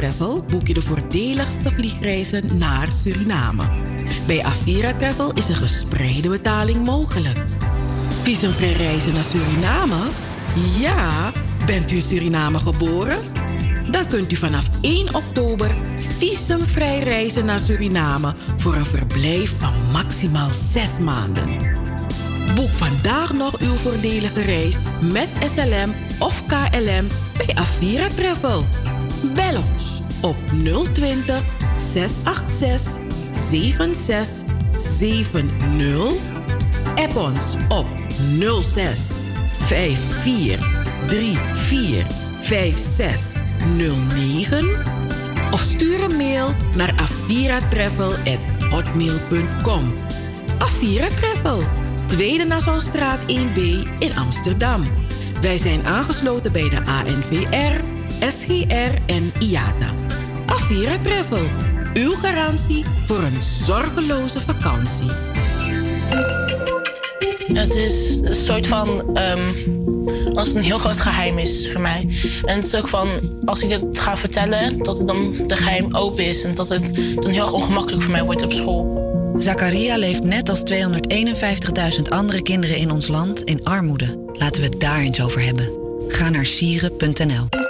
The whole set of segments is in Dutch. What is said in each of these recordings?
Travel boek je de voordeligste vliegreizen naar Suriname. Bij Avira Travel is een gespreide betaling mogelijk. Visumvrij reizen naar Suriname? Ja, bent u in Suriname geboren? Dan kunt u vanaf 1 oktober visumvrij reizen naar Suriname voor een verblijf van maximaal 6 maanden. Boek vandaag nog uw voordelige reis met SLM of KLM bij Avira Travel. Bel ons op 020 686 7670. App ons op 06 54 34 5609 of stuur een mail naar aviratravel@hotmail.com. Avira Travel, Tweede Nassaustraat 1B in Amsterdam. Wij zijn aangesloten bij de ANVR, SGR en IATA. Avira Travel, uw garantie voor een zorgeloze vakantie. Het is een soort van. Um, als het een heel groot geheim is voor mij. En het is ook van. Als ik het ga vertellen, dat het dan de geheim open is. En dat het dan heel erg ongemakkelijk voor mij wordt op school. Zakaria leeft net als 251.000 andere kinderen in ons land in armoede. Laten we het daar eens over hebben. Ga naar sieren.nl.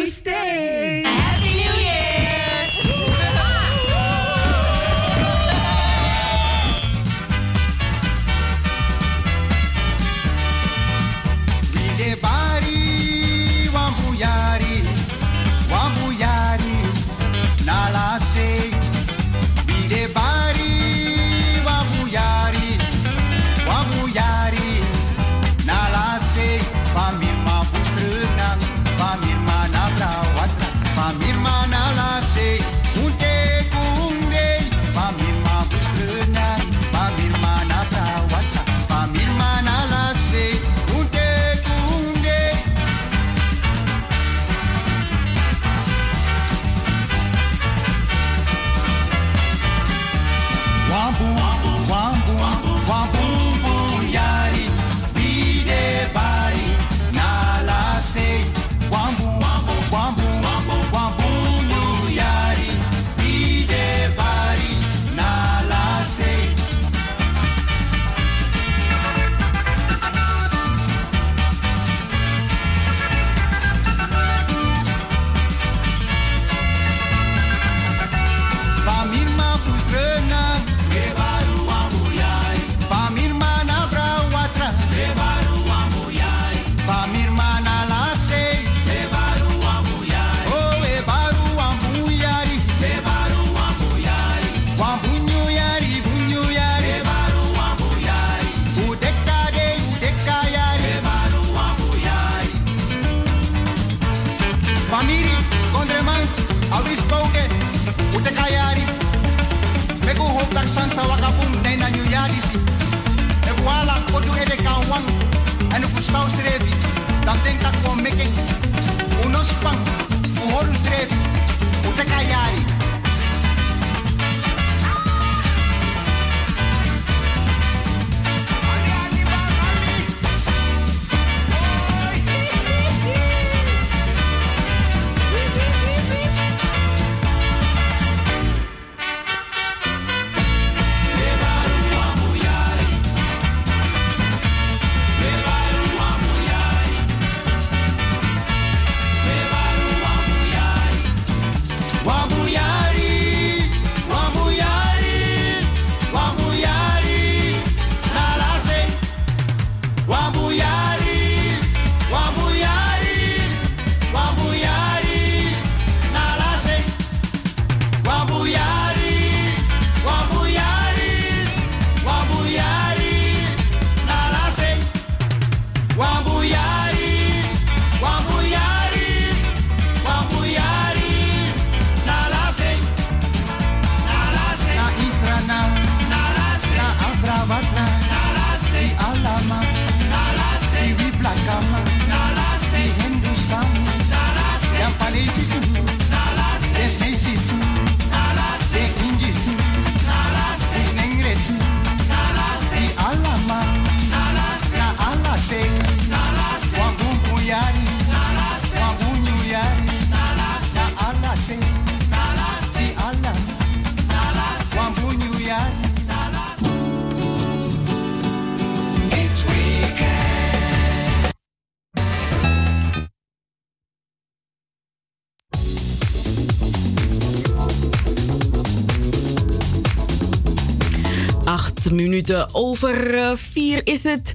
Over uh, vier is het.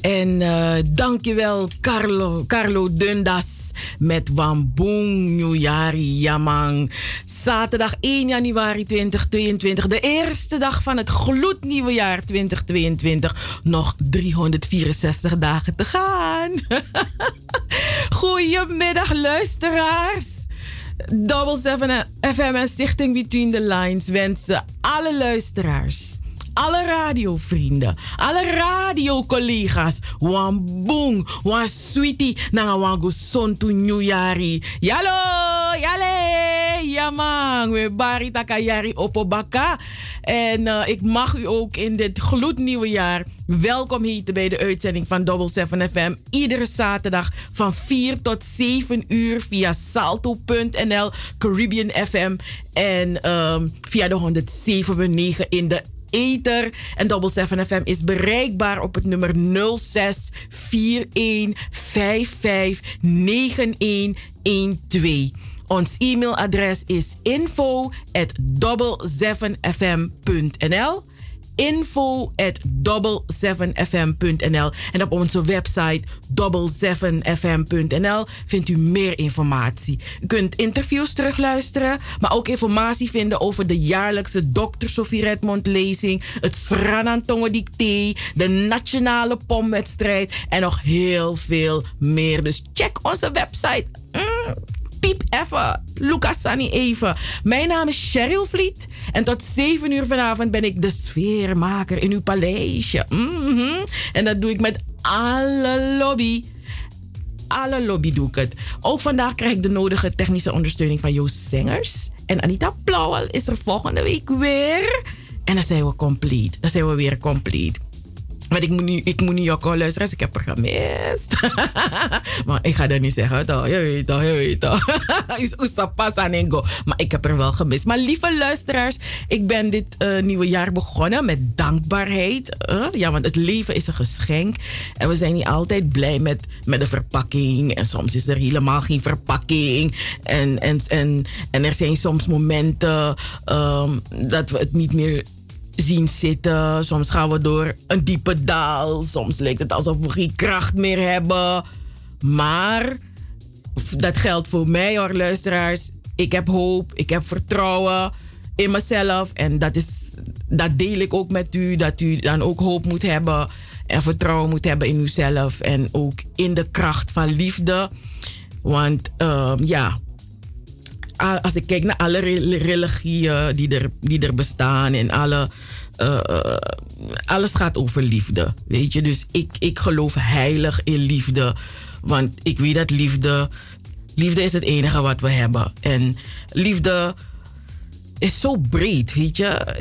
En uh, dankjewel Carlo, Carlo Dundas met Wambung Nieuwjari Yamang. Zaterdag 1 januari 2022, de eerste dag van het gloednieuwe jaar 2022. Nog 364 dagen te gaan. Goedemiddag luisteraars. Double 7 FM en Stichting Between the Lines wensen alle luisteraars alle radiovrienden, alle radiocollega's, wan boom, wan sweetie, na wan gusontu nieuwjari. Yalo, yale, ja man, we bari takayari opobaka. En uh, ik mag u ook in dit gloednieuwe jaar welkom heten bij de uitzending van Double 7 FM. Iedere zaterdag van 4 tot 7 uur via salto.nl, Caribbean FM en um, via de 107.9 in de En Double 7 FM is bereikbaar op het nummer 06 41 55 9112. Ons e-mailadres is info at 7fm.nl info at 7fm.nl en op onze website 7fm.nl vindt u meer informatie. U kunt interviews terugluisteren, maar ook informatie vinden over de jaarlijkse Dr. Sofie Redmond lezing, het Sranantongo Dicté, de nationale pomwedstrijd en nog heel veel meer. Dus check onze website. Mm piep even. Lucas Sani even. Mijn naam is Cheryl Vliet. En tot 7 uur vanavond ben ik de sfeermaker in uw paleisje. Mm. En dat doe ik met alle lobby. Alle lobby doe ik het. Ook vandaag krijg ik de nodige technische ondersteuning van Joost Zengers. En Anita Plauwel is er volgende week weer. En dan zijn we complete. Dan zijn we weer complete. Maar ik moet niet, ik moet niet Jokko luisteren, ik heb er gemist. maar ik ga dat niet zeggen. Dat, je weet dat, je weet dat. maar ik heb er wel gemist. Maar lieve luisteraars, ik ben dit uh, nieuwe jaar begonnen met dankbaarheid. Uh, ja, want het leven is een geschenk. En we zijn niet altijd blij met, met de verpakking. En soms is er helemaal geen verpakking. En, en, en, en er zijn soms momenten um, dat we het niet meer zien zitten. Soms gaan we door een diepe daal. Soms lijkt het alsof we geen kracht meer hebben. Maar dat geldt voor mij hoor, luisteraars. Ik heb hoop, ik heb vertrouwen in mezelf. En dat, is, dat deel ik ook met u. Dat u dan ook hoop moet hebben en vertrouwen moet hebben in uzelf. En ook in de kracht van liefde. Want um, ja, als ik kijk naar alle religieën die er, die er bestaan en alle. Uh, alles gaat over liefde. Weet je, dus ik, ik geloof heilig in liefde. Want ik weet dat liefde. Liefde is het enige wat we hebben. En liefde is zo breed, weet je.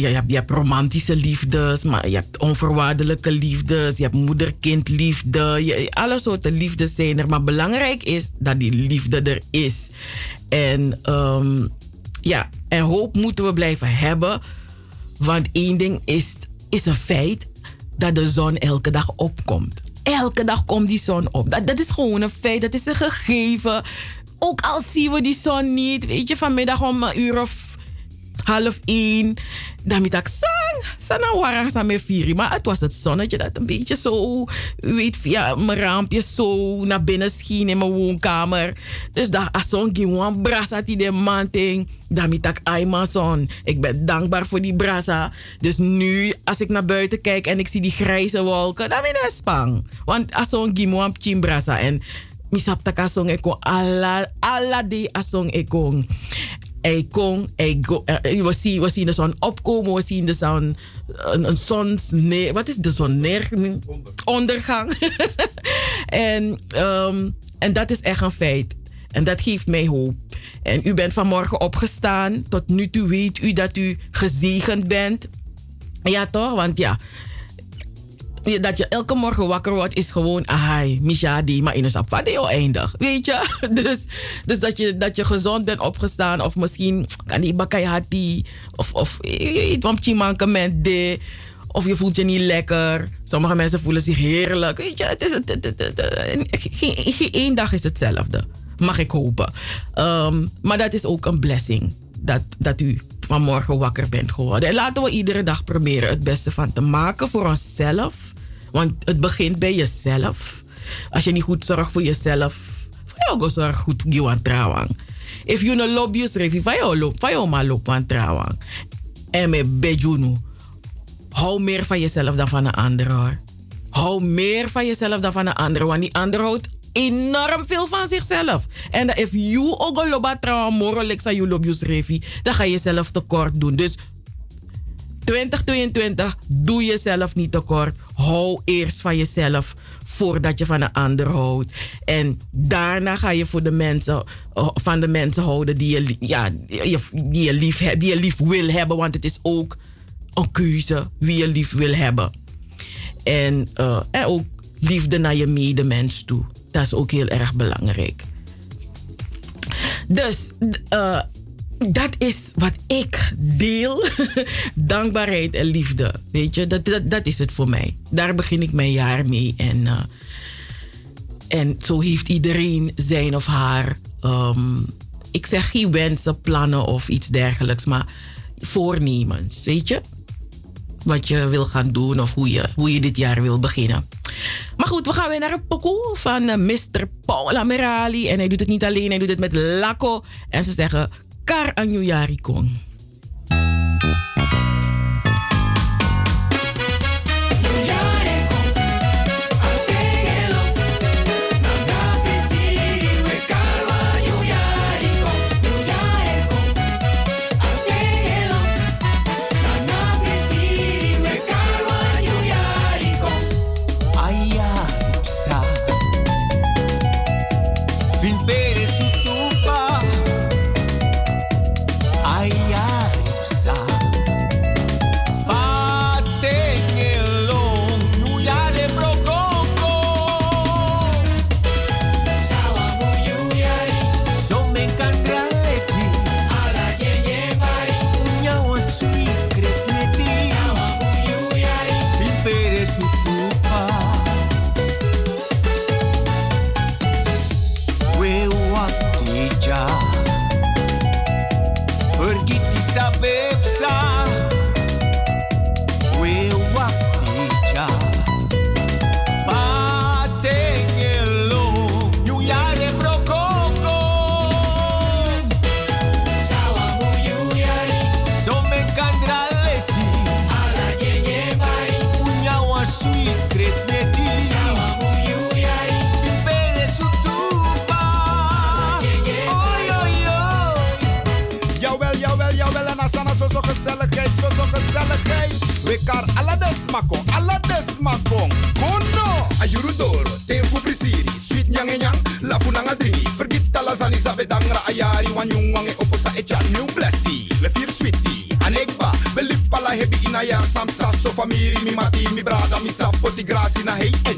Je, hebt, romantische liefdes, maar je hebt onvoorwaardelijke liefdes, je hebt moeder-kind-liefde. Je, alle soorten liefdes zijn er. Maar belangrijk is dat die liefde er is. En um, ja, en hoop moeten we blijven hebben. Want één ding is, is een feit dat de zon elke dag opkomt. Elke dag komt die zon op. Dat, dat is gewoon een feit, dat is een gegeven. Ook al zien we die zon niet, weet je, vanmiddag om een uur of half één. Dan ik sang. Sana warang sa me viri. Maar het was het zonnetje dat een beetje zo, weet, via mijn raampje zo naar binnen scheen in mijn woonkamer. Dus dat gewoon brasa die de manting. Dan ik Amazon. Ik ben dankbaar voor die brasa. Dus nu, als ik naar buiten kijk en ik zie die grijze wolken, dan ben ik spang. Want zo'n gewoon brasa en misap taka song eko ala ala de asong ekong. Hij kon, hij go, uh, we, zien, we zien de zon opkomen, we zien de zon, een, een zons, nee, wat is de zon neer? Ondergang. en, um, en dat is echt een feit. En dat geeft mij hoop. En u bent vanmorgen opgestaan. Tot nu toe weet u dat u gezegend bent. Ja, toch? Want ja, dat je elke morgen wakker wordt, is gewoon, ahai, Misha, die maar in een sapvadeo eindig. Weet je? Dus, dus dat, je, dat je gezond bent opgestaan, of misschien kan die bakayati, of, of je mankement de, of je voelt je niet lekker. Sommige mensen voelen zich heerlijk. Weet je, het is, geen, geen één dag is hetzelfde. Mag ik hopen. Um, maar dat is ook een blessing. Dat, dat u vanmorgen wakker bent geworden. En laten we iedere dag proberen het beste van te maken voor onszelf. Want het begint bij jezelf. Als je niet goed zorgt voor jezelf, voor jou zorg goed voor trouwang. If you no love you, schrijf je jou loop, van jou maar loop aan trouwang. En met bejunu. Hou meer van jezelf dan van een ander hoor. Hou meer van jezelf dan van een ander. Want die ander houdt enorm veel van zichzelf. En if you ook een loba trouwen moro leksa you love you dan ga je jezelf tekort doen. Dus 2022, doe jezelf niet tekort. Hou eerst van jezelf voordat je van een ander houdt. En daarna ga je voor de mensen, eh, van de mensen houden die je, ja, die, je lief, die je lief wil hebben. Want het is ook een keuze wie je lief wil hebben. En, en ook liefde naar je medemens toe. Dat is ook heel erg belangrijk. Dus uh, dat is wat ik deel. Dankbaarheid en liefde. Weet je, dat, dat, dat is het voor mij. Daar begin ik mijn jaar mee. En, uh, en zo heeft iedereen zijn of haar. Um, ik zeg geen wensen, plannen of iets dergelijks, maar voornemens. Weet je? Wat je wil gaan doen of hoe je, hoe je dit jaar wil beginnen. Maar goed, we gaan weer naar een pokoe van uh, Mr. Paul Amerali. En hij doet het niet alleen, hij doet het met Laco. En ze zeggen Kar Anjuyari Kong. misani yes makong kono ayurudor tempo prisiri sweet nyange nyang. Lafu nanga dringi forget tala zani zabe dangra ayari wanyung wange oposa echa. New blessi le fir sweetie. Anekba belip pala hebi samsa so famiri mi mati mi brada mi sapoti grasi na hey e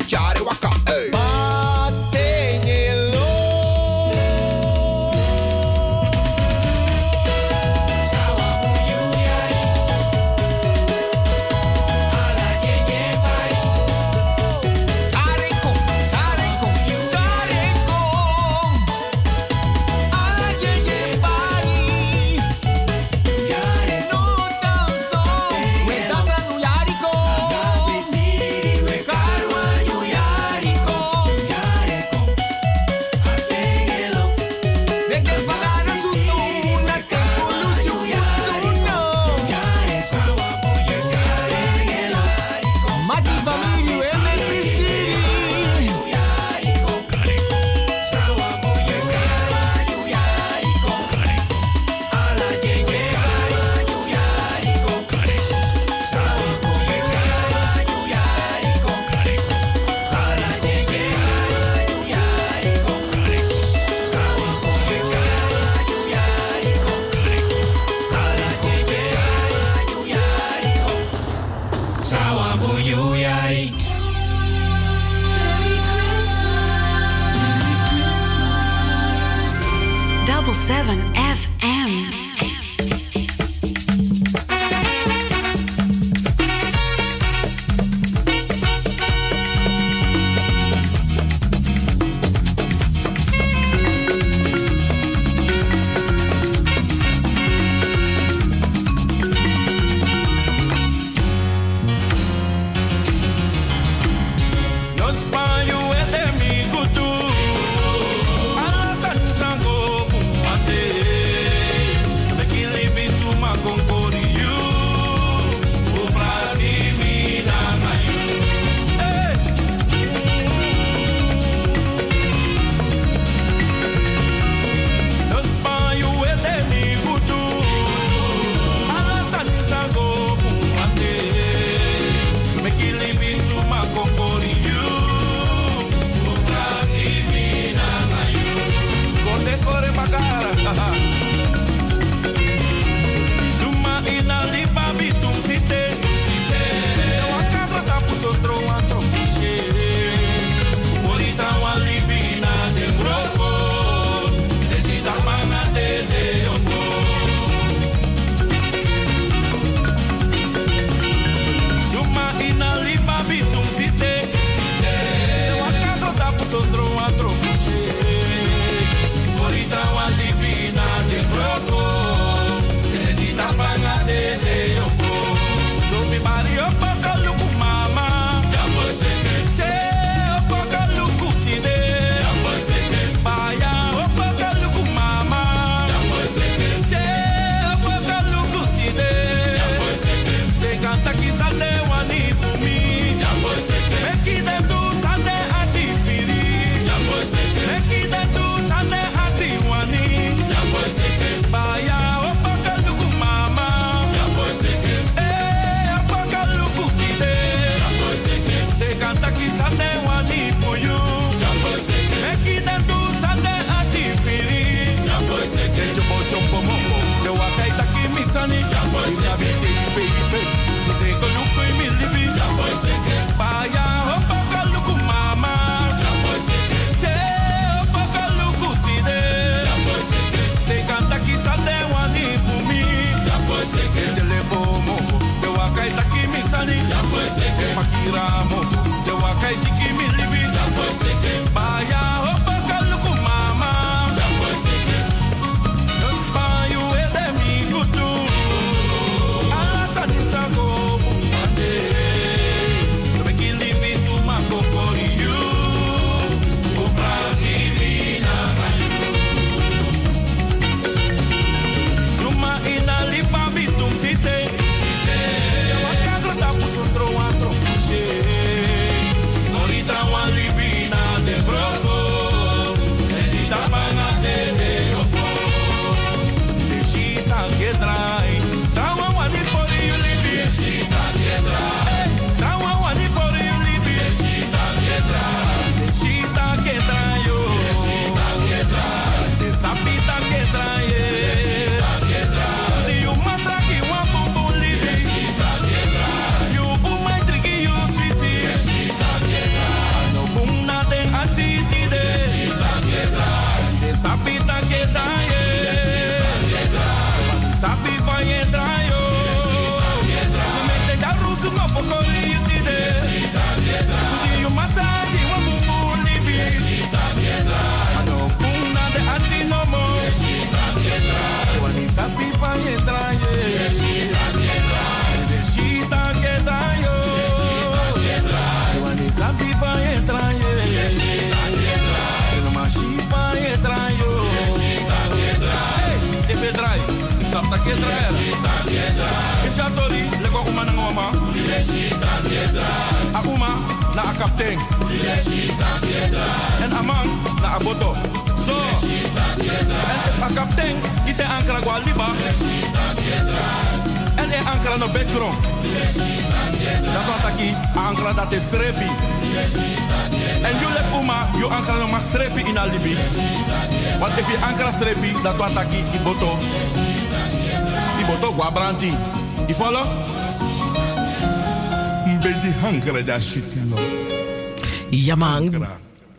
Ja, man.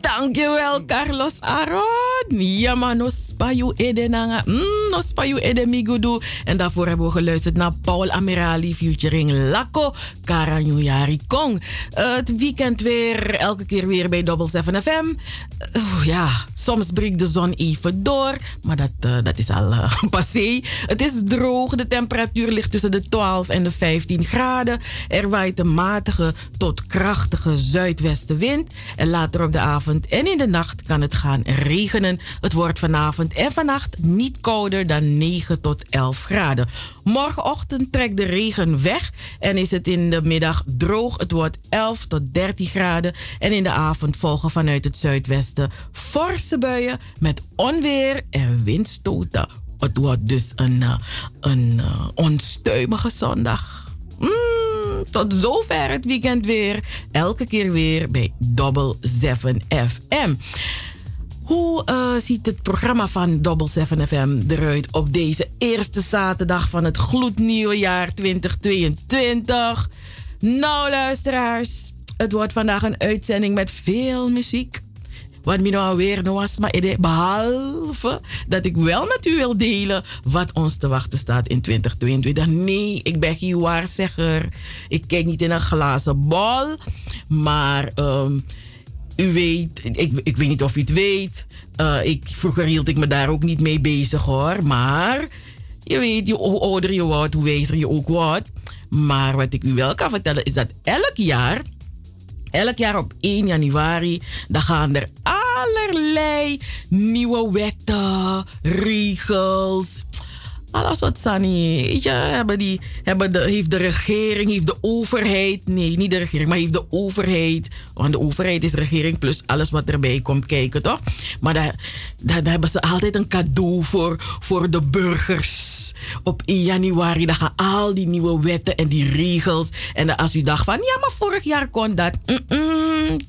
Dankjewel, Carlos Aron. Ja, man. No spayu ede nanga. Mm, no spayu ede migudu. En daarvoor hebben we geluisterd naar Paul Amirali featuring Lako Karanyuyari Kong. Het weekend weer, elke keer weer bij Double 7 FM. Eh, ja, soms breekt de zon even door. Maar dat, eh, dat is al eh, passé. Het is droog. De temperatuur ligt tussen de 12 en de 15 graden. Er waait een matige tot krachtige zuidwestenwind. En later op de avond en in de nacht kan het gaan regenen. Het wordt vanavond en vannacht niet kouder dan 9 tot 11 graden. Morgenochtend trekt de regen weg en is het in de middag droog. Het wordt 11 tot 13 graden. En in de avond volgen vanuit het zuidwesten forse buien met onweer en windstoten. Het wordt dus een, eh, een eh, onstuimige zondag. Mm, tot zover het weekend weer. Elke keer weer bij Double 7 FM. Hoe eh, ziet het programma van Double 7 FM eruit op deze eerste zaterdag van het gloednieuwe jaar 2022? Nou, luisteraars, het wordt vandaag een uitzending met veel muziek. Wat me nou weer nou was, maar behalve dat ik wel met u wil delen wat ons te wachten staat in 2022. Nee, ik ben geen waarzegger. Ik kijk niet in een glazen bal. Maar ehm, u weet, ik, ik weet niet of u het weet. Eh, ik, vroeger hield ik me daar ook niet mee bezig hoor. Maar je weet, hoe ouder je wordt, hoe wijzer je ook wordt. Maar wat ik u wel kan vertellen is dat elk jaar elk jaar op 1 januari, dan gaan er allerlei nieuwe wetten, regels. Alles wat Sani, weet je, hebben die, hebben de, heeft de regering, heeft de overheid, nee, niet de regering, maar heeft de overheid, want de overheid is regering plus alles wat erbij komt kijken, toch? Maar daar, daar, hebben ze altijd een cadeau voor, voor de burgers op 1 januari, dan gaan al die nieuwe wetten en die regels. En dan als u dacht van, ja, maar vorig jaar kon dat.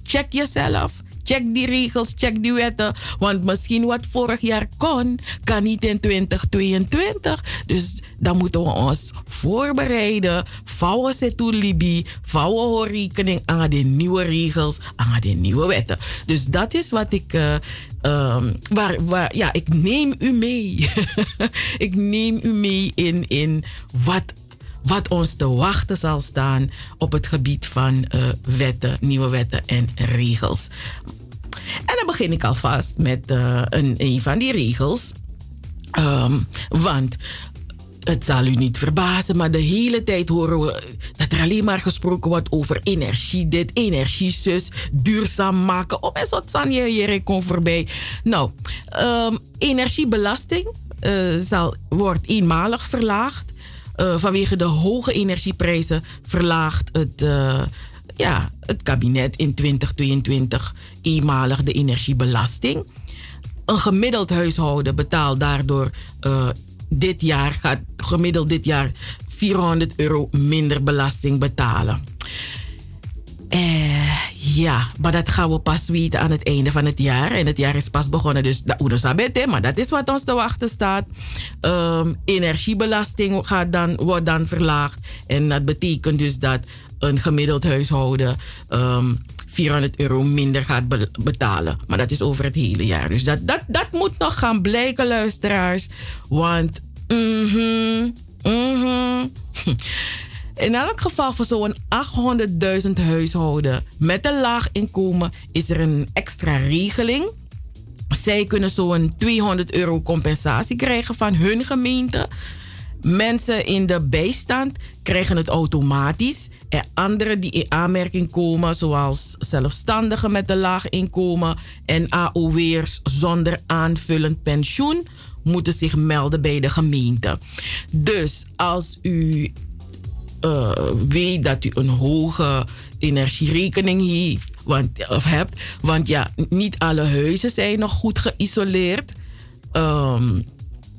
Check jezelf. Check die regels, check die wetten. Want misschien wat vorig jaar kon, kan niet in 2022. Dus dan moeten we ons voorbereiden. Vouwen ze toe Libi. Vouwen rekening aan de nieuwe regels, aan de nieuwe wetten. Dus dat is wat ik. Uh, um, waar, waar, ja, ik neem u mee. ik neem u mee in, in wat wat ons te wachten zal staan op het gebied van uh, wetten, nieuwe wetten en regels. En dan begin ik alvast met uh, een, een van die regels. Um, want het zal u niet verbazen, maar de hele tijd horen we dat er alleen maar gesproken wordt over energie dit, energie zus, duurzaam maken. Om eens wat Sanje hier komt voorbij. Nou, um, energiebelasting uh, zal, wordt eenmalig verlaagd. Uh, vanwege de hoge energieprijzen verlaagt het, ja, het kabinet in 2022 eenmalig de energiebelasting. Een gemiddeld huishouden betaalt daardoor uh, dit jaar, gaat gemiddeld dit jaar 400 euro minder belasting betalen. Eh, ja, maar dat gaan we pas weten aan het einde van het jaar. En het jaar is pas begonnen, dus dat maar dat is wat ons te wachten staat. Um, energiebelasting gaat dan, wordt dan verlaagd. En dat betekent dus dat een gemiddeld huishouden um, 400 euro minder gaat be betalen. Maar dat is over het hele jaar. Dus dat, dat, dat moet nog gaan blijken, luisteraars. Want, mhm, mhm. In elk geval voor zo'n 800.000 huishouden met een laag inkomen is er een extra regeling. Zij kunnen zo'n 200 euro compensatie krijgen van hun gemeente. Mensen in de bijstand krijgen het automatisch. En anderen die in aanmerking komen, zoals zelfstandigen met een laag inkomen en AOW'ers zonder aanvullend pensioen, moeten zich melden bij de gemeente. Dus als u uh, weet dat u een hoge energierekening heeft, want, of hebt. Want ja, niet alle huizen zijn nog goed geïsoleerd. Um,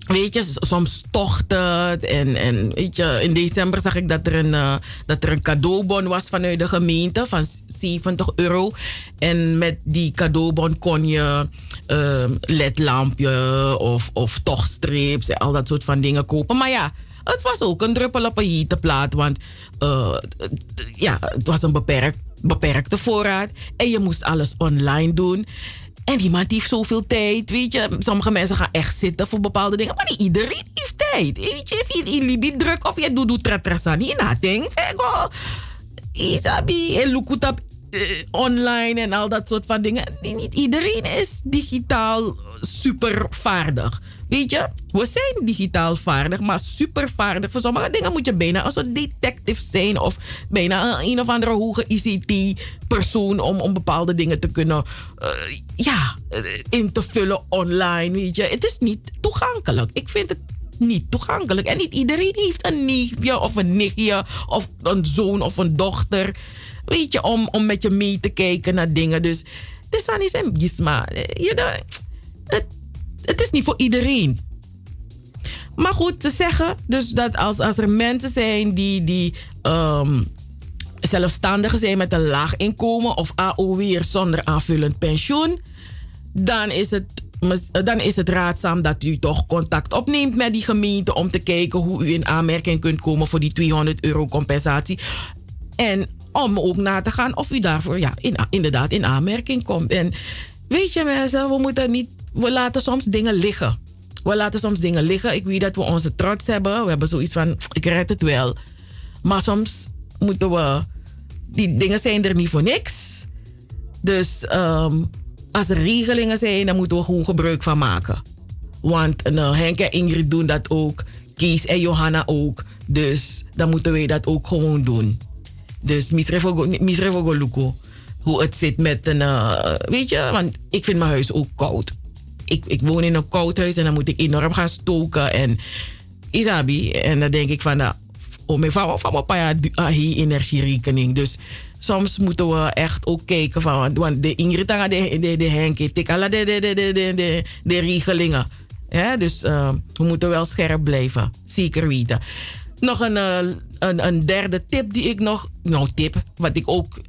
weet je, soms tocht het. En, en weet je, in december zag ik dat er, een, uh, dat er een cadeaubon was vanuit de gemeente van 70 euro. En met die cadeaubon kon je uh, ledlampje of, of tochtstrips en al dat soort van dingen kopen. Maar ja, het was ook een druppel op een hete. Want uh, ja, het was een beperkt, beperkte voorraad. En je moest alles online doen. En iemand heeft zoveel tijd. Weet je, sommige mensen gaan echt zitten voor bepaalde dingen. Maar niet iedereen heeft tijd. Weet je, if je Libi druk of je doet tratrasani, nothing. Vego. Isabi, en lukutap uh, online en al dat soort van dingen. Niet iedereen is digitaal super vaardig. Weet je, we zijn digitaal vaardig, maar super vaardig. Voor sommige dingen moet je bijna als een detective zijn of bijna een, een of andere hoge ICT-persoon om, om bepaalde dingen te kunnen uh, ja, in te vullen online. Weet je, het is niet toegankelijk. Ik vind het niet toegankelijk. En niet iedereen heeft een neefje of een nichtje of een zoon of een dochter. Weet je, om, om met je mee te kijken naar dingen. Dus het is aan iets en gisma. Je, het, het is niet voor iedereen. Maar goed, te zeggen dus dat als, als er mensen zijn die, die um, zelfstandigen zijn met een laag inkomen of AOW zonder aanvullend pensioen, dan is het dan is het raadzaam dat u toch contact opneemt met die gemeente om te kijken hoe u in aanmerking kunt komen voor die 200 euro compensatie. En om ook na te gaan of u daarvoor ja, in, inderdaad in aanmerking komt. En weet je mensen, we moeten niet we laten soms dingen liggen. We laten soms dingen liggen. Ik weet dat we onze trots hebben. We hebben zoiets van, ik red het wel. Maar soms moeten we... Die dingen zijn er niet voor niks. Dus um, als er regelingen zijn, dan moeten we gewoon gebruik van maken. Want uh, Henk en Ingrid doen dat ook. Kees en Johanna ook. Dus dan moeten wij dat ook gewoon doen. Dus misrefogo luko. Hoe het zit met een... Uh, weet je, want ik vind mijn huis ook koud ik, ik woon in een koud huis en dan moet ik enorm gaan stoken. En Isabi, en dan denk ik van, nou, om mijn vrouw van mijn energierekening. Dus soms moeten we echt ook kijken van, want de Ingrid de, de, de de, de, de, de, de, de, regelingen. Ja, dus uh, we moeten wel scherp blijven, zeker weten. Nog een, uh, een, een derde tip die ik nog, nou tip, wat ik ook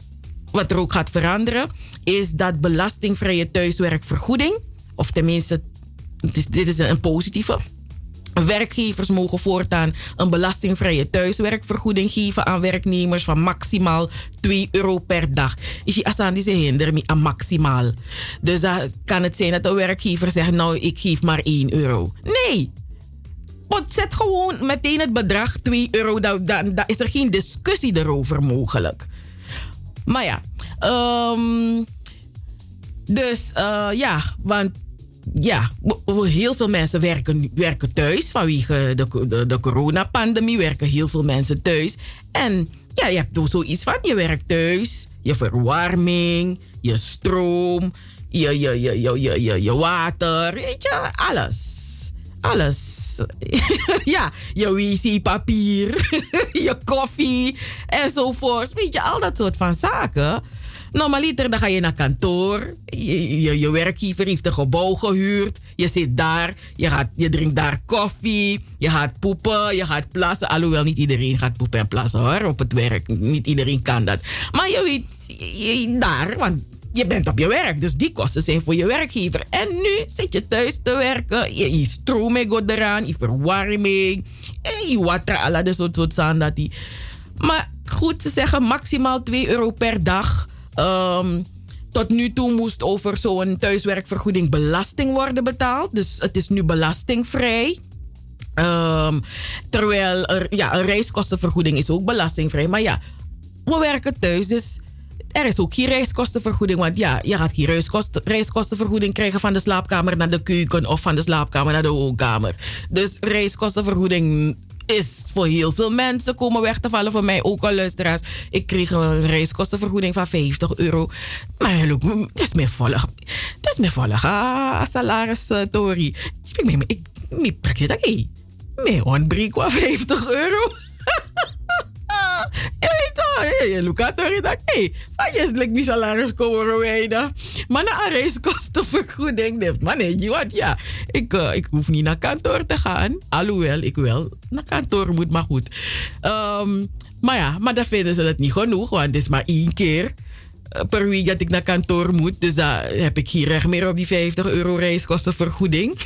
wat er ook gaat veranderen, is dat belastingvrije thuiswerkvergoeding, of tenminste, is, dit is een positieve. Werkgevers mogen voortaan een belastingvrije thuiswerkvergoeding geven aan werknemers van maximaal 2 euro per dag. Is asan die hinder me aan maximaal. Dus dan kan het zijn dat de werkgever zegt, nou ik geef maar 1 euro. Nee, want zet gewoon meteen het bedrag 2 euro. Dan, dan, is er geen discussie erover mogelijk. Maar ja, um, dus uh, ja, want ja, heel veel mensen werken, werken thuis vanwege de, de, de coronapandemie. Werken heel veel mensen thuis. En ja, je hebt dus zoiets van: je werkt thuis, je verwarming, je stroom, je, je, je, je, je, je, water, weet je, alles. Alles. ja, je wc-papier, je koffie enzovoort. Weet je, al dat soort van zaken. Normaliter dan ga je naar kantoor. Je, je, werkgever heeft een gebouw gehuurd. Je zit daar. Je, gaat, je drinkt daar koffie. Je gaat poepen. Je gaat plassen. Alhoewel niet iedereen gaat poepen en plassen hoor. Op het werk. Niet iedereen kan dat. Maar je weet, je, daar. Want je bent op je werk. Dus die kosten zijn voor je werkgever. En nu zit je thuis te werken. Je, je stroom gaat eraan. Je verwarming. Je water. Alla soort soort dat die. Maar goed, ze zeggen maximaal 2 euro per dag. Um, tot nu toe moest over zo'n thuiswerkvergoeding belasting worden betaald. Dus het is nu belastingvrij. Um, terwijl er, ja, een reiskostenvergoeding is ook belastingvrij. Maar ja, we werken thuis, dus er is ook geen reiskostenvergoeding. Want ja, je gaat geen reiskosten, reiskostenvergoeding krijgen van de slaapkamer naar de keuken of van de slaapkamer naar de woonkamer. Dus reiskostenvergoeding is voor heel veel mensen komen weg te vallen. Voor mij ook al luisteraars. Ik kreeg een reiskostenvergoeding van 50 euro. Maar het is meer volg. Het is meer volg. Ah, salaris, uh, Tori. Ik ben ik, ik, ik, dat ik, me ontbreek 50 euro. lukt Tori dat ik, van je is niet salaris komen. Maar na een reiskostenvergoeding, maar nee, wat ja, ik, ik hoef niet naar kantoor te gaan. Alhoewel ik wel naar kantoor moet, maar goed. Um, maar ja, maar dan vinden ze het niet genoeg, want het is maar één keer eh, per week dat ik naar kantoor moet. Dus daar heb ik hier recht meer op die 50 euro reiskostenvergoeding.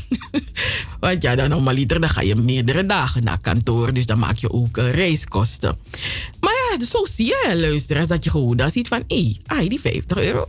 Want ja, dan normaliter dan ga je meerdere dagen naar kantoor. Dus dan maak je ook uh, reiskosten. Maar ja, zo zie je luisteraars dat je gewoon daar ziet van... Hé, hey, die 50 euro,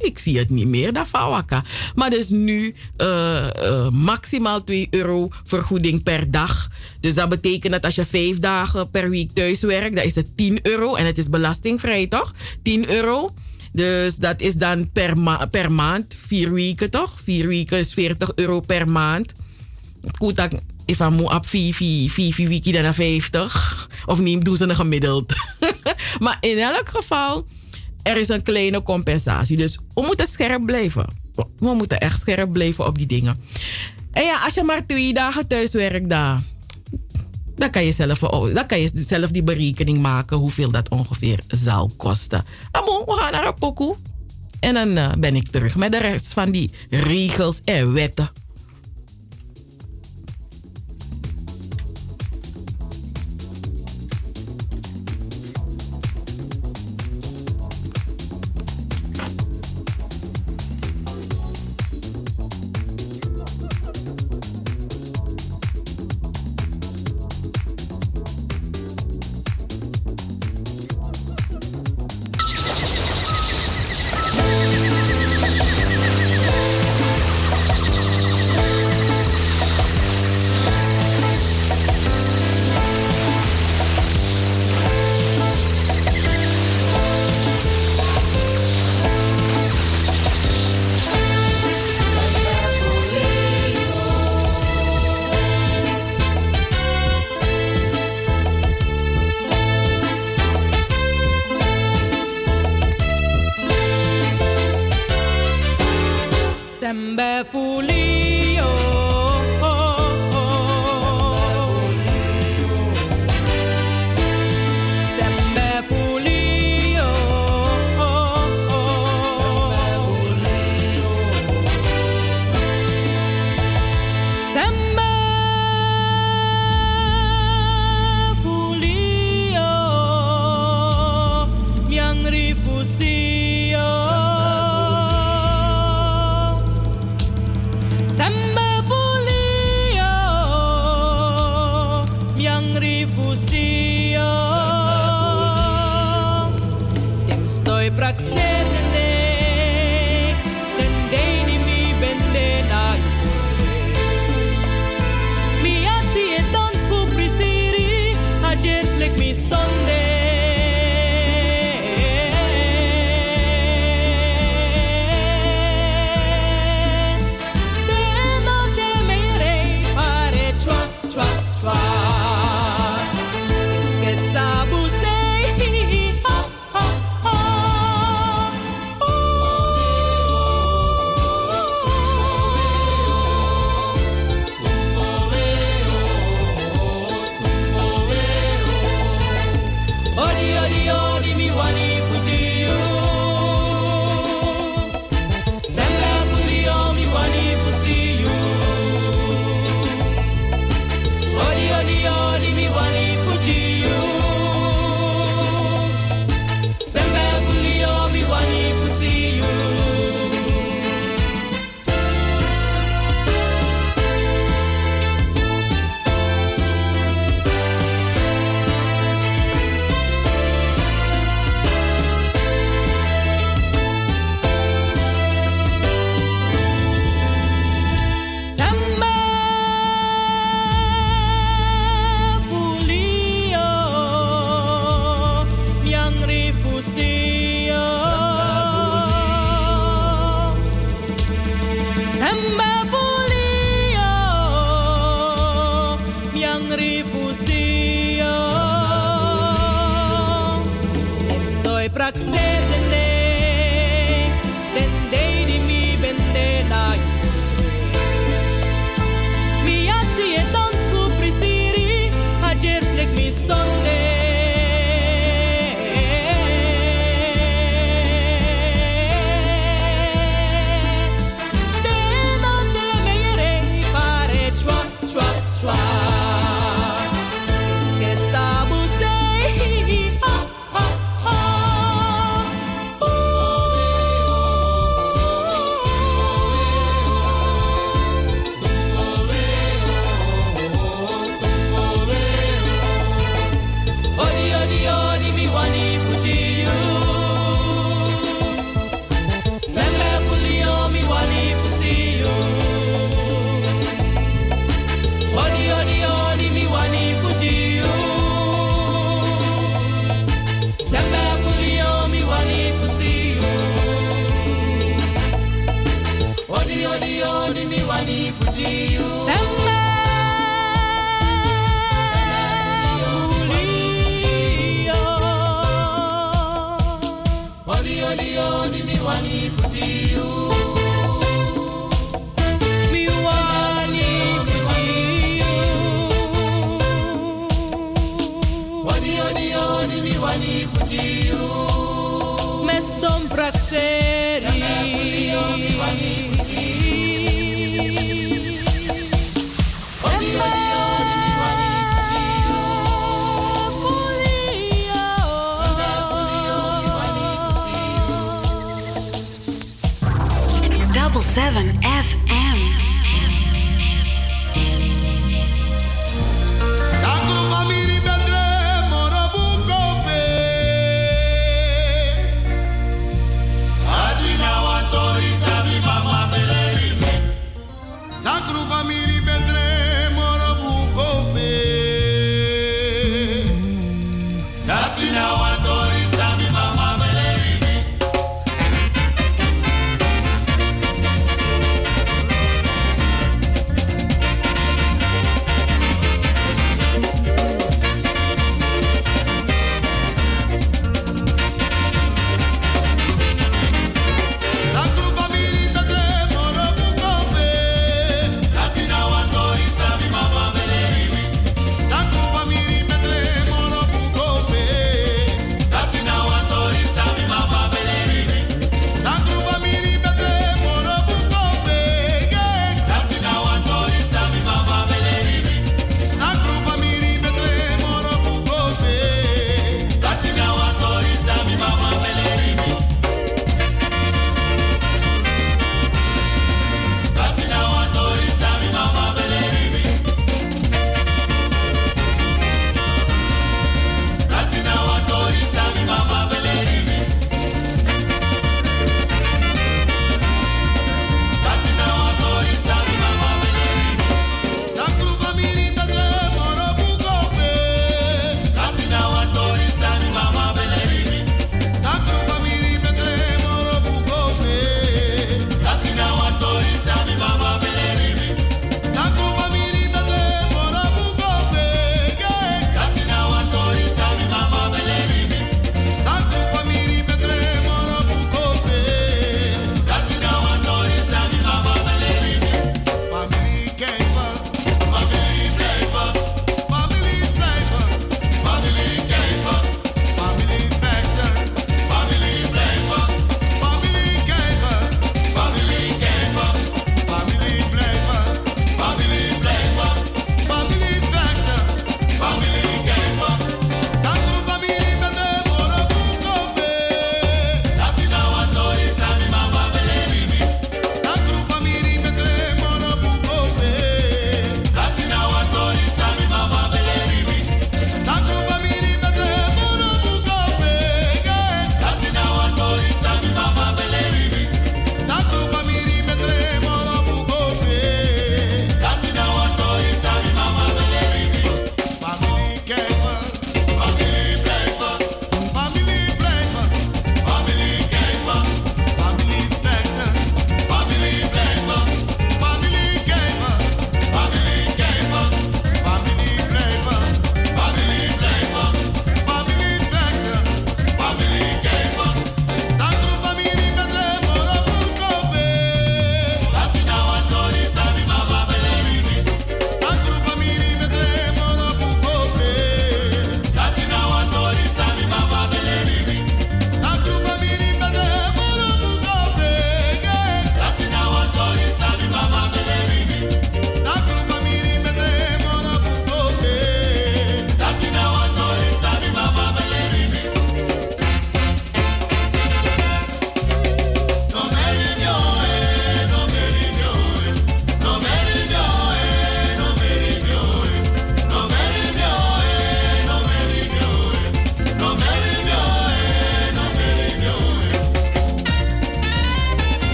ik zie het niet meer, dat vawaka. Maar dus nu uh, maximaal 2 euro vergoeding per dag. Dus dat betekent dat als je vijf dagen per week thuis werkt... dan is het 10 euro en het is belastingvrij, toch? 10 euro. Dus dat is dan per, ma per maand, vier weken toch? Vier weken is 40 euro per maand. Goed, dat if ik op vier, vier, vier, vier weken dan 50. Of niet, doen ze een gemiddeld. maar in elk geval, er is een kleine compensatie. Dus we moeten scherp blijven. We moeten echt scherp blijven op die dingen. En ja, als je maar twee dagen thuis werkt, dan dan kan je zelf, dan kan je zelf die berekening maken hoeveel dat ongeveer zal kosten. Amo, we gaan naar een pokoe. En dan uh, ben ik terug met de rest van die regels en wetten.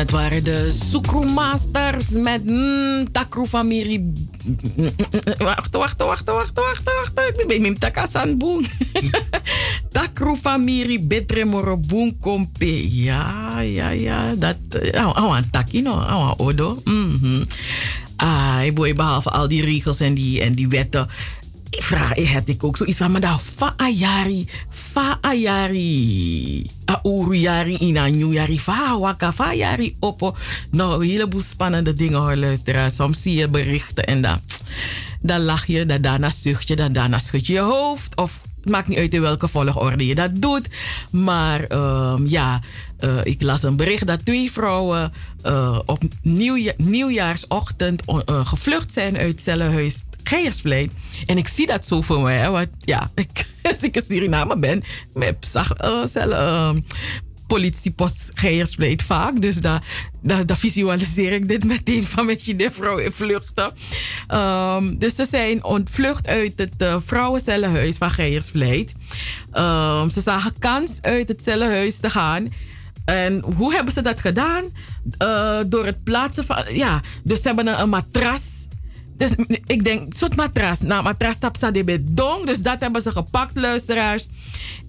Dat waren de Sukru Masters met mm, Takru Famiri. Wacht, wacht, wacht, wacht, wacht, wacht. Ik ben met Takasan Boom. Takru Famiri Betre Moroboom Kompe. Ja, ja, ja. Dat. Awan Taki, no. Awan Odo. Mhm. Ah, boy, behalve al die regels en die, en die wetten. Ik vraag, had ik ook zoiets van, maar daar, fa ayari, fa ayari, auru jari, ina new jari, fa fa oppo. Nou, een heleboel spannende dingen hoor, luisteraars. Soms zie je berichten en dan, dan lach je, dan daarna zucht je, dan daarna schud je je hoofd. Of het maakt niet uit in welke volgorde je dat doet. Maar um, ja, uh, ik las een bericht dat twee vrouwen uh, op nieuwja nieuwjaarsochtend uh, gevlucht zijn uit Cellenhuis Geiersvleet. En ik zie dat zo voor mij. Want ja, ik, als ik een Suriname ben, met zag uh, politiepost Geiersvleet vaak. Dus daar da, visualiseer ik dit meteen van met je de vrouw in vluchten. Um, dus ze zijn ontvlucht uit het uh, vrouwencellenhuis van Geiersvleet. Um, ze zagen kans uit het cellenhuis te gaan. En hoe hebben ze dat gedaan? Uh, door het plaatsen van. Ja, dus ze hebben een matras dus ik denk, soort matras. Nou, matras tap ze de dong. Dus dat hebben ze gepakt, luisteraars.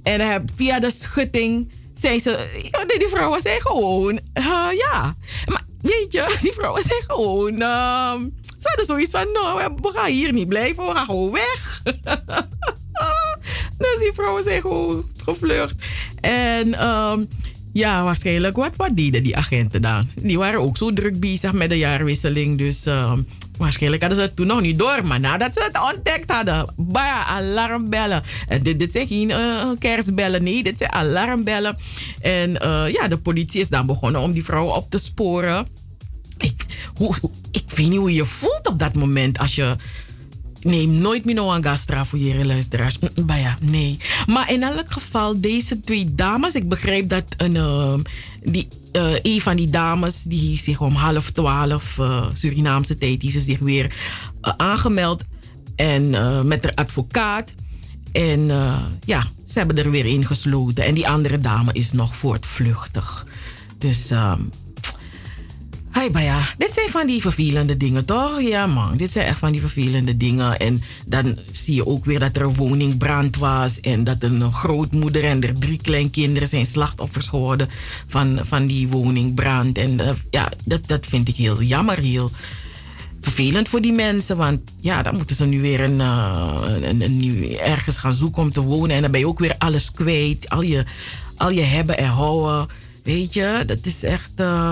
En via de schutting zijn ze... Die vrouwen zijn gewoon... Uh, ja. Maar weet je, die vrouwen zijn gewoon... Uh, ze hadden zoiets van, nou, we gaan hier niet blijven. We gaan gewoon weg. dus die vrouwen zijn gewoon gevlucht. En... Um, ja, waarschijnlijk. Wat, wat deden die agenten dan? Die waren ook zo druk bezig met de jaarwisseling. Dus uh, waarschijnlijk hadden ze het toen nog niet door. Maar nadat ze het ontdekt hadden, bah, alarmbellen. En dit, dit zijn geen uh, kerstbellen, nee, dit zijn alarmbellen. En uh, ja, de politie is dan begonnen om die vrouw op te sporen. Ik, hoe, ik weet niet hoe je voelt op dat moment als je Neem nooit een gastra voor je luisteraars. Maar ja, nee. Maar in elk geval, deze twee dames, ik begrijp dat een, uh, die, uh, een van die dames, die zich om half twaalf uh, Surinaamse tijd, ze zich weer aangemeld. En met haar advocaat. En ja, ze hebben er weer ingesloten. En die andere dame is nog voortvluchtig. Dus ehm, Hey, ja, dit zijn van die vervelende dingen, toch? Ja, man. Dit zijn echt van die vervelende dingen. En dan zie je ook weer dat er een woningbrand was. En dat een grootmoeder en er drie kleinkinderen zijn slachtoffers geworden van, van die woningbrand. En uh, ja, dat, dat vind ik heel jammer, heel vervelend voor die mensen. Want ja, dan moeten ze nu weer een, uh, een, ergens gaan zoeken om te wonen. En dan ben je ook weer alles kwijt. Al je, al je hebben en houden. Weet je, dat is echt. Uh,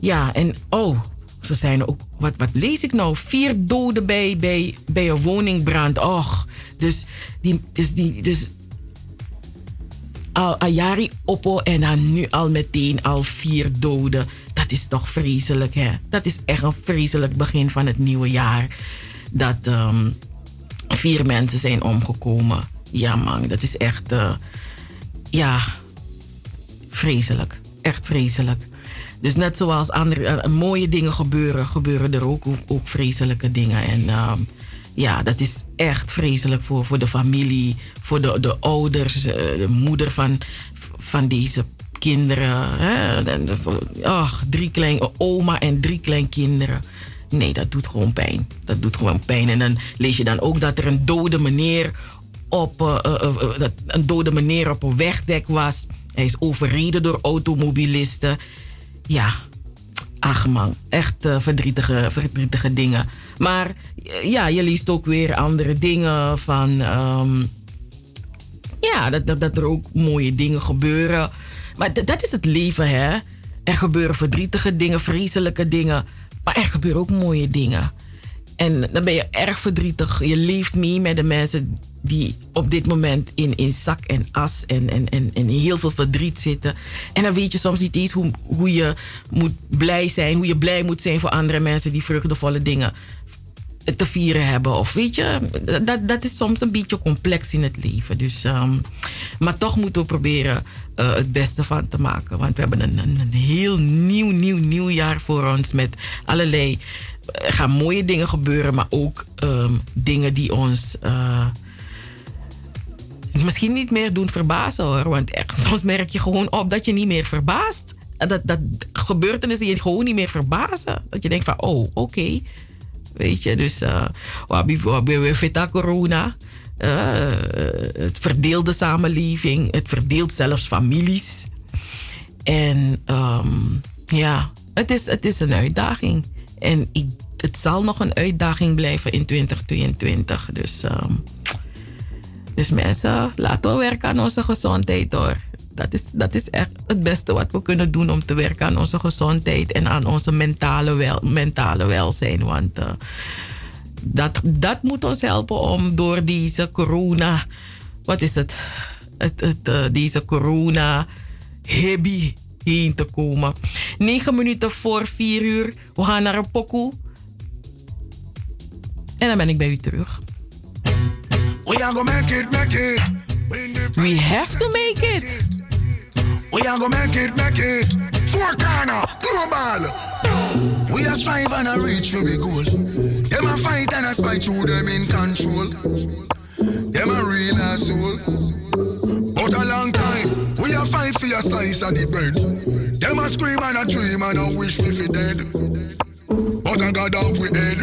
ja, en oh, ze zijn ook, wat, wat lees ik nou? Vier doden bij, bij, bij een woningbrand. Och, dus, die, dus, die, dus al Ayari Oppo en dan nu al meteen al vier doden. Dat is toch vreselijk, hè? Dat is echt een vreselijk begin van het nieuwe jaar. Dat um, vier mensen zijn omgekomen. Ja, man, dat is echt, uh, ja, vreselijk. Echt vreselijk. Dus net zoals andere uh, mooie dingen gebeuren, gebeuren er ook, ook, vreselijke dingen. En uh, ja, dat is echt vreselijk voor, voor de familie, voor de, de ouders, uh, de moeder van, van deze kinderen. Hè? Ach, drie klein, oma en drie kleinkinderen. Nee, dat doet gewoon pijn. Dat doet gewoon pijn. En dan lees je dan ook dat er een dode meneer op, dat een dode meneer op een wegdek was. Hij is overreden door automobilisten ja, man, echt uh, verdrietige, verdrietige dingen. Maar ja, je leest ook weer andere dingen van... Um, ja, dat, dat er ook mooie dingen gebeuren. Maar dat is het leven, hè. Er gebeuren verdrietige dingen, vreselijke dingen. Maar er gebeuren ook mooie dingen. En dan ben je erg verdrietig. Je leeft mee met de mensen die op dit moment in, in zak en as en, en, en, heel veel verdriet zitten. En dan weet je soms niet eens hoe, hoe je moet blij zijn, hoe je blij moet zijn voor andere mensen die vreugdevolle dingen te vieren hebben. Of weet je, dat, dat is soms een beetje complex in het leven. Dus, um, maar toch moeten we proberen uh, het beste van te maken. Want we hebben een, een, heel nieuw, nieuw, nieuw jaar voor ons met allerlei er gaan mooie dingen gebeuren, maar ook um, dingen die ons uh, misschien niet meer doen verbazen hoor. Want echt, soms merk je gewoon op dat je niet meer verbaast. dat, dat gebeurtenissen je gewoon niet meer verbazen. Dat je denkt van, oh, oké. Weet je, dus uh, we vita corona. Uh, het verdeelt de samenleving. Het verdeelt zelfs families. En um, ja, het is, het is een uitdaging. En het zal nog een uitdaging blijven in 2022. Dus, um, dus mensen, laten we werken aan onze gezondheid hoor. Dat is, dat is echt het beste wat we kunnen doen om te werken aan onze gezondheid en aan onze mentale, wel, mentale welzijn. Want uh, dat, dat moet ons helpen om door deze corona. Wat is het? het, het uh, deze corona heavy heen te komen. 9 minuten voor 4 uur. We gaan naar een pokoe. En dan ben ik bij u terug. We are gonna make it, make it. We have to make it. We are gonna make it, make it. Four corner, global. We are strive and a reach for the goal. Them a fight and a spite through them in control. Them a real asshole. But a long time, we a fight for your slice of the bread. Them a scream and a dream and a wish we fi dead. But I got off with head.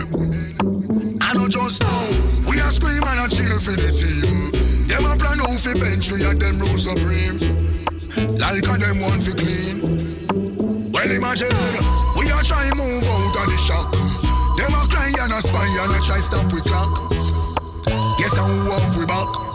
I know just now, we a scream and a cheer for the team. Them a plan out fi bench we and them rule supreme. Like a them one fi clean. Well imagine, we a try move out of the shock. Them a cry and a spy and a try stop we clock. Guess how off we back.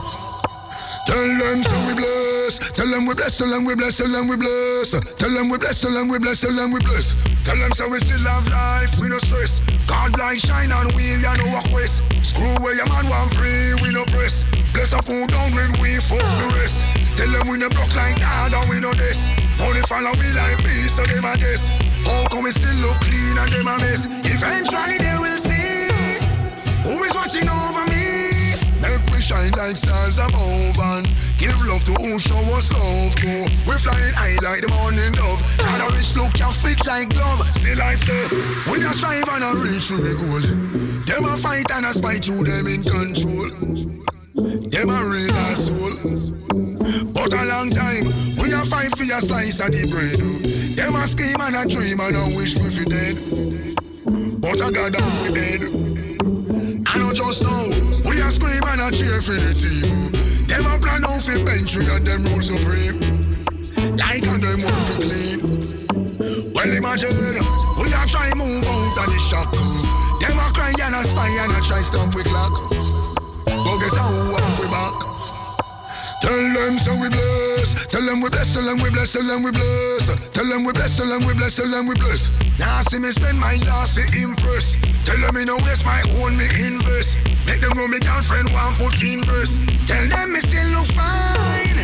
Tell them so we bless. Tell them we bless. Tell them we bless. Tell them we bless. Tell them we bless. Tell them we bless. Tell them we bless. Tell them so we still have life. We no stress. God light shine on we ya know a quest. Screw where your man want pray. We no press. Bless up who down when we fuck the rest. Tell them we no block like that and we no this. Only follow we like me so them a guess. How come we still look clean and them a mess? Eventually they will see who is watching over me. We shine like stars above and give love to who show us love to. We're flying high like the morning dove. Got a rich look, can fit like glove. See life there. We just strive and a reach the goal. Them a fight and a spite through them in control. Them a real asshole. But a long time, we a fight for your slice of the bread. Them a scheme and a dream and a wish we fi dead. But I got down we dead. I know just now, we are scream and a cheer for the team. Them a plan out for bench we and them rule supreme. Like and them want for clean. Well imagine, we are try move out of the shock. Them a cry and a spy and a try stop we clock. But guess how off we back. Tell them so we bless. Tell them we bless. Tell them we bless. Tell them we bless. Tell them we bless. Tell them we bless. Tell them we bless. Now see me spend my last to impress. Tell them me no waste my own me invest. Make them know me girlfriend want put in. Tell them me still look fine.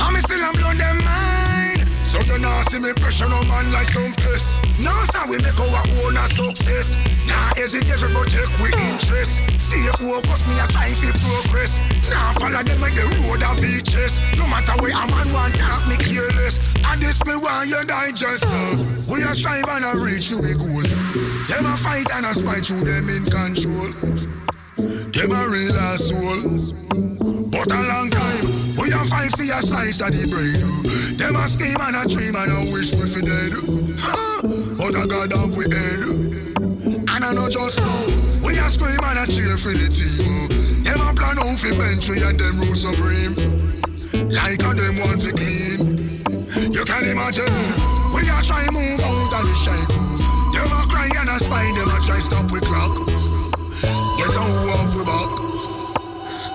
I me still am blow them mind. So you know see me pressure no man like some piss. No sir we make our own a success. Now hesitate everybody take we interest. Stay focused, me a try for progress. Now follow them like the road a beaches. No matter where a man want talk, me careless. And this me want you digest. Uh. We a strive and a reach to be goal. Them a fight and a spite through them in control. Them a real asshole. But a long time, we a fight for a slice of the bread. Them a scheme and a dream and a wish we fi dead. Ha! But a God of we head. And I know just now, we a scream and a cheer for the team. Them a plan out fi bench we and them rule supreme. Like a them want fi clean. You can imagine, we a try move out of the shackle. Them a cry and a spy, them a try stop we clock. Yes, how off we back.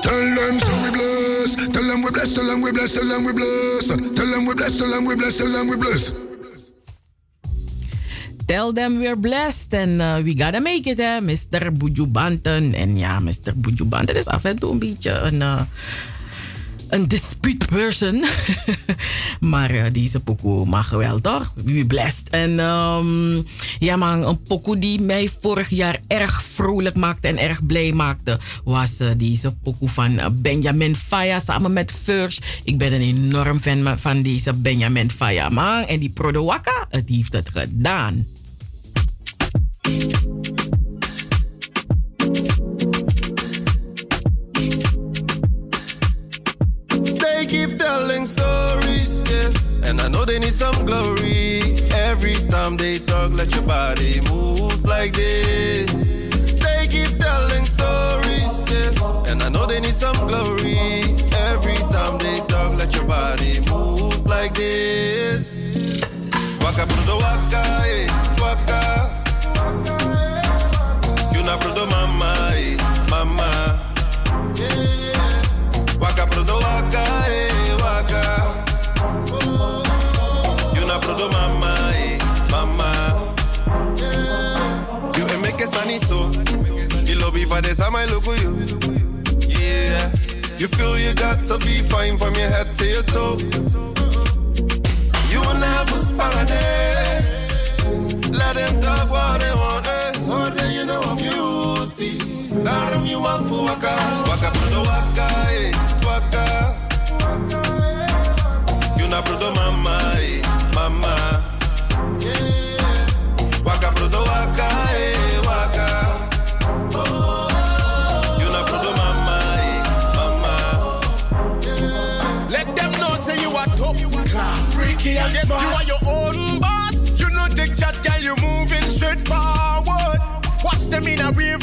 Tell them so we bless. Tell them we bless. Tell them we bless. Tell them we bless. Tell them we bless. Tell them we bless. Tell them we bless. Tell them we're blessed and uh, we gotta make it, hè. Mr. Bujubanten. En ja, Mr. Bujubanten is af en toe een beetje een, uh, een dispute person. maar uh, deze pokoe mag wel, toch? We blessed. En um, ja, man, een pokoe die mij vorig jaar erg vrolijk maakte en erg blij maakte... was uh, deze pokoe van Benjamin Faya samen met First. Ik ben een enorm fan van deze Benjamin Faya, man. En die Prodowaka, het heeft het gedaan. keep telling stories, yeah. And I know they need some glory. Every time they talk, let your body move like this. They keep telling stories, yeah. And I know they need some glory. Every time they talk, let your body move like this. Waka, brudo, waka, eh, waka. from your head in a rave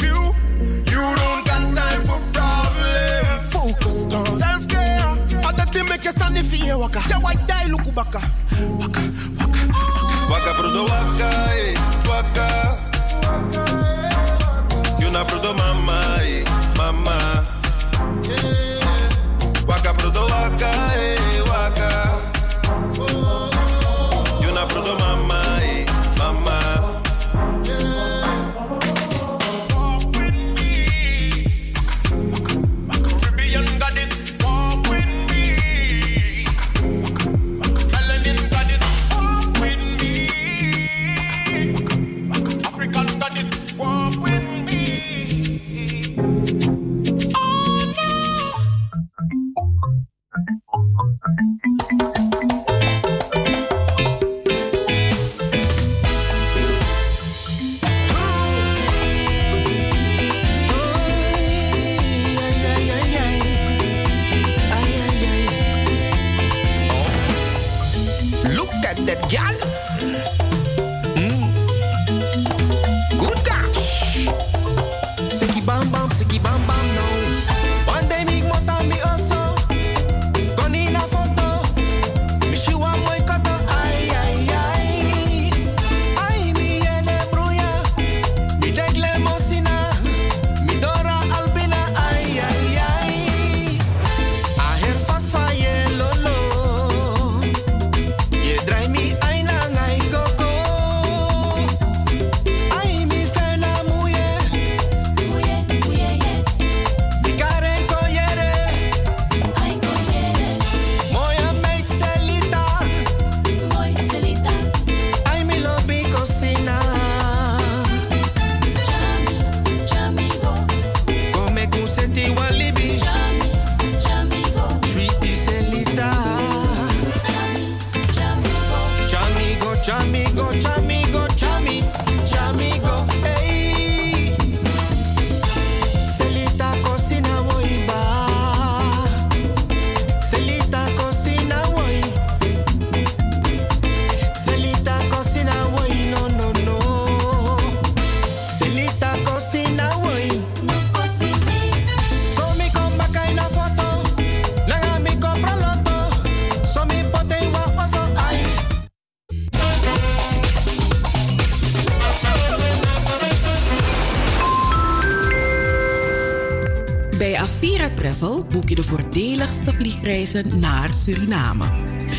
boek je de voordeligste vliegreizen naar Suriname.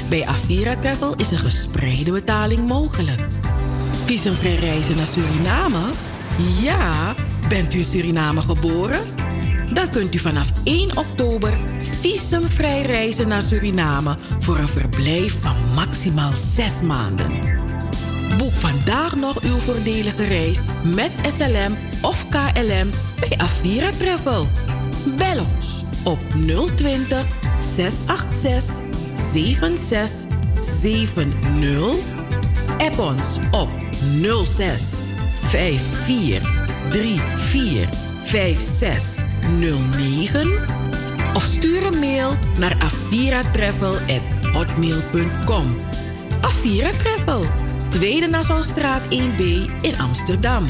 Bij Avira Travel is een gespreide betaling mogelijk. Visumvrij reizen naar Suriname? Ja, bent u in Suriname geboren? Dan kunt u vanaf 1 oktober visumvrij reizen naar Suriname voor een verblijf van maximaal 6 maanden. Boek vandaag nog uw voordelige reis met SLM of KLM bij Avira Travel. 020 686 7670. App ons op 06 54 34 5609 of stuur een mail naar aviratravel.hotmail.com. Avira Travel, Tweede Nassaustraat 1B in Amsterdam.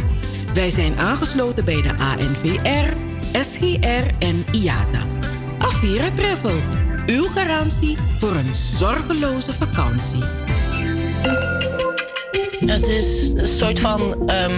Wij zijn aangesloten bij de ANVR, SGR en IATA. Avira Travel, uw garantie voor een zorgeloze vakantie. Het is een soort van. ehm,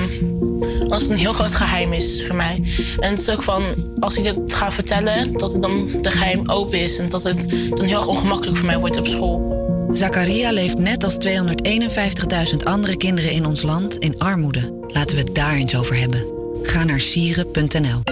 als het een heel groot geheim is voor mij. En het is ook van. Als ik het ga vertellen, dat het dan de geheim open is. En dat het dan heel erg ongemakkelijk voor mij wordt op school. Zakaria leeft net als 251.000 andere kinderen in ons land in armoede. Laten we het daar eens over hebben. Ga naar sieren.nl.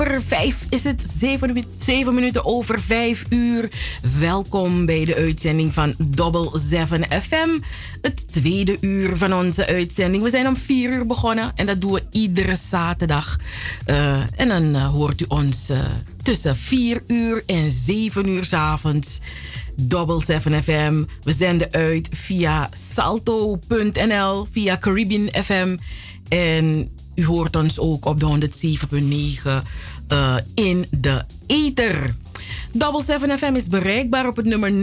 Over vijf is het. Zeven, mi- zeven minuten over vijf uur. Welkom bij de uitzending van Double 7 FM. Het tweede uur van onze uitzending. We zijn om vier uur begonnen en dat doen we iedere zaterdag. Eh, en dan eh, hoort u ons eh, tussen vier uur en zeven uur 's avonds. Double 7 FM. We zenden uit via salto.nl, via Caribbean FM. En u hoort ons ook op de 107.9 eh, in de ether. Double 7 FM is bereikbaar op het nummer 0641559112.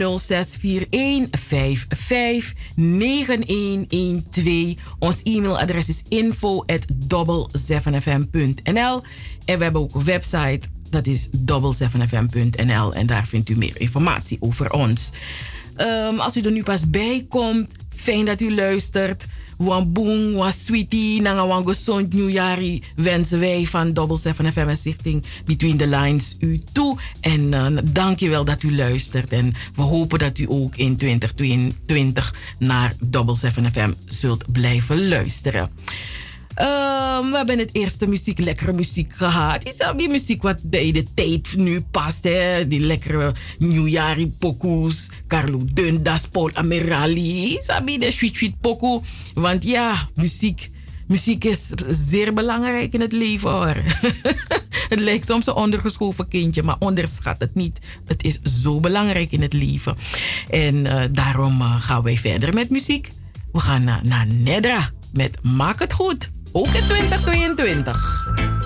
Ons e-mailadres is info at 7fm.nl. En we hebben ook een website, dat is 7fm.nl. En daar vindt u meer informatie over ons. Um, als u er nu pas bij komt, fijn dat u luistert. Wan boom, wan sweetie, nanga wan gezond nieuwjaar wensen wij van Double 7 FM en Stichting Between the Lines u toe. En uh, dank je wel dat u luistert. En we hopen dat u ook in 2022 naar Double 7 FM zult blijven luisteren. Um, we hebben het eerste muziek, lekkere muziek gehad. Is dat die muziek wat bij de tijd nu past, hè? Die lekkere nieuwjari pokoes. Carlo Dundas, Paul Amirali. Sabi de sweet sweet pokoe. Want ja, muziek, muziek is zeer belangrijk in het leven hoor. het lijkt soms een ondergeschoven kindje, maar onderschat het niet. Het is zo belangrijk in het leven. En uh, daarom uh, gaan wij verder met muziek. We gaan naar, naar Nedra met Maak het goed. Ook in 2022.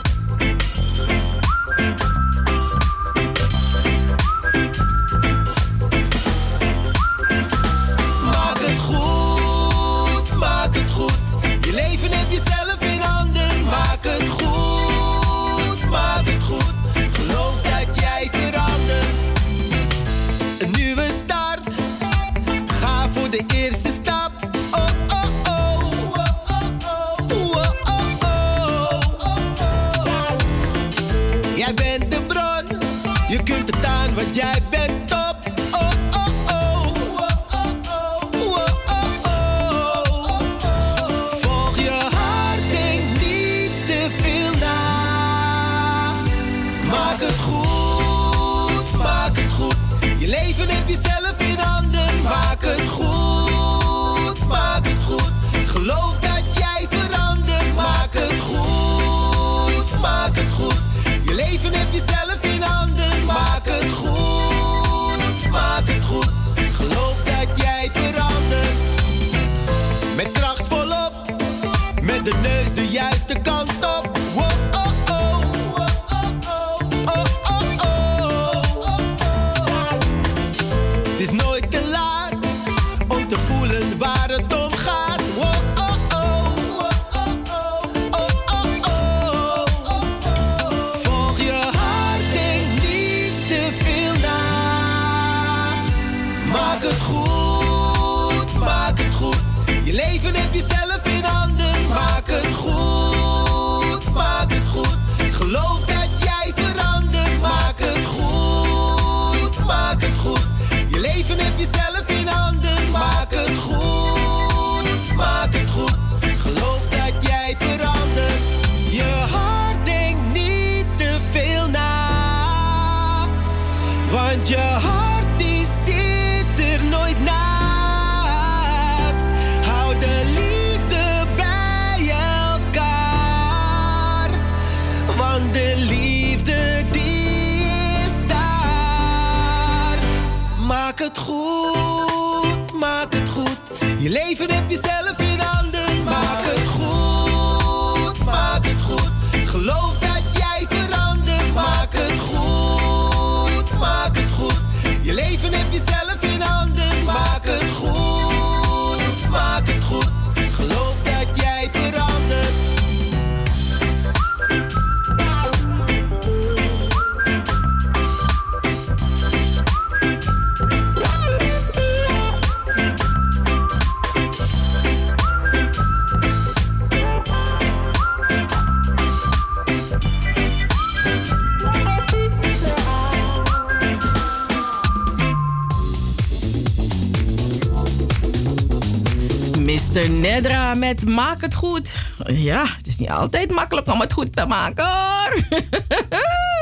Met Maak het goed. Ja, het is niet altijd makkelijk om het goed te maken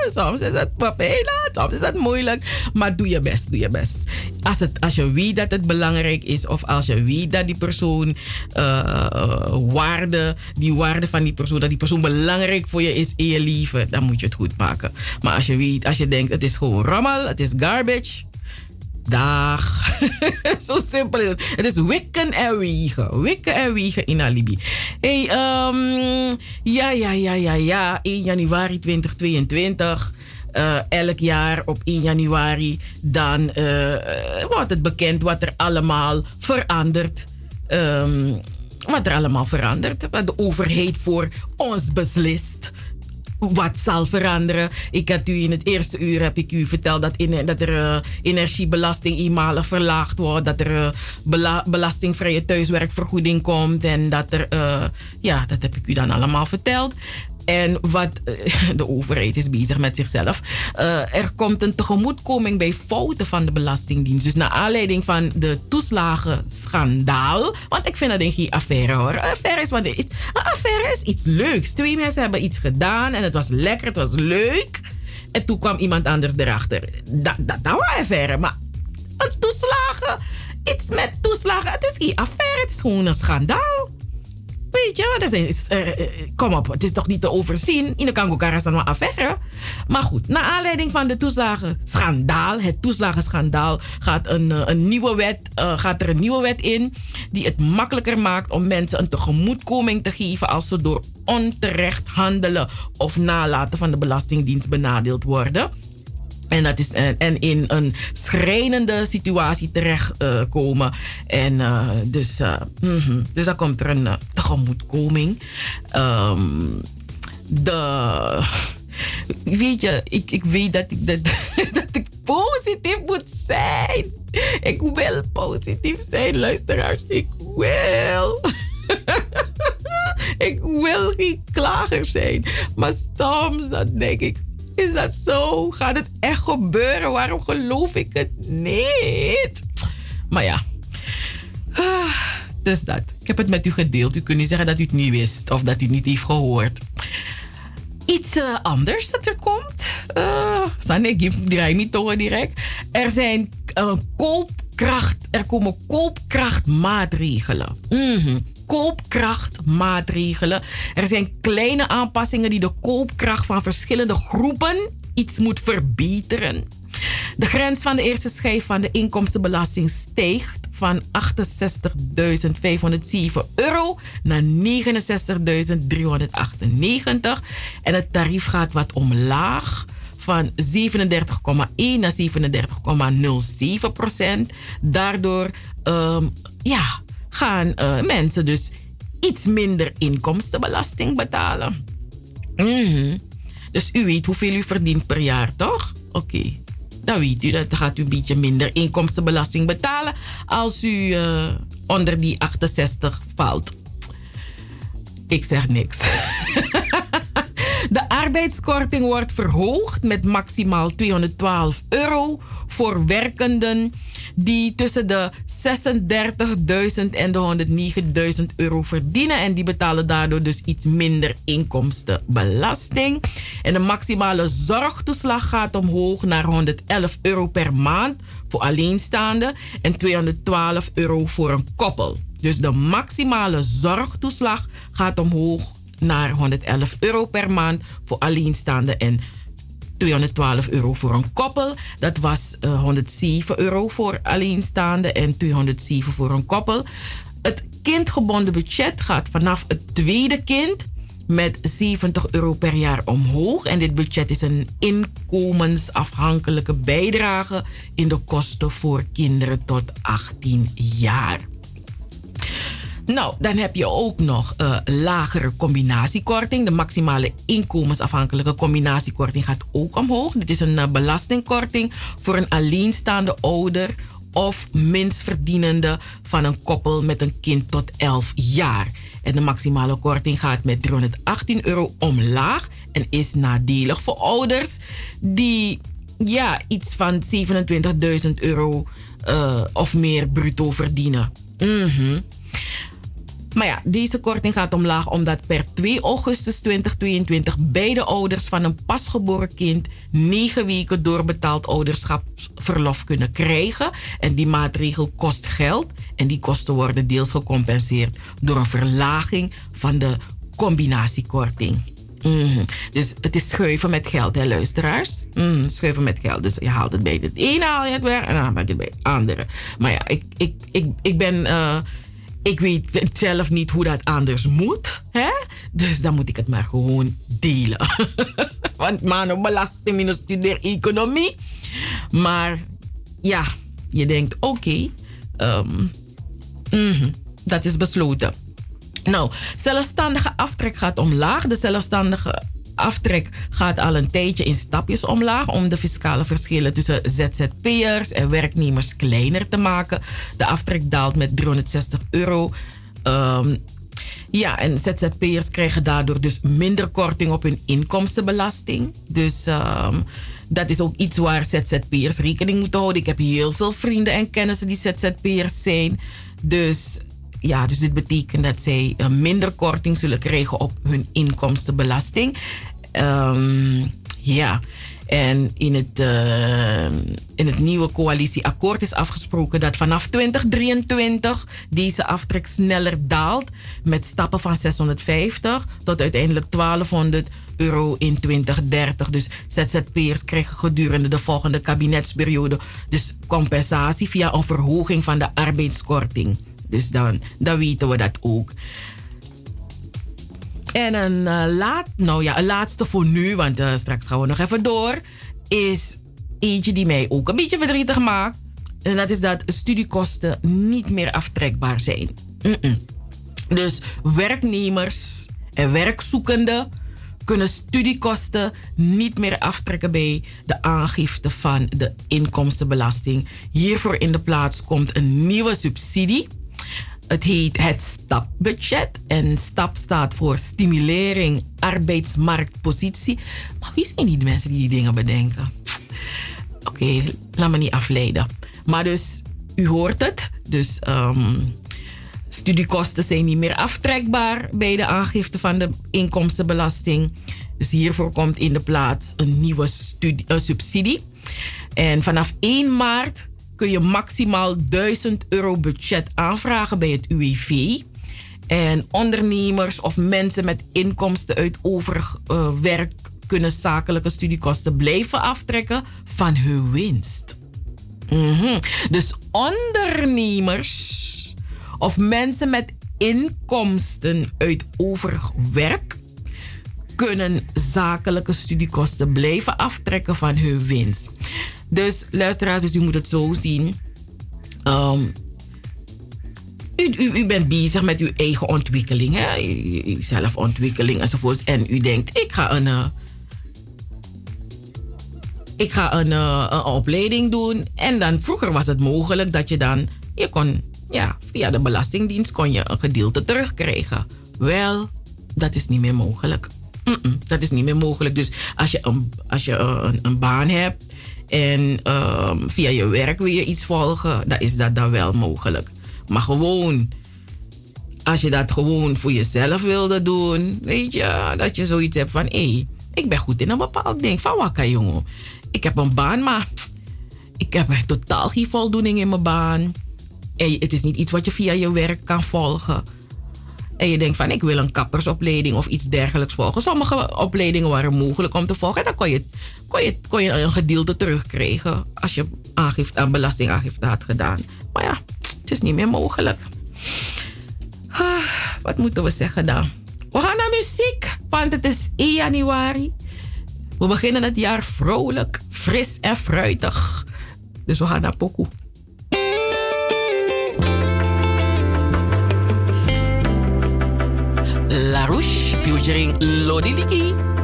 soms is het vervelend, soms is het moeilijk. Maar doe je best, doe je best. Als, het, als je weet dat het belangrijk is, of als je weet dat die persoon uh, waarde, die waarde van die persoon, dat die persoon belangrijk voor je is in je leven, dan moet je het goed maken. Maar als je weet, als je denkt, het is gewoon rommel, het is garbage. Dag. Zo simpel is het. Het is en wiegen. Wikken en wiegen in alibi. Hey, um, ja, ja, ja, ja, ja. 1 januari 2022. eh, elk jaar op 1 januari, dan eh, eh, wordt het bekend wat er allemaal verandert. Ehm, wat er allemaal verandert. Wat de overheid voor ons beslist wat zal veranderen. Ik had u in het eerste uur heb ik u verteld dat, in, dat er uh, energiebelasting eenmalig verlaagd wordt. Dat er bela belastingvrije thuiswerkvergoeding komt. En dat er, uh, ja, dat heb ik u dan allemaal verteld. En wat de overheid is bezig met zichzelf. Uh, er komt een tegemoetkoming bij fouten van de Belastingdienst. Dus naar aanleiding van de toeslagenschandaal. Want ik vind dat een geen affaire hoor. Een affaire is, wat is, affaire is iets leuks. Twee mensen hebben iets gedaan en het was lekker, het was leuk. En toen kwam iemand anders erachter. Dat, dat, dat was affaire. Maar een toeslagen, iets met toeslagen, het is geen affaire, het is gewoon een schandaal. Weet je, wat is, uh, kom op, het is toch niet te overzien. In de Kango dan een affaire. Maar goed, naar aanleiding van de toeslagenschandaal, het toeslagenschandaal, gaat, een, een nieuwe wet, gaat er een nieuwe wet in die het makkelijker maakt om mensen een tegemoetkoming te geven als ze door onterecht handelen of nalaten van de Belastingdienst benadeeld worden. En, dat is, en, en in een schrijnende situatie terechtkomen. En uh, dus, mm -hmm. dus dan komt er een tegemoetkoming. Um, de. Weet je, ik, ik weet dat ik, dat, dat ik positief moet zijn. Ik wil positief zijn, luisteraars. Ik wil. ik wil geen klager zijn. Maar soms dan denk ik, is dat zo? Gaat het echt gebeuren? Waarom geloof ik het niet? Maar ja. Dus dat. Ik heb het met u gedeeld. U kunt niet zeggen dat u het niet wist of dat u het niet heeft gehoord. Iets uh, anders dat er komt. Uh, Sanne, ik draai niet toch direct. Er zijn uh, koopkracht. Er komen koopkrachtmaatregelen. Mm koopkrachtmaatregelen. Er zijn kleine aanpassingen die de koopkracht van verschillende groepen iets moet verbeteren. De grens van de eerste schijf van de inkomstenbelasting stijgt van 68.507 euro naar 69.398. En het tarief gaat wat omlaag van 37,1 naar 37,07 procent. Daardoor um, ja, gaan uh, mensen dus iets minder inkomstenbelasting betalen. -hmm. Dus u weet hoeveel u verdient per jaar, toch? Oké. Dan weet u dat gaat u een beetje minder inkomstenbelasting betalen als u uh, onder die 68 valt. Ik zeg niks. De arbeidskorting wordt verhoogd met maximaal 212 euro voor werkenden die tussen de 36.000 en de 109.000 euro verdienen. En die betalen daardoor dus iets minder inkomstenbelasting. En de maximale zorgtoeslag gaat omhoog naar 111 euro per maand voor alleenstaanden en 212 euro voor een koppel. Dus de maximale zorgtoeslag gaat omhoog naar 111 euro per maand voor alleenstaanden en 212 euro voor een koppel. Dat was uh, 107 euro voor alleenstaande en 207 voor een koppel. Het kindgebonden budget gaat vanaf het tweede kind met 70 euro per jaar omhoog. En dit budget is een inkomensafhankelijke bijdrage in de kosten voor kinderen tot 18 jaar. Nou, dan heb je ook nog uh, lagere combinatiekorting. De maximale inkomensafhankelijke combinatiekorting gaat ook omhoog. Dit is een uh, belastingkorting voor een alleenstaande ouder of minstverdienende van een koppel met een kind tot 11 jaar. En de maximale korting gaat met 318 euro omlaag en is nadelig voor ouders die ja, iets van 27.000 euro uh, of meer bruto verdienen. -hmm. Maar ja, deze korting gaat omlaag omdat per 2 augustus 2022 beide ouders van een pasgeboren kind 9 weken doorbetaald ouderschapsverlof kunnen krijgen. En die maatregel kost geld en die kosten worden deels gecompenseerd door een verlaging van de combinatiekorting. Mm. Dus het is schuiven met geld, hè, luisteraars? Mm, schuiven met geld. Dus je haalt het bij het ene, haal je het weer en dan haal je het bij het andere. Maar ja, ik, ik, ik, ik ben. Uh, ik weet zelf niet hoe dat anders moet. Hè? Dus dan moet ik het maar gewoon delen. Want mano belasting studeer economie. Maar ja, je denkt oké, ehm, mhm, dat is besloten. Nou, zelfstandige aftrek gaat omlaag. De zelfstandige aftrek gaat al een tijdje in stapjes omlaag om de fiscale verschillen tussen ZZP'ers en werknemers kleiner te maken. De aftrek daalt met 360 euro. Ehm, ja, en ZZP'ers krijgen daardoor dus minder korting op hun inkomstenbelasting. Dus ehm, dat is ook iets waar ZZP'ers rekening moeten houden. Ik heb heel veel vrienden en kennissen die ZZP'ers zijn. Dus ja, dus dit betekent dat zij uh, minder korting zullen krijgen op hun inkomstenbelasting. Um, ja, en in het, uh, in het nieuwe coalitieakkoord is afgesproken dat vanaf 2023 deze aftrek sneller daalt. Met stappen van 650 tot uiteindelijk 1200 euro in 2030. Dus ZZP'ers krijgen gedurende de volgende kabinetsperiode dus compensatie via een verhoging van de arbeidskorting. Dus dan, dan weten we dat ook. En een, uh, laat, nou ja, een laatste voor nu, want uh, straks gaan we nog even door. Is eentje die mij ook een beetje verdrietig maakt. En dat is dat studiekosten niet meer aftrekbaar zijn. Dus werknemers en werkzoekenden kunnen studiekosten niet meer aftrekken bij de aangifte van de inkomstenbelasting. Hiervoor in de plaats komt een nieuwe subsidie het heet het STAP-budget. En STAP staat voor stimulering arbeidsmarktpositie. Maar wie zijn die mensen die die dingen bedenken? Oké, laat me niet afleiden. Maar dus, u hoort het. Dus um, studiekosten zijn niet meer aftrekbaar bij de aangifte van de inkomstenbelasting. Dus hiervoor komt in de plaats een nieuwe studie, uh, subsidie. En vanaf 1 maart kun je maximaal 1000 euro budget aanvragen bij het UWV. En ondernemers of mensen met inkomsten uit overig uh, werk kunnen zakelijke studiekosten blijven aftrekken van hun winst. -hmm. Dus ondernemers of mensen met inkomsten uit overig werk kunnen zakelijke studiekosten blijven aftrekken van hun winst. Dus luisteraars, dus u moet het zo zien. Um, u, u, u, bent bezig met uw eigen ontwikkeling, hè? Zelfontwikkeling enzovoorts. En u denkt, ik ga een, uh, ik ga een, uh, een, opleiding doen. En dan vroeger was het mogelijk dat je dan, je kon, ja, via de Belastingdienst kon je een gedeelte terugkrijgen. Wel, dat is niet meer mogelijk. Dat is niet meer mogelijk. Dus als je een, als je een, een baan hebt en um, via je werk wil je iets volgen, dan is dat dan wel mogelijk. Maar gewoon, als je dat gewoon voor jezelf wilde doen, weet je, dat je zoiets hebt van hé, ik ben goed in een bepaald ding. Van wakker jongen. Ik heb een baan, maar ik heb totaal geen voldoening in mijn baan. En het is niet iets wat je via je werk kan volgen. En je denkt van ik wil een kappersopleiding of iets dergelijks volgen. Sommige opleidingen waren mogelijk om te volgen. En dan kon je, kon je, kon je een gedeelte terugkrijgen als je aangifte, een belastingaangifte had gedaan. Maar ja, het is niet meer mogelijk. Ah, wat moeten we zeggen dan? We gaan naar muziek, want het is 1 januari. We beginnen het jaar vrolijk, fris en fruitig. Dus we gaan naar Pokoe. Featuring Lodi Liki.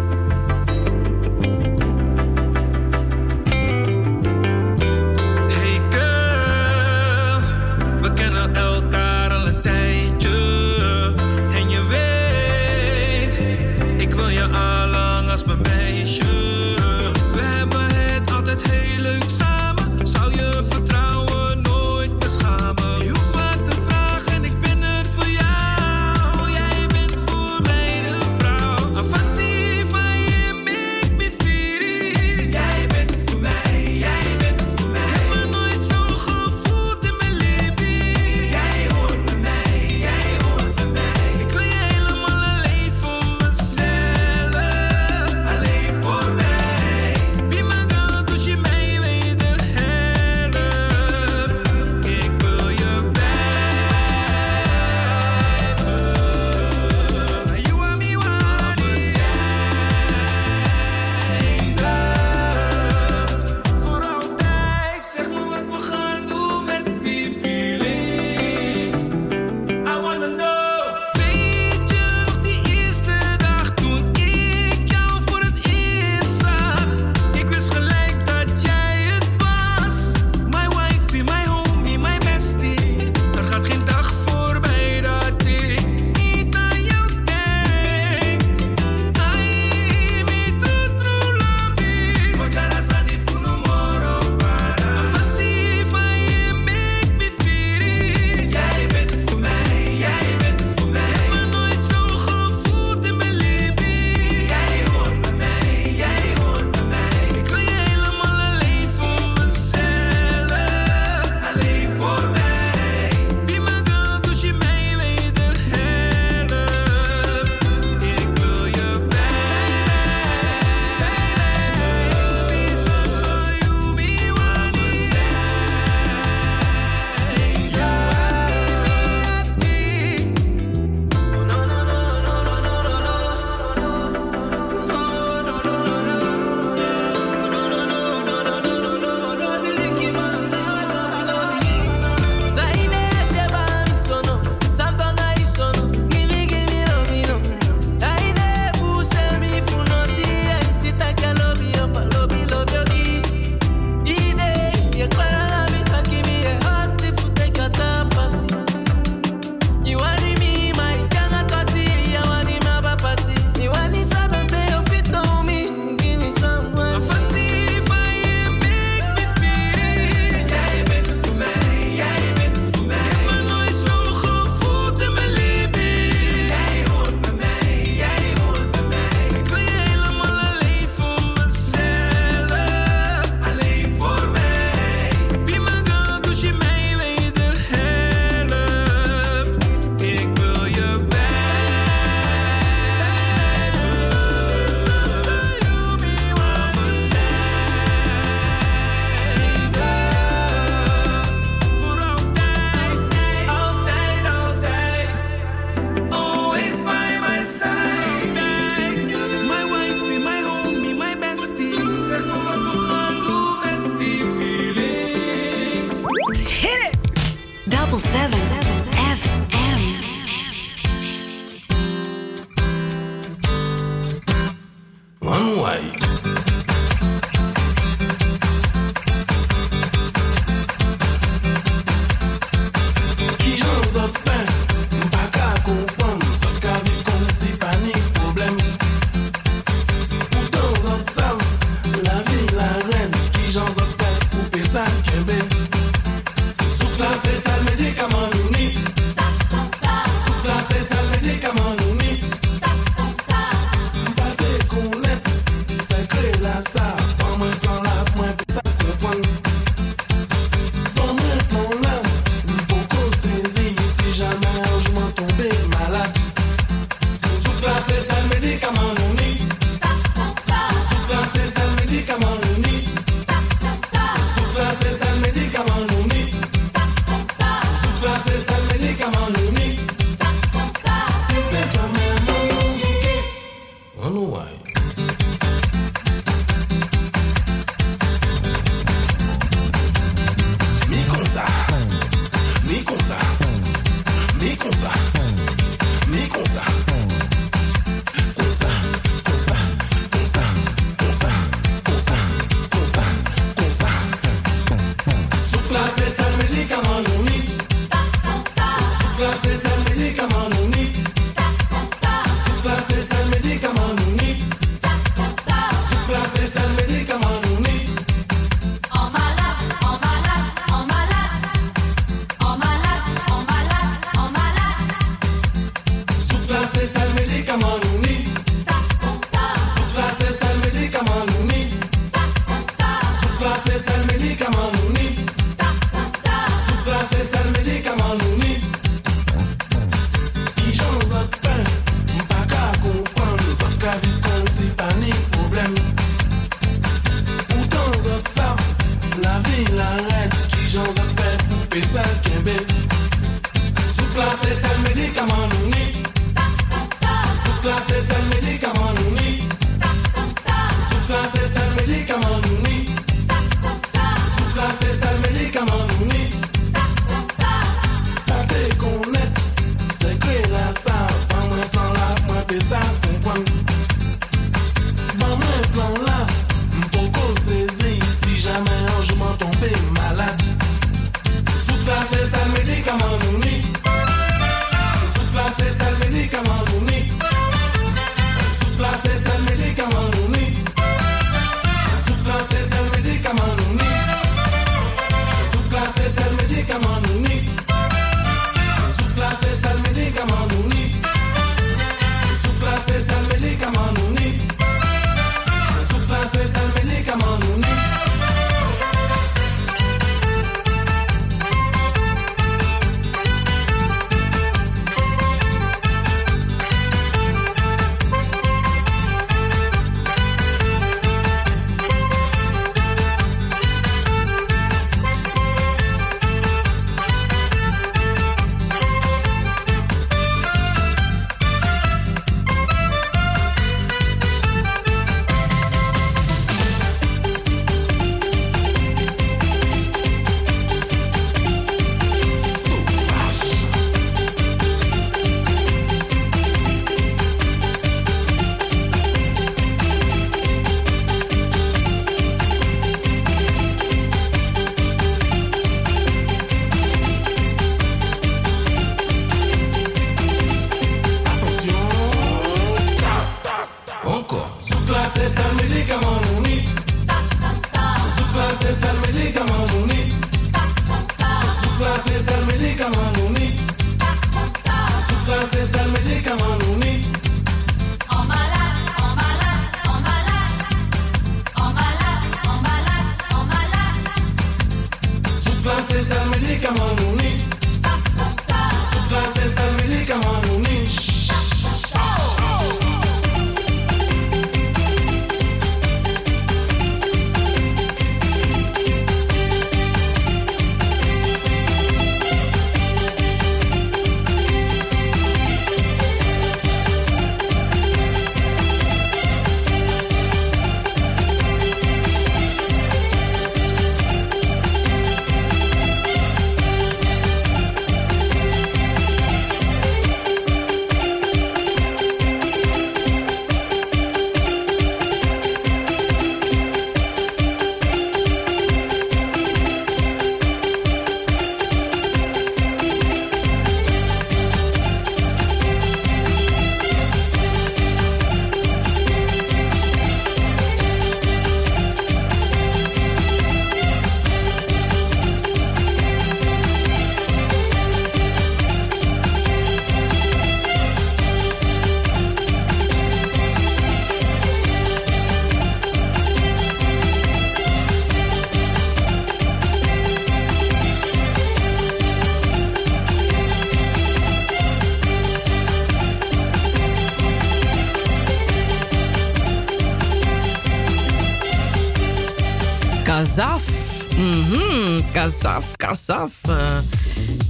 Kazaf. Uh,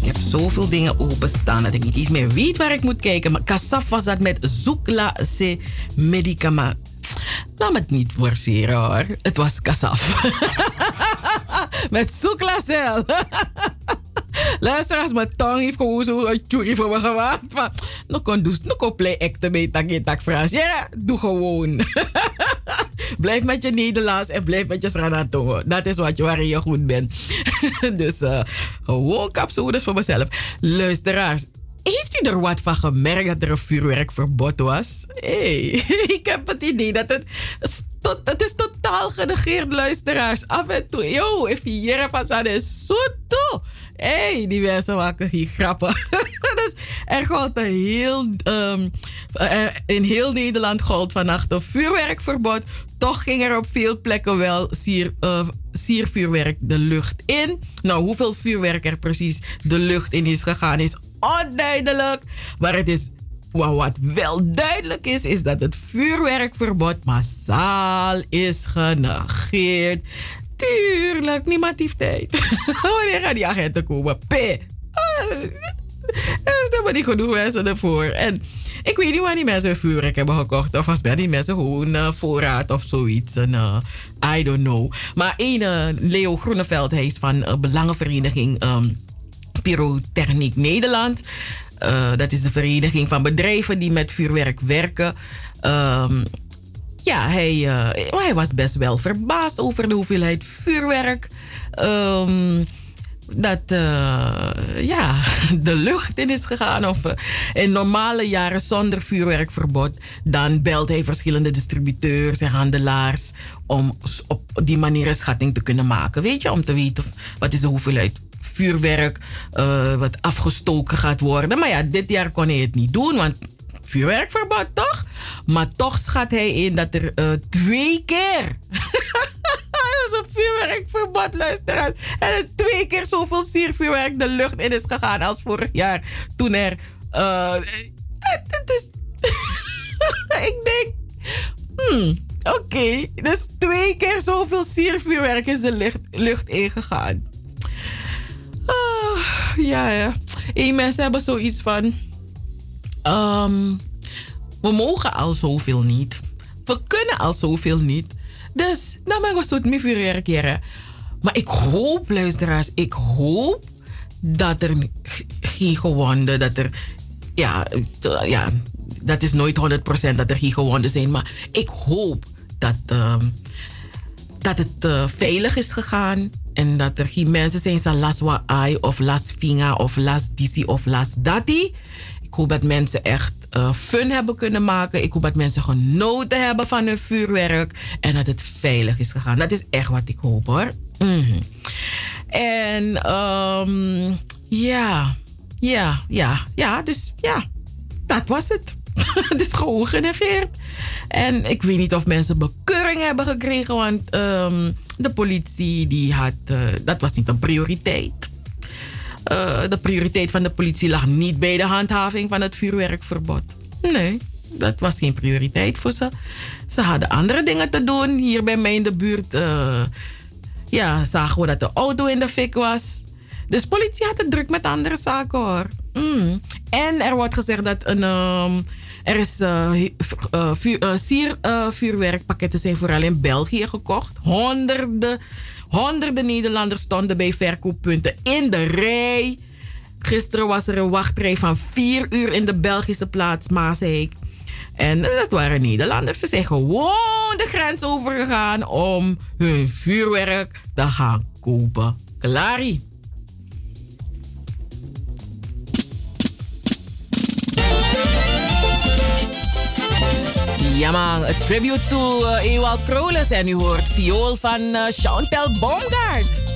ik heb zoveel dingen openstaan dat ik niet eens meer weet waar ik moet kijken. Maar kazaf was dat met Zoekla C medicament. Laat me het niet forceren hoor. Het was kazaf. met Zoekla. Luister, als mijn tong heeft gewoon zo een tjoerie voor me gemaakt. Nog kon dus, nog kon play acten bij. Ja, doe gewoon. blijf met je Nederlands en blijf met je Sranatongo. Dat is wat je, waarin je goed bent. dus uh, gewoon capsules voor mezelf. Luisteraars, heeft u er wat van gemerkt dat er een vuurwerkverbod was? hey, ik heb het idee dat het, het is totaal genegeerd, luisteraars. Af en toe, yo, if je van is zo toe hey, die mensen maken hier grappen. dus er gold heel, um, in heel Nederland gold vannacht een vuurwerkverbod. Toch ging er op veel plekken wel sier, uh, siervuurwerk de lucht in. Nou, hoeveel vuurwerk er precies de lucht in is gegaan is onduidelijk. Maar het is wat wel duidelijk is, is dat het vuurwerkverbod massaal is genegeerd. Tuurlijk, niemand heeft tijd. Wanneer gaan die agenten komen? P. Er is helemaal niet genoeg mensen ervoor. En ik weet niet waar die mensen vuurwerk hebben gekocht. Of als bij die mensen gewoon uh, voorraad of zoiets. En, uh, I don't know. Maar een uh, Leo Groeneveld, hij is van Belangenvereniging um, Pyrotechniek Nederland. dat is de vereniging van bedrijven die met vuurwerk werken. Um, ja, hij, uh, hij was best wel verbaasd over de hoeveelheid vuurwerk. Um, dat uh, ja, de lucht in is gegaan. Of uh, in normale jaren zonder vuurwerkverbod. Dan belt hij verschillende distributeurs en handelaars. Om op die manier een schatting te kunnen maken. Weet je, om te weten wat is de hoeveelheid vuurwerk uh, wat afgestoken gaat worden. Maar ja, dit jaar kon hij het niet doen. Want vuurwerkverbod, toch? Maar toch schat hij in dat er uh, twee keer. dat is een vuurwerkverbod, luisteraars. En er twee keer zoveel siervuurwerk de lucht in is gegaan als vorig jaar. Toen er. Uh, het, is. ik denk. Hmm, Oké, dus twee keer zoveel siervuurwerk is de lucht, lucht ingegaan. Oh, ja, ja. En mensen hebben zoiets van Um, we mogen al zoveel niet. We kunnen al zoveel niet. Dus dan mag we zo niet reageren. Maar ik hoop, luisteraars, ik hoop dat er geen gewonden, dat er, ja, ja, dat is nooit 100% dat er geen gewonden zijn. Maar ik hoop dat, um, dat het uh, veilig is gegaan. En dat er geen mensen zijn, zoals las wa ai of las vinga of las disi of las dati. Ik hoop dat mensen echt uh, fun hebben kunnen maken. Ik hoop dat mensen genoten hebben van hun vuurwerk. En dat het veilig is gegaan. Dat is echt wat ik hoop hoor. -hmm. En um, ja, ja, ja, ja. Dus ja, dat was het. het is gewoon genegeerd. En ik weet niet of mensen bekeuring hebben gekregen. Want um, de politie die had... Uh, dat was niet een prioriteit. Uh, de prioriteit van de politie lag niet bij de handhaving van het vuurwerkverbod. Nee, dat was geen prioriteit voor ze. Ze hadden andere dingen te doen. Hier bij mij in de buurt uh, ja, zagen we dat de auto in de fik was. Dus politie had het druk met andere zaken hoor. Mm. En er wordt gezegd dat een, um, er is vuur, siervuurwerkpakketten zijn vooral in België gekocht. Honderden Honderden Nederlanders stonden bij verkooppunten in de rij. Gisteren was er een wachtrij van vier uur in de Belgische plaats Maasheek. En dat waren Nederlanders. Ze zijn gewoon de grens overgegaan om hun vuurwerk te gaan kopen. Klarie. Ja man, a tribute to uh, Ewald Kroles en u hoort viool van uh, Chantal Baumgart.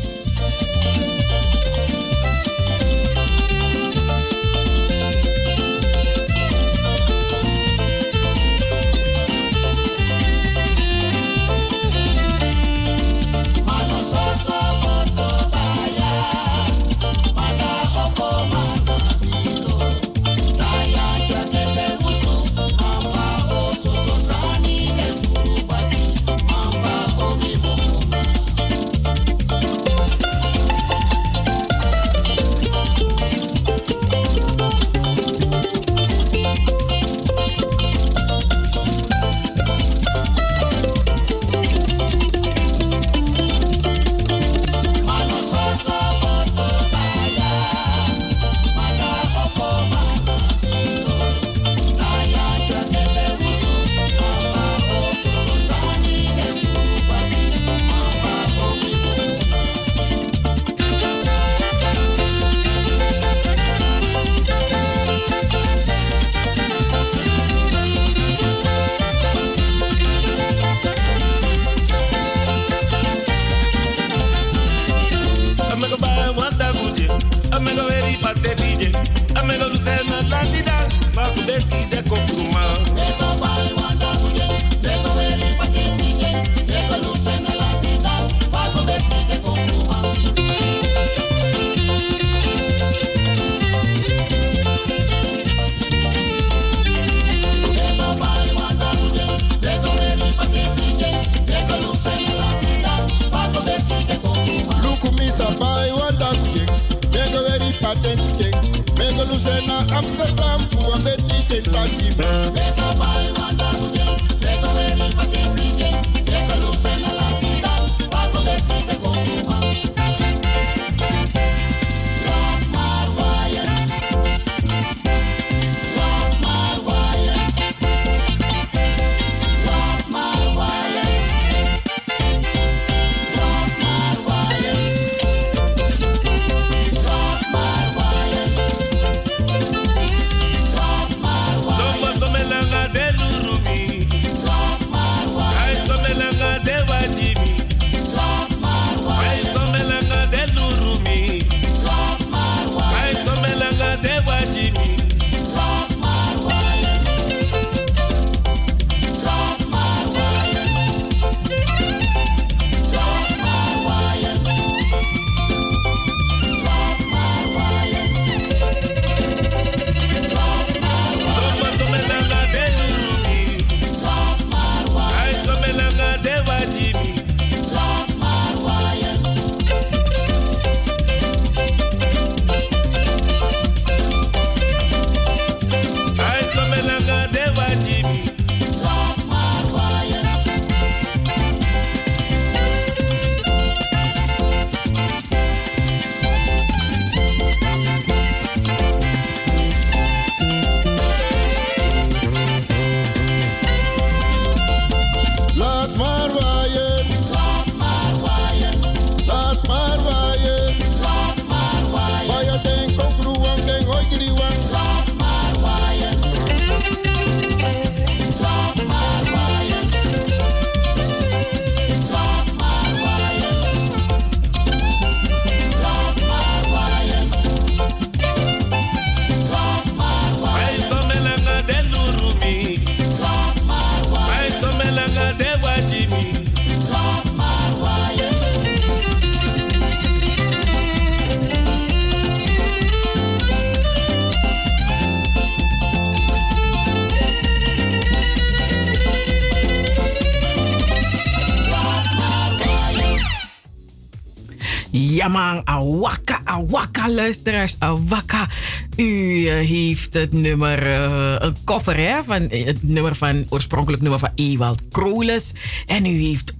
Ja man, awaka, awaka luisteraars, awaka. U eh, heeft het nummer, eh, een cover hè, van eh, het nummer van, oorspronkelijk nummer van Ewald Kroles. En u heeft,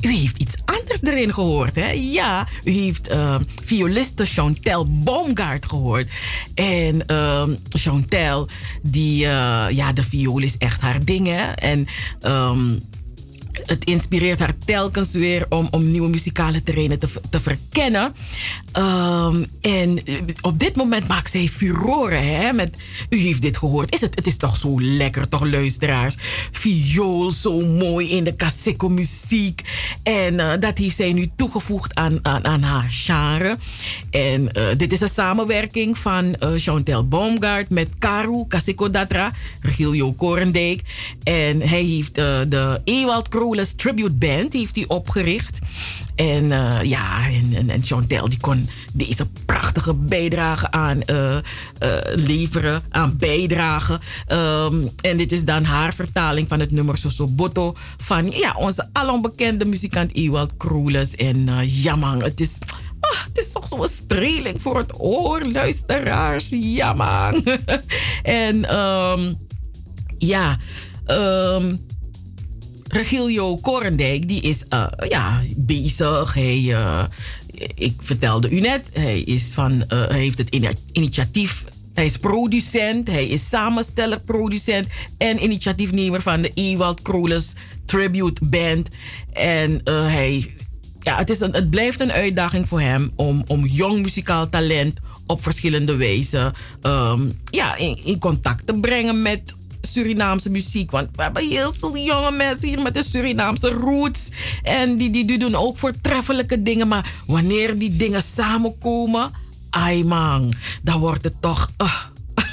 u heeft iets anders erin gehoord hè. Ja, u heeft violiste Chantel Baumgart gehoord. En eh, Chantel, die, ja de viool is echt haar ding hè. En... ehm, het inspireert haar telkens weer om, om nieuwe muzikale terreinen te, te. Ehm, en op dit moment maakt zij furoren. Hè, met, u heeft dit gehoord. Is het, het is toch zo lekker, toch, luisteraars? Viool, zo mooi in de Kaseko muziek. En eh, dat heeft zij nu toegevoegd aan, aan, aan haar genre. En eh, dit is een samenwerking van eh, Chantel Baumgart met Karu Kaseko Datra, Regilio Korendijk. En hij heeft eh, de Ewald Kroles Tribute Band heeft hij opgericht. En eh, ja, en, en, en Chantel die kon deze prachtige bijdrage aan eh, eh, leveren, aan bijdragen. Ehm, en dit is dan haar vertaling van het nummer Sosoboto van ja, onze alombekende muzikant Ewald Kroles. En eh ja man, het is... Ah, het is toch zo'n streling voor het oor, luisteraars. Ja, man. en ehm, ja, ehm Regilio Korendijk, die is eh, ja, bezig. Eh, ik vertelde u net, hij, is van, eh, heeft het initiatief. Hij is producent, hij is samensteller, producent en initiatiefnemer van de Ewald Kroles Tribute Band. En hij, ja, het, is een, het blijft een uitdaging voor hem om, om jong muzikaal talent op verschillende wijzen ehm, ja, in contact te brengen met Surinaamse muziek. Want we hebben heel veel jonge mensen hier met de Surinaamse roots. En die, die, die doen ook voortreffelijke dingen. Maar wanneer die dingen samenkomen, ai man, dan wordt het toch... ah,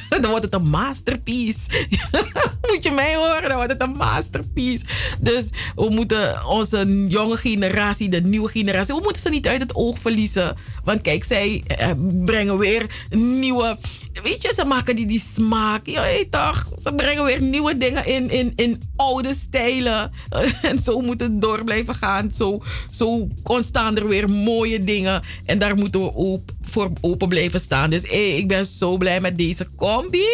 dan wordt het een masterpiece. Moet je mij horen, dan wordt het een masterpiece. Dus we moeten onze jonge generatie, de nieuwe generatie, we moeten ze niet uit het oog verliezen. Want kijk, zij eh, brengen weer nieuwe weet je, ze maken die, die smaak. Ja, toch? Ze brengen weer nieuwe dingen in, in, in oude stijlen. En zo moet het door blijven gaan. Zo, zo ontstaan er weer mooie dingen. En daar moeten we op, voor open blijven staan. Dus hey, ik ben zo blij met deze combi.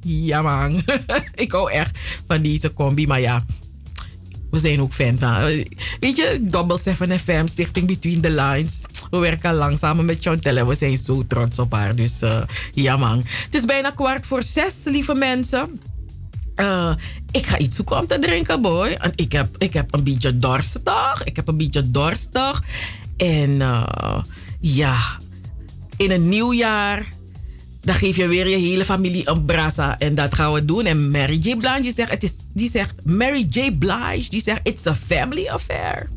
Ja, man. ik hou echt van deze combi. Maar ja, we zijn ook fan van. Weet je, Double 7 FM, Stichting Between the Lines. We werken lang samen met Chantel en we zijn zo trots op haar. Dus uh, ja man. Het is bijna kwart voor zes, lieve mensen. Uh, ik ga iets zoeken om te drinken, boy. En ik heb, ik heb een beetje dorstig. Ik heb een beetje dorstig. En ja, in een nieuw jaar dan geef je weer je hele familie een brasa. En dat gaan we doen. En Mary J. Blige zegt, het is, die zegt, Mary J. Blige, die zegt, it's a family affair.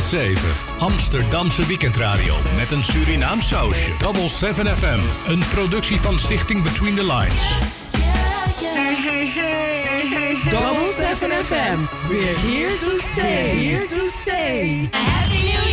Tot 7. Amsterdamse weekendradio met een Surinaam sausje. Double 7 FM. Een productie van Stichting Between the Lines. Hey, hey, hey, hey, hey. Double 7 FM. We're here to stay. Here to stay. Happy New Year!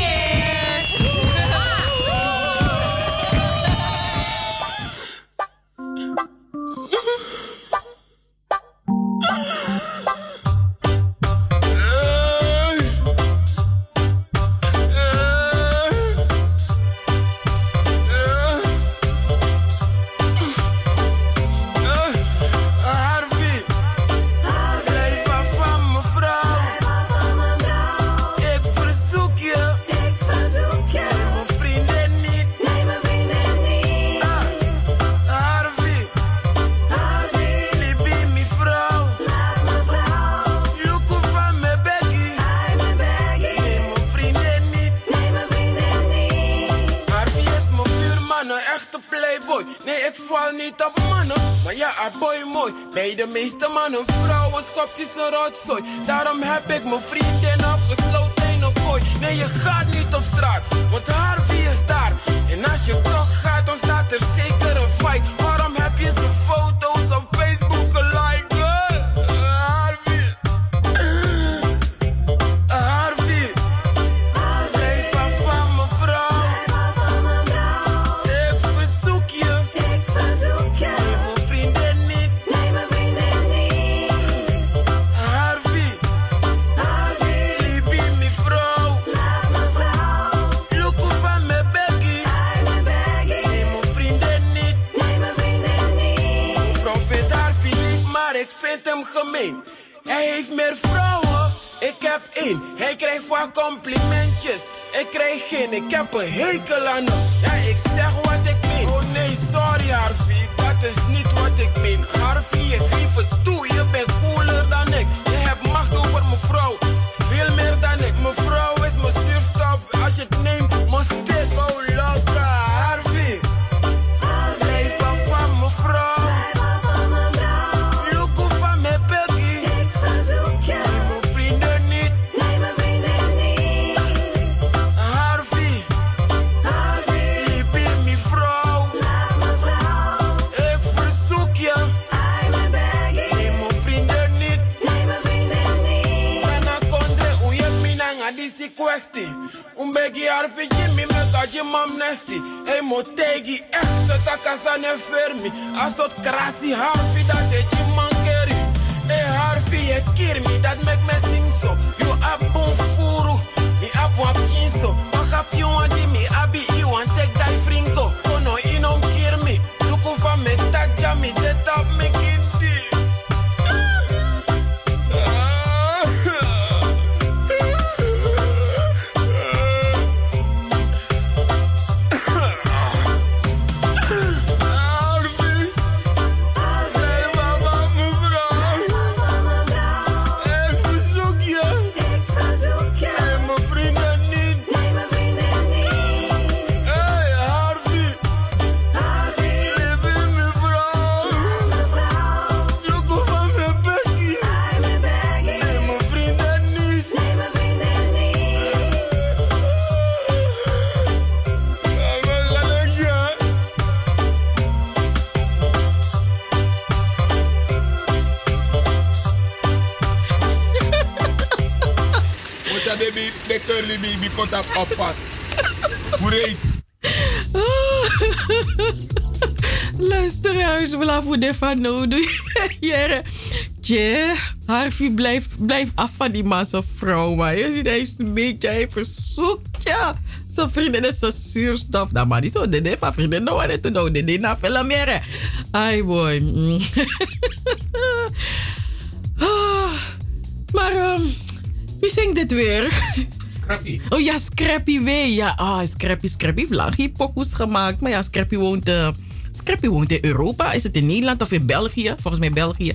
Is een rotzooi. Daarom heb ik mijn vriendin op oppas. Hoe reed? Luisteraars, we voor de van nodig. Jere. Tje, Harvey, blijf, blijf af van die massa vrouw. Maar je ziet, hij een beetje, hij verzoekt je. Zijn vrienden is zo zuurstof. Nou, maar die zo, de van vrienden, nou, wat te doen, de na veel meer. Ai, boy. Ah, maar, um, wie zingt dit weer? Oh ja, Scrappy weer. Ja, ah, Scrappy, Scrappy heeft lang geen pokoes gemaakt. Maar ja, Scrappy woont, eh, Scrappy woont in Europa. Is het in Nederland of in België? Volgens mij België.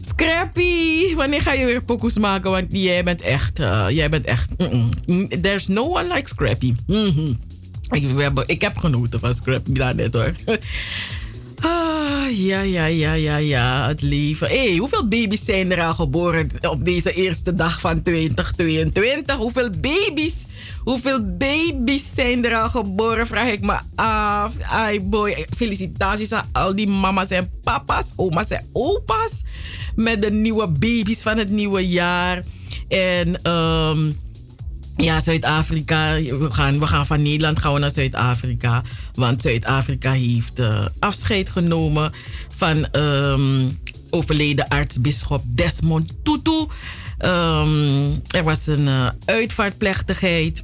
Scrappy, wanneer ga je weer pokoes maken? Want jij bent echt, eh, jij bent echt... mm, mm. There's no one like Scrappy. Mhm. ik, ik heb genoten van Scrappy daarnet hoor. Ja, ja, ja, ja, ja. Het leven. Hé, hey, hoeveel baby's zijn er al geboren op deze eerste dag van 2022? Hoeveel baby's, hoeveel baby's zijn er al geboren? Vraag ik me af. Ai boy, felicitaties aan al die mama's en papa's, oma's en opa's. Met de nieuwe baby's van het nieuwe jaar. En um, ja, Zuid-Afrika. We gaan, we gaan van Nederland gaan we naar Zuid-Afrika. Want Zuid-Afrika heeft uh, afscheid genomen van um, overleden aartsbisschop Desmond Tutu. Um, er was een uh, uitvaartplechtigheid.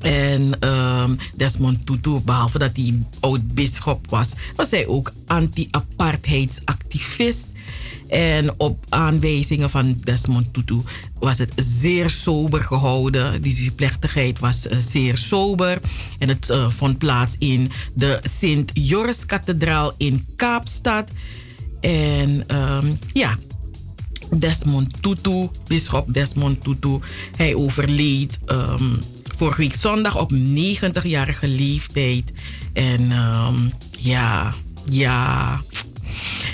En um, Desmond Tutu, behalve dat hij oud-bisschop was, was hij ook anti-apartheidsactivist. En op aanwijzingen van Desmond Tutu was het zeer sober gehouden. Die plechtigheid was uh, zeer sober. En het uh, vond plaats in de Sint-Joris-kathedraal in Kaapstad. En um, ja, Desmond Tutu, bischop Desmond Tutu, hij overleed um, vorige week zondag op 90-jarige leeftijd. En um, ja, ja,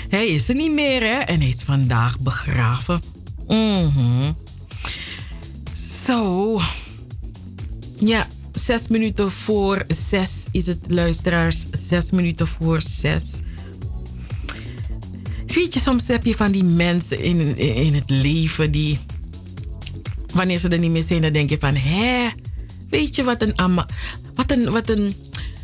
hij is er niet meer, hè? En hij is vandaag begraven. Mm. Zo. Ja, zes minuten voor zes is het, luisteraars. Zes minuten voor zes. Weet je, soms heb je van die mensen in, in, in het leven die... Wanneer ze er niet meer zijn, dan denk je van... Hè, weet je wat een... Wat een, wat een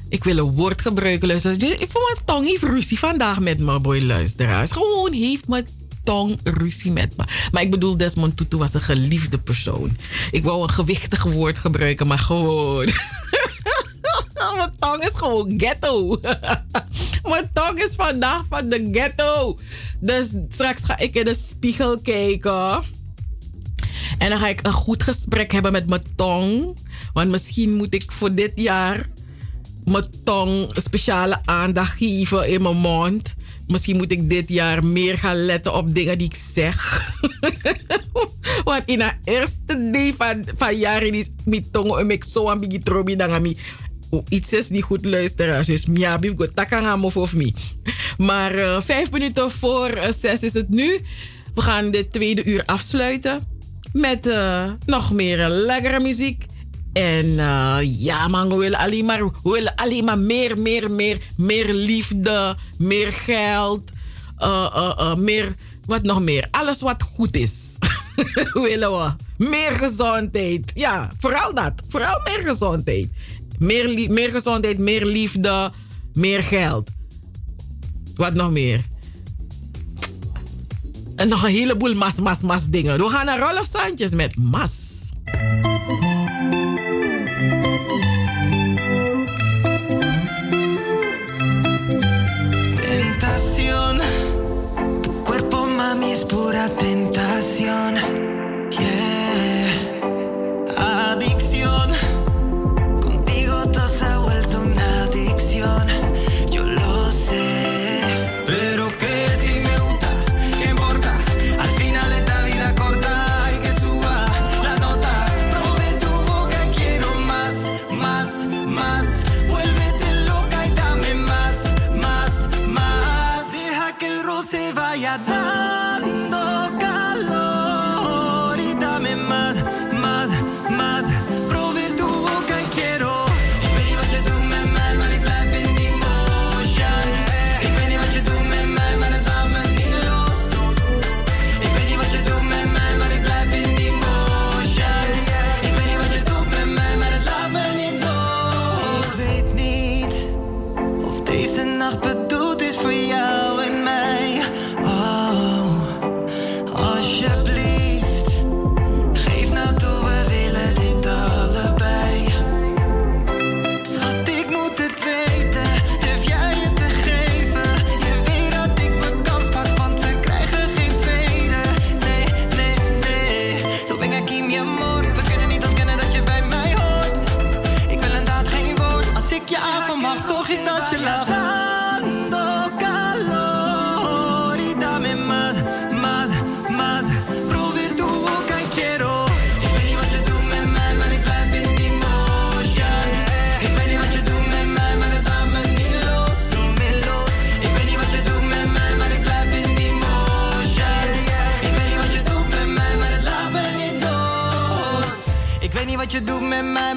ik wil een woord gebruiken. Ik voel mijn tong heeft ruzie vandaag met me, boy, luisteraars. Gewoon heeft mijn tong ruzie met me. Maar ik bedoel, Desmond Tutu was een geliefde persoon. Ik wou een gewichtig woord gebruiken, maar gewoon... mijn tong is gewoon ghetto. mijn tong is vandaag van de ghetto. Dus straks ga ik in de spiegel kijken. En dan ga ik een goed gesprek hebben met mijn tong. Want misschien moet ik voor dit jaar mijn tong speciale aandacht geven in mijn mond. Misschien moet ik dit jaar meer gaan letten op dingen die ik zeg. Want in de eerste dag van, van jaren is mijn tong en ik zo aan dan mi. Iets is niet goed luisteren. Dus ja, go takanga of me. Maar uh, vijf minuten voor uh, zes is het nu. We gaan dit tweede uur afsluiten met uh, nog meer lekkere muziek. En uh, ja, man, we willen alleen maar, willen alleen maar meer, meer, meer, meer liefde, meer geld, uh, uh, meer, wat nog meer? Alles wat goed is. willen we. Meer gezondheid. Ja, vooral dat. Vooral meer gezondheid. Meer, meer gezondheid, meer liefde, meer geld. Wat nog meer? En nog een heleboel mas, mas, mas dingen. We gaan naar Rolf Sanchez met mas.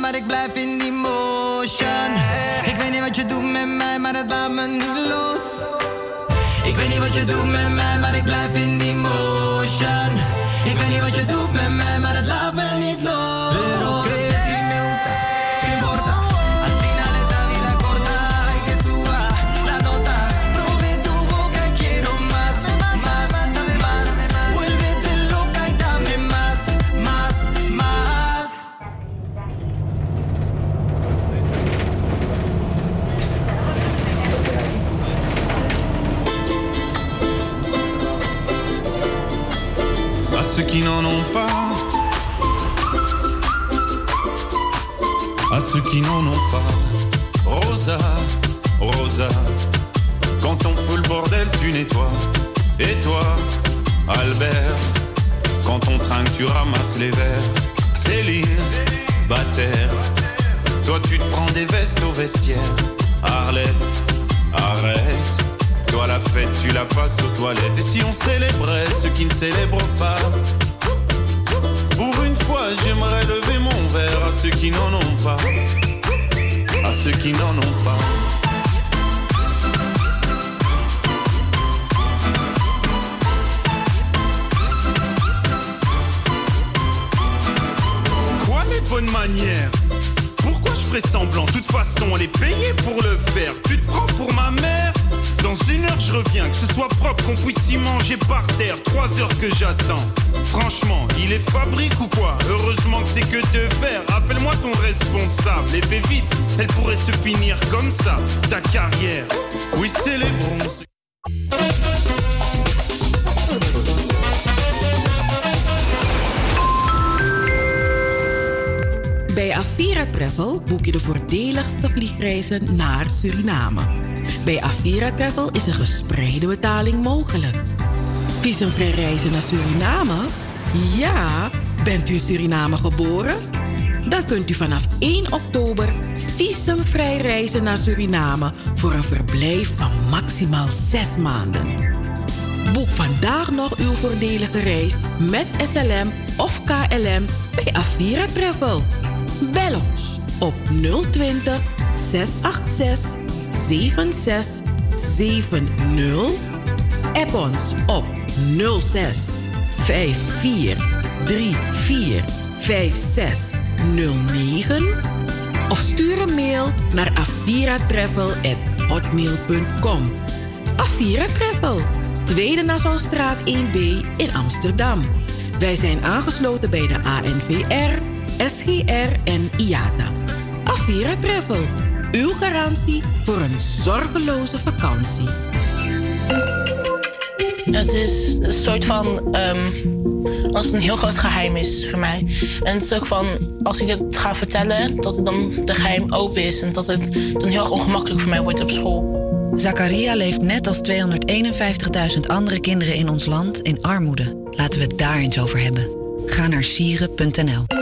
Maar ik blijf in die motion. Ik weet niet wat je doet met mij, maar dat laat me niet los. Ik weet niet wat je doet met mij, maar ik blijf in die motion. Ik weet niet wat je doet met mij, maar dat laat me niet los. À ceux qui n'en ont pas. Rosa, Rosa, quand on fout le bordel, tu nettoies. Et toi, Albert, quand on trinque, tu ramasses les verres. Céline, Bataire, toi tu te prends des vestes au vestiaire. Arlette, arrête. Toi la fête, tu la passes aux toilettes. Et si on célébrait ceux qui ne célèbrent pas? J'aimerais lever mon verre à ceux qui n'en ont pas. À ceux qui n'en ont pas. Quoi les bonnes manières? Pourquoi je ferais semblant? De toute façon, on est payé pour le faire. Tu te prends pour ma mère? Dans une heure, je reviens. Que ce soit propre, qu'on puisse y manger par terre. Trois heures que j'attends. Franchement, il est fabrique ou quoi? Heureusement que c'est que de faire. Appelle-moi ton responsable. Et fais vite, elle pourrait se finir comme ça. Ta carrière. Oui, célébrons. Bij Avira Travel boek je de voordeligste vliegreizen naar Suriname. Bij Avira Travel is een gespreide betaling mogelijk. Visumvrij reizen naar Suriname? Ja, bent u in Suriname geboren? Dan kunt u vanaf 1 oktober visumvrij reizen naar Suriname voor een verblijf van maximaal 6 maanden. Boek vandaag nog uw voordelige reis met SLM of KLM bij Avira Travel. Bel ons op 020 686 7670. App ons op 06 54 34 5609 of stuur een mail naar aviratravel@hotmail.com. Avira Travel, Tweede Nassaustraat 1B in Amsterdam. Wij zijn aangesloten bij de ANVR, SGR en IATA. Avira Travel, uw garantie voor een zorgeloze vakantie. Het is een soort van. ehm, als het een heel groot geheim is voor mij. En het is ook van. Als ik het ga vertellen, dat het dan de geheim open is. En dat het dan heel erg ongemakkelijk voor mij wordt op school. Zakaria leeft net als 251.000 andere kinderen in ons land in armoede. Laten we het daar eens over hebben. Ga naar sieren.nl.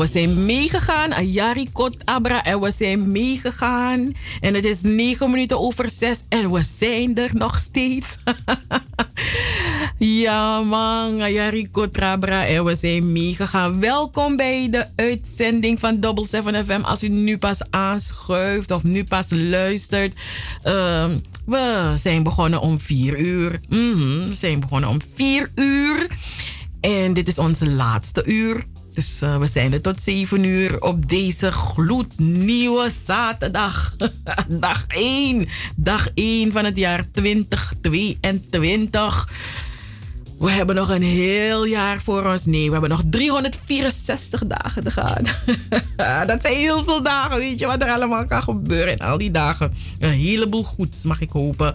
We zijn meegegaan. Ayari Kot Abra. En we zijn meegegaan. En het is negen minuten over zes. En we zijn er nog steeds. ja, man. Ayari Kot Abra. En we zijn meegegaan. Welkom bij de uitzending van Double 7 FM. Als u nu pas aanschuift of nu pas luistert. Ehm, we zijn begonnen om vier uur. Mhm, we zijn begonnen om vier uur. En dit is onze laatste uur. Dus uh, we zijn er tot 7 uur op deze gloednieuwe zaterdag. dag 1. Dag 1 van het jaar 2022. We hebben nog een heel jaar voor ons. Nee, we hebben nog 364 dagen te gaan. dat zijn heel veel dagen, weet je, wat er allemaal kan gebeuren in al die dagen. Een heleboel goeds, mag ik hopen.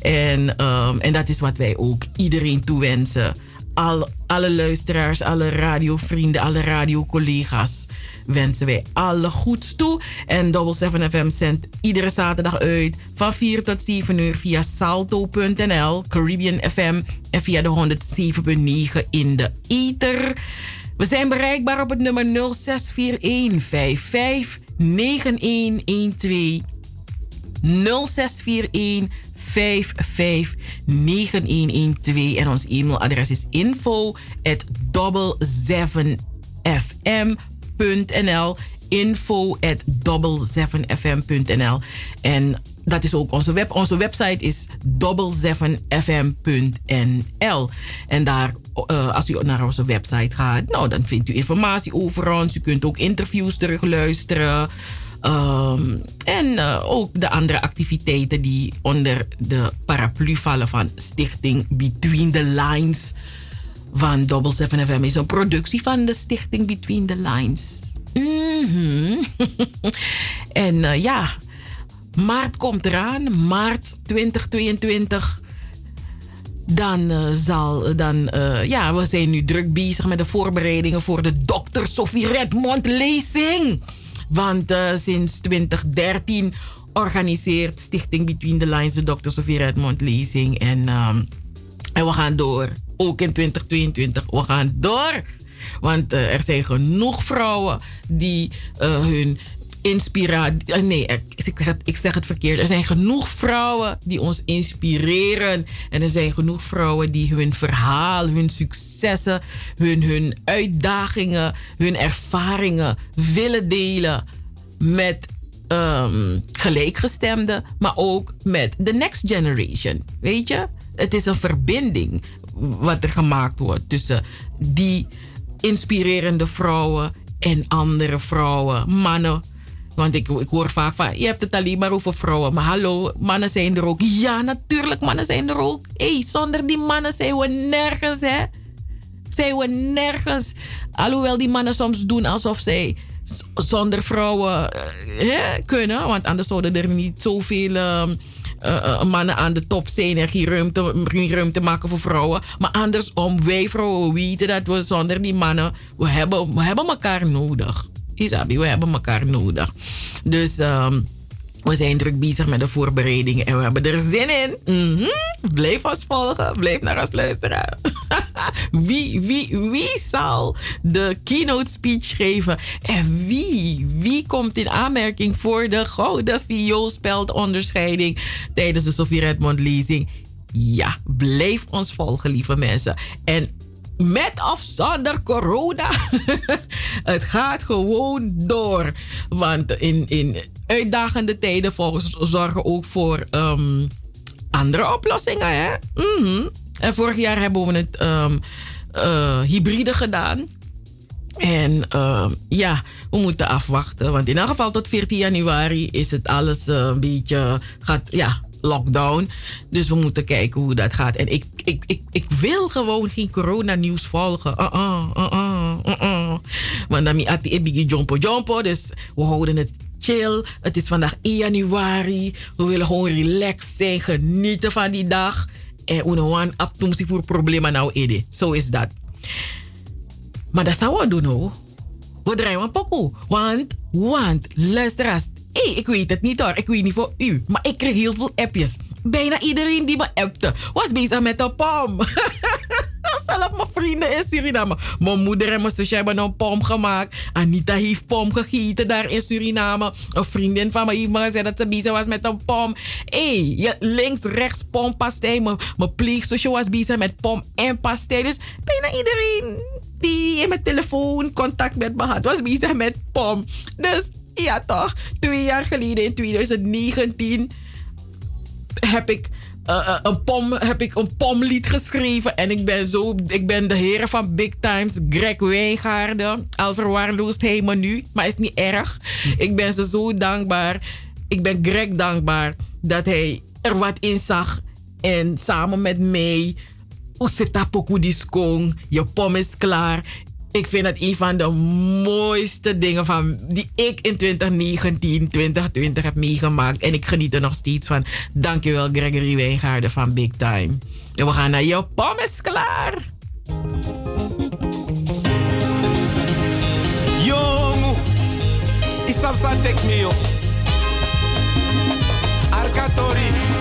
En, um, en dat is wat wij ook iedereen toewensen al, alle luisteraars, alle radiovrienden, alle radiocollega's wensen wij alle goeds toe. En Double 7 FM zendt iedere zaterdag uit van 4 tot 7 uur via salto.nl, Caribbean FM en via de 107.9 in de ether. We zijn bereikbaar op het nummer 0641 9112 0641 559112. En ons e-mailadres is info at fmnl Info at 7fm.nl. En dat is ook onze web. Onze website is 7fm.nl. En daar, uh, als u naar onze website gaat, nou, dan vindt u informatie over ons. U kunt ook interviews terugluisteren. Um, en uh, ook de andere activiteiten die onder de paraplu vallen van Stichting Between the Lines van Double 7 FM is een productie van de Stichting Between the Lines. -hmm. en uh, ja, maart komt eraan, maart 2022 dan uh, zal dan ja, we zijn nu druk bezig met de voorbereidingen voor de Dr. Sophie Redmond lezing. Want uh, sinds 2013 organiseert Stichting Between the Lines, de Dr. Sofie Redmond lezing. En, ehm, en we gaan door. Ook in 2022. We gaan door. Want eh, er zijn genoeg vrouwen die eh, hun inspiratie. eh, nee, ik zeg, het, ik zeg het verkeerd. Er zijn genoeg vrouwen die ons inspireren. En er zijn genoeg vrouwen die hun verhaal, hun successen, hun, hun uitdagingen, hun ervaringen willen delen met ehm, gelijkgestemden, maar ook met de next generation. Weet je? Het is een verbinding wat er gemaakt wordt tussen die inspirerende vrouwen en andere vrouwen, mannen. Want ik, ik hoor vaak van, je hebt het alleen maar over vrouwen. Maar hallo, mannen zijn er ook. Ja, natuurlijk, mannen zijn er ook. Hé, zonder die mannen zijn we nergens, hè. Zijn we nergens. Alhoewel die mannen soms doen alsof zij zonder vrouwen eh, hè, kunnen. Want anders zouden er niet zoveel ehm, eh, eh, mannen aan de top zijn en geen ruimte, geen ruimte maken voor vrouwen. Maar andersom, wij vrouwen weten dat we zonder die mannen, we hebben, we hebben elkaar nodig. Isabi, we hebben elkaar nodig. Dus ehm, we zijn druk bezig met de voorbereidingen en we hebben er zin in. Mhm. Blijf ons volgen, blijf naar ons luisteren. wie, wie, wie zal de keynote speech geven? En wie, wie komt in aanmerking voor de gouden vioolspeldonderscheiding tijdens de Sofie Redmond lezing? Ja, blijf ons volgen, lieve mensen. En met of zonder corona. het gaat gewoon door. Want in, in uitdagende tijden volgens zorgen ook voor ehm, andere oplossingen. Hè? Mhm. En vorig jaar hebben we het ehm, eh, hybride gedaan. En ehm, ja, we moeten afwachten. Want in elk geval tot 14 januari is het alles eh, een beetje... Gaat, ja, lockdown. Dus we moeten kijken hoe dat gaat. En ik, ik, ik, ik wil gewoon geen coronanieuws volgen. Uh -uh, uh. Want dan ik jompo jompo. Dus we houden het chill. Het is vandaag 1 januari. We willen gewoon relaxed zijn, genieten van die dag. En we want abtumsi voor problemen nou ede. Zo is dat. Maar dat zou we doen hoor. We draaien een pokoe. Want, want, luisteraars. Hé, ik weet het niet hoor. Ik weet niet voor u. Maar ik kreeg heel veel appjes. Bijna iedereen die me appte was bezig met een pom. Zelf mijn vrienden in Suriname. Mijn moeder en mijn zusje hebben een pom gemaakt. Anita heeft pom gegeten daar in Suriname. Een vriendin van me heeft me gezegd dat ze bezig was met een pom. Hé, hey, links, rechts pom. Mijn, mijn pleegzusje was bezig met pom en pastei. Dus bijna iedereen die in mijn telefoon contact met me had, was bezig met pom. Dus ja toch, twee jaar geleden in 2019 heb ik uh, uh, een pom, heb ik een pomlied geschreven. En ik ben zo, ik ben de heren van Big Times, Greg Wijngaarden. Al verwaarloost hij me nu, maar is niet erg. Ik ben ze zo dankbaar. Ik ben Greg dankbaar dat hij er wat in zag. En samen met mij, je pom is klaar. Ik vind het een van de mooiste dingen van, die ik in 2019, 2020 heb meegemaakt. En ik geniet er nog steeds van. Dankjewel Gregory Wijngaarden van Big Time. En we gaan naar je pom is klaar. Jongu, isapsa tek mio. Arkatori.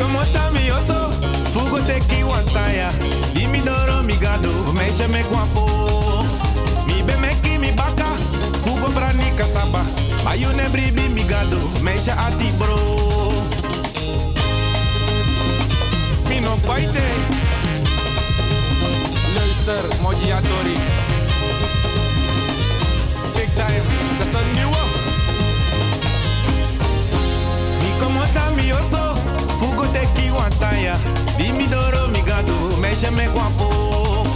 Como mi oso, fugo te ki wantaya. Di mi doro mi gado, meisje me kwampo. Mi be me mi baka, fugo brani kasaba. Mayune bribi mi gado, meisje ati bro. Mi no baite. Luister, Mojiatori. Big time, dat is een nieuwe. Mi ta mi oso, fugo te ki wantaya. Di mi doro mi gado, meisje me kwampo.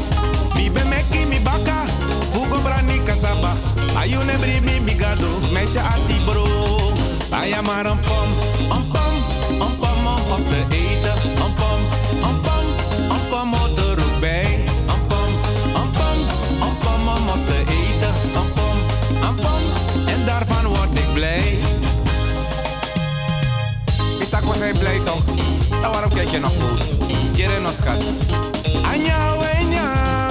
Mi be me ki mi baka, fugo brani kasaba. Ayune bribi mi gado, meisje ati bro. Aya maar een pom, een pom, een pom om op te eten. Een pom, een pom, een pom op de roep bij. Een pom, een om op te eten. Een pom, en daarvan word ik blij. Hij blij toch? Dan waarom kijk je nog boos? Jere noskat. Anya wenya.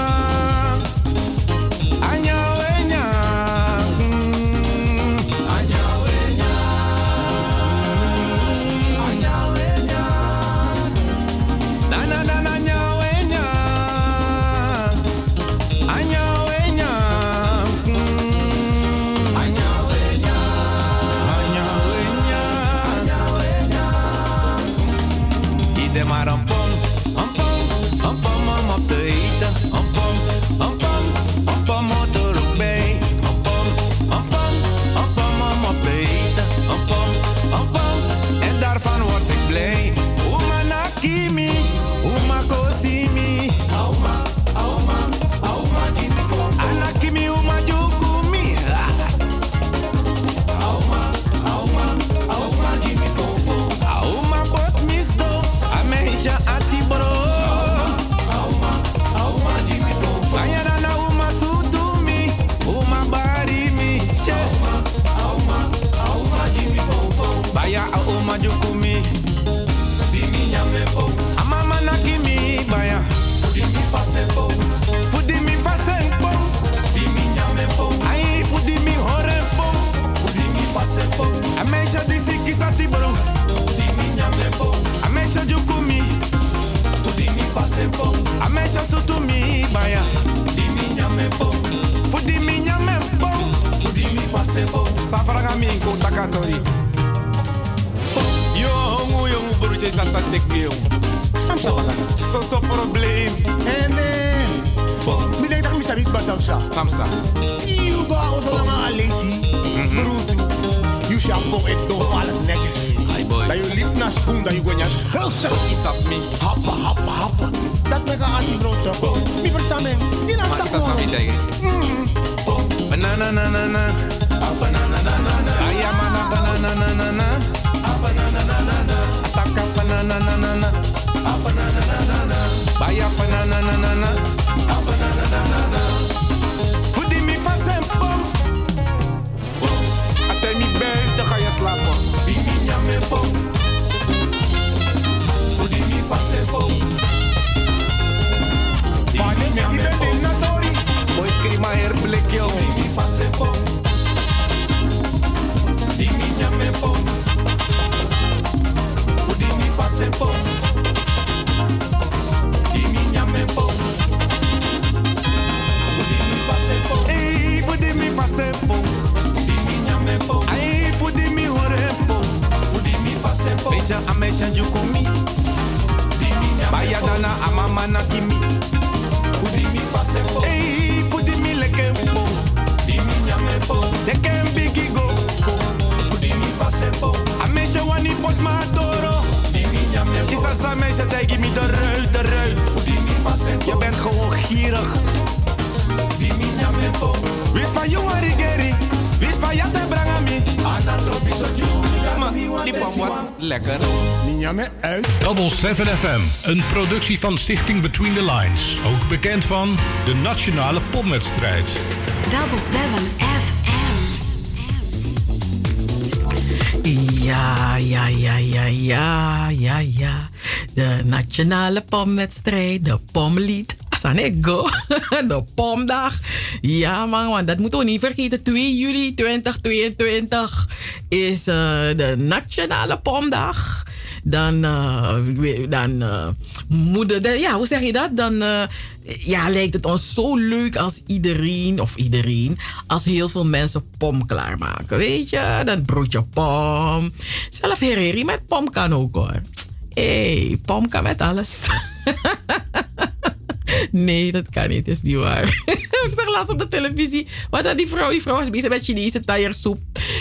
Ide maar pom, Amesha sutumi baya. Dimi takatori. Yo, hongu, yo, broertje, me, jong. Samsa. So, so probleem. Man. Mi denk dat mi sabi ba samsa. Samsa. You go ako sa mga alesi. Bruto. You shampoo it do valid netjes. Ay boy. Dat je lip na spoon dat je. Isap me. Happa, happa, happa. Dat me ka anti brood. Mi versta men. Di na Maar stak isa sa akin, tegen. Banana, na, na, na. Banana, na, na, na. Banana, na, na, na. Banana, na, na, na. Ataka, banana, na, na, na. Banana, na, na, na. Baya, banana, na, na, na. Banana, na, na, na. Voedi mi pom. Até ga je slapen. Die nyame Die mi nyame pom. Boy, krima herblik, yo. Die mi vast en pom. Die mi nyame pom. Voedi mi vast en pom. Die mi nyame pom. Voedi mi vast en pom. Hey, voedi mi. Die mi nyame pom. Ay, voedi mi hore pom. Voedi mi vast en pom. Meisha, amesha, jukomi. Die mi nyame Baya dana, amama na kimi. Mi. Hey, mi leke pom. Die mi nyame pom. De ken bigi go. go. Voedi mi vast en pom. Amesha wani pot ma doro. Mi meisha, tegi mi de ruit, de ruit. Mi. Je bent gewoon gierig. Mi pom. Wist van you rigeri. Wist van Die was lekker. Double 7 FM, een productie van Stichting Between the Lines. Ook bekend van de Nationale Pomwedstrijd. Double 7 Ja, ja, ja, ja, ja, ja, ja. De nationale pomwedstrijd, de pomlied. Asanego, de pomdag. Ja man, want dat moeten we niet vergeten. 2 juli 2022 is eh, de nationale pomdag. Dan, we- dan eh, moeder, de, ja, hoe zeg je dat? Dan ja, lijkt het ons zo leuk als iedereen, of iedereen, als heel veel mensen pom klaarmaken. Weet je, dan broodje pom. Zelf hereri met pom kan ook hoor. Hé, hey, pom kan met alles. Nee, dat kan niet. Dat is niet waar. ik zag laatst op de televisie. Wat had die vrouw? Die vrouw was bezig met Chinese taiersoep.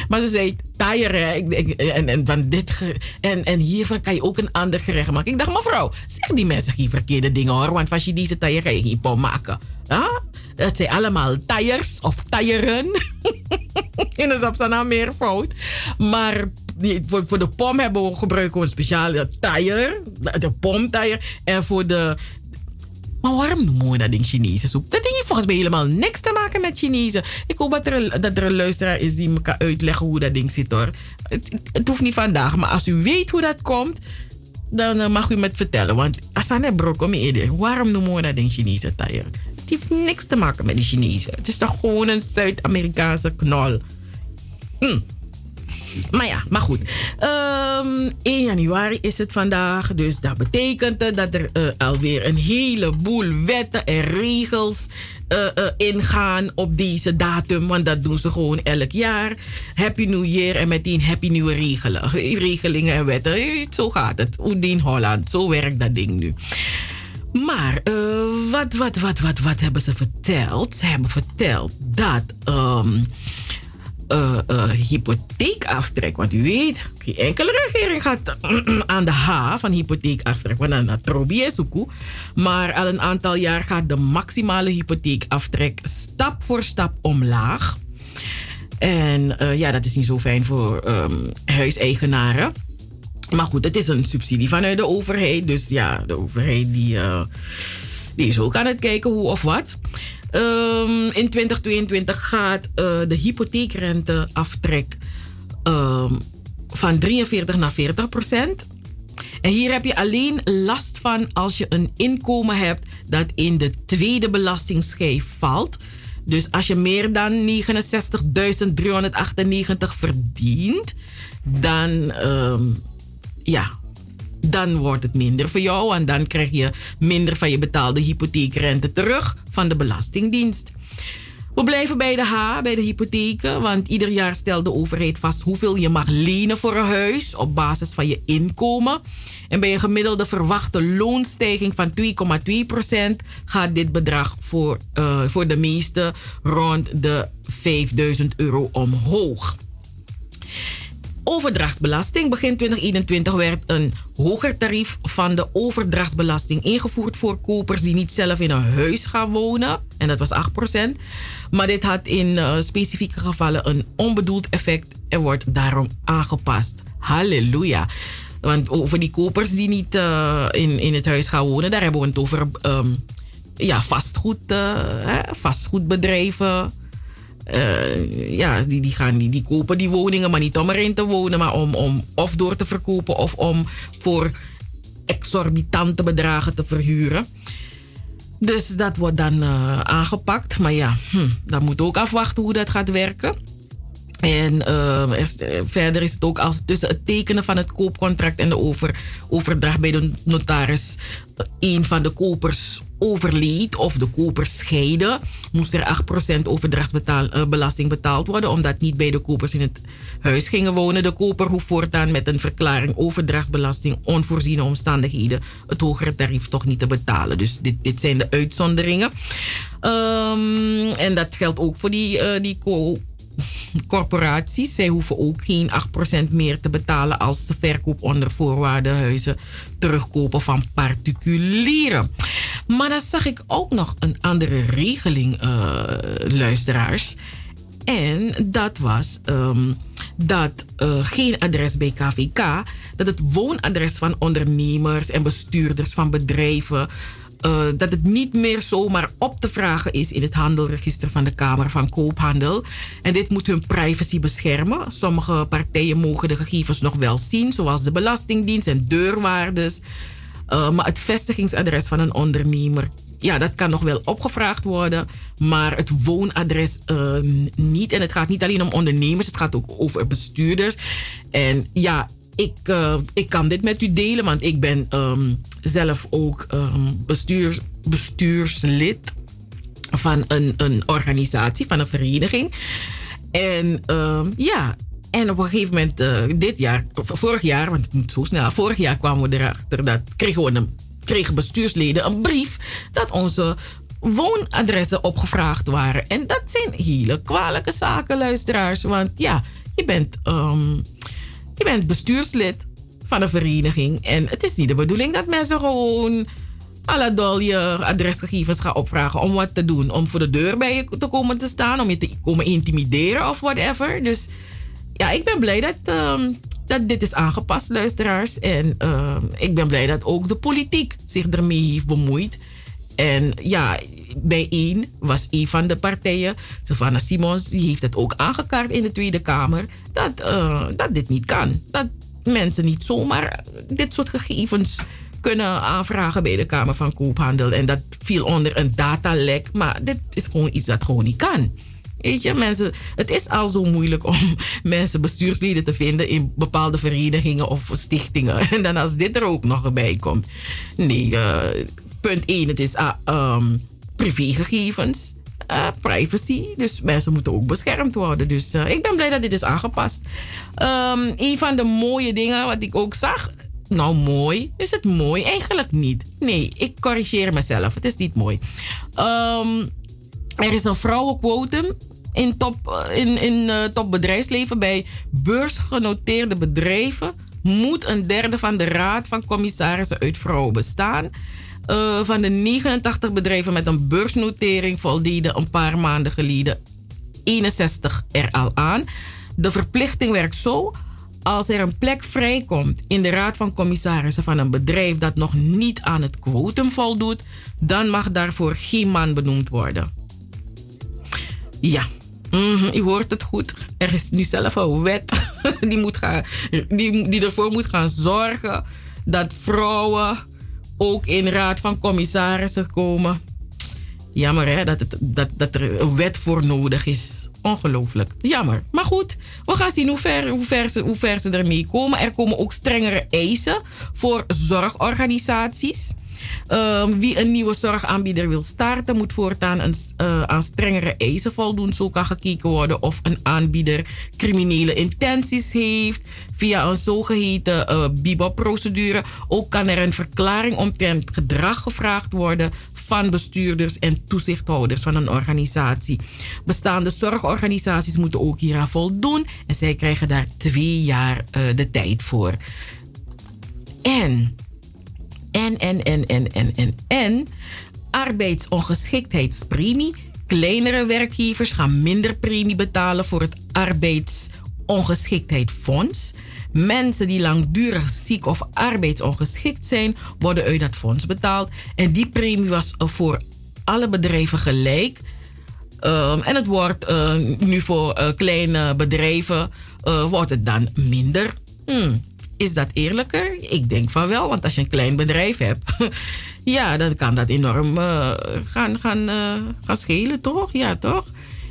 Maar ze zei, ik- en, en, van dit en, en hiervan kan je ook een ander gerecht maken. Ik dacht, mevrouw, zeg die mensen geen verkeerde dingen hoor. Want van Chinese taier ga je geen pom maken. Huh? Het zijn allemaal taiers of taieren. In de Zapsana meer fout. Maar die, voor, voor de pom hebben we, gebruiken we een speciale taier. De, de pomtaier. En voor de... Maar waarom noemen we dat ding Chinese soep? Dat ding heeft volgens mij helemaal niks te maken met Chinese. Ik hoop dat er, dat er een luisteraar is die me kan uitleggen hoe dat ding zit hoor. Het, het hoeft niet vandaag, maar als u weet hoe dat komt, dan eh, mag u me het vertellen. Want Asane Brok, om eerder, waarom noemen we dat een Chinese tire? Het heeft niks te maken met de Chinezen. Het is toch gewoon een Zuid-Amerikaanse knol. Hm. Maar ja, maar goed. Ehm 1 januari is het vandaag. Dus dat betekent dat er eh, alweer een heleboel wetten en regels eh, eh, ingaan op deze datum. Want dat doen ze gewoon elk jaar. Happy New Year en meteen happy nieuwe regelen, regelingen en wetten. Zo gaat het. Oedien Holland. Zo werkt dat ding nu. Maar wat, wat, wat, wat, wat hebben ze verteld? Ze hebben verteld dat ehm, eh, hypotheekaftrek. Want u weet, geen enkele regering gaat aan de H van hypotheekaftrek. Want dan dat. Maar al een aantal jaar gaat de maximale hypotheekaftrek stap voor stap omlaag. En eh, ja, dat is niet zo fijn voor ehm, huiseigenaren. Maar goed, het is een subsidie vanuit de overheid. Dus ja, de overheid die, die is ook aan het kijken hoe of wat. Ehm, in 2022 gaat eh, de hypotheekrenteaftrek ehm, van 43 naar 40 procent. En hier heb je alleen last van als je een inkomen hebt dat in de tweede belastingsschijf valt. Dus als je meer dan 69.398 verdient, dan, ehm, ja, dan wordt het minder voor jou. En dan krijg je minder van je betaalde hypotheekrente terug van de Belastingdienst. We blijven bij de H, bij de hypotheken. Want ieder jaar stelt de overheid vast hoeveel je mag lenen voor een huis op basis van je inkomen. En bij een gemiddelde verwachte loonstijging van 2,2% gaat dit bedrag voor, eh, voor de meeste rond de 5000 euro omhoog. Overdrachtsbelasting. Begin 2021 werd een hoger tarief van de overdrachtsbelasting ingevoerd voor kopers die niet zelf in een huis gaan wonen. En dat was 8%. Maar dit had in eh, specifieke gevallen een onbedoeld effect en wordt daarom aangepast. Halleluja. Want over die kopers die niet eh, in, in het huis gaan wonen, daar hebben we het over ehm, ja, vastgoed, hè, vastgoedbedrijven. Eh, ja, die, die, gaan, die, die kopen die woningen, maar niet om erin te wonen, maar om, om of door te verkopen of om voor exorbitante bedragen te verhuren. Dus dat wordt dan eh, aangepakt. Maar ja, hm, dan moet ook afwachten hoe dat gaat werken. En eh, is- eh, verder is het ook als tussen het tekenen van het koopcontract en de over, overdracht bij de notaris eh, een van de kopers overleed of de koper scheiden, moest er 8% overdrachtsbelasting betaald worden, omdat niet beide kopers in het huis gingen wonen. De koper hoeft voortaan met een verklaring overdrachtsbelasting onvoorziene omstandigheden het hogere tarief toch niet te betalen. Dus dit, dit zijn de uitzonderingen. Ehm, en dat geldt ook voor die, eh, die corporaties. Zij hoeven ook geen 8% meer te betalen als ze verkoop onder voorwaarden huizen terugkopen van particulieren. Maar dan zag ik ook nog een andere regeling, eh, luisteraars. En dat was ehm, dat eh, geen adres bij KVK, dat het woonadres van ondernemers en bestuurders van bedrijven eh, dat het niet meer zomaar op te vragen is in het handelregister van de Kamer van Koophandel. En dit moet hun privacy beschermen. Sommige partijen mogen de gegevens nog wel zien, zoals de Belastingdienst en deurwaarders. Eh, maar het vestigingsadres van een ondernemer, ja, dat kan nog wel opgevraagd worden. Maar het woonadres eh, niet. En het gaat niet alleen om ondernemers, het gaat ook over bestuurders. En ja, ik, eh, ik kan dit met u delen, want ik ben ehm, zelf ook ehm, bestuurs, bestuurslid van een, een organisatie, van een vereniging. En ehm, ja, en op een gegeven moment, eh, dit jaar, vorig jaar, want het moet zo snel, vorig jaar kwamen we erachter dat kregen, we een, kregen bestuursleden een brief dat onze woonadressen opgevraagd waren. En dat zijn hele kwalijke zaken, luisteraars. Want ja, je bent, je bent bestuurslid van een vereniging. En het is niet de bedoeling dat mensen gewoon alledol je adresgegevens gaan opvragen om wat te doen. Om voor de deur bij je te komen te staan, om je te komen intimideren of whatever. Dus ja, ik ben blij dat, ehm, dat dit is aangepast, luisteraars. En ehm, ik ben blij dat ook de politiek zich ermee heeft bemoeid. En ja, bij één was een van de partijen, Savannah Simons, die heeft het ook aangekaart in de Tweede Kamer, dat, eh, dat dit niet kan. Dat mensen niet zomaar dit soort gegevens kunnen aanvragen bij de Kamer van Koophandel. En dat viel onder een datalek. Maar dit is gewoon iets dat gewoon niet kan. Weet je, mensen, het is al zo moeilijk om mensen bestuursleden te vinden in bepaalde verenigingen of stichtingen. En dan als dit er ook nog bij komt. Nee, uh, punt 1, het is uh, um, privégegevens. Uh, privacy. Dus mensen moeten ook beschermd worden. Dus uh, ik ben blij dat dit is aangepast. Um, een van de mooie dingen wat ik ook zag. Nou, mooi. Is het mooi? Eigenlijk niet. Nee, ik corrigeer mezelf. Het is niet mooi. Um, er is een vrouwenquotum in top, in, in uh, top bedrijfsleven. Bij beursgenoteerde bedrijven moet een derde van de raad van commissarissen uit vrouwen bestaan. Uh, van de 89 bedrijven met een beursnotering voldeden een paar maanden geleden 61 er al aan. De verplichting werkt zo. Als er een plek vrijkomt in de raad van commissarissen van een bedrijf dat nog niet aan het quotum voldoet, dan mag daarvoor geen man benoemd worden. Ja, mm u hoort het goed. Er is nu zelf een wet die, moet gaan, die, die ervoor moet gaan zorgen dat vrouwen ook in raad van commissarissen komen. Jammer hè, dat, het, dat, dat er een wet voor nodig is. Ongelooflijk. Jammer. Maar goed, we gaan zien hoe ver, hoe, ver ze, hoe ver ze ermee komen. Er komen ook strengere eisen voor zorgorganisaties. Uh, wie een nieuwe zorgaanbieder wil starten, moet voortaan uh, aan strengere eisen voldoen. Zo kan gekeken worden of een aanbieder criminele intenties heeft. Via een zogeheten uh, BIBOP-procedure. Ook kan er een verklaring omtrent gedrag gevraagd worden van bestuurders en toezichthouders van een organisatie. Bestaande zorgorganisaties moeten ook hieraan voldoen en zij krijgen daar twee jaar uh, de tijd voor. En en, en, en, en, en, en, en arbeidsongeschiktheidspremie. Kleinere werkgevers gaan minder premie betalen voor het arbeidsongeschiktheidsfonds. Mensen die langdurig ziek of arbeidsongeschikt zijn, worden uit dat fonds betaald. En die premie was voor alle bedrijven gelijk. Um, en het wordt uh, nu voor uh, kleine bedrijven uh, wordt het dan minder. Hmm. Is dat eerlijker? Ik denk van wel, want als je een klein bedrijf hebt, ja, dan kan dat enorm uh, gaan, gaan, uh, gaan schelen, toch? Ja, toch?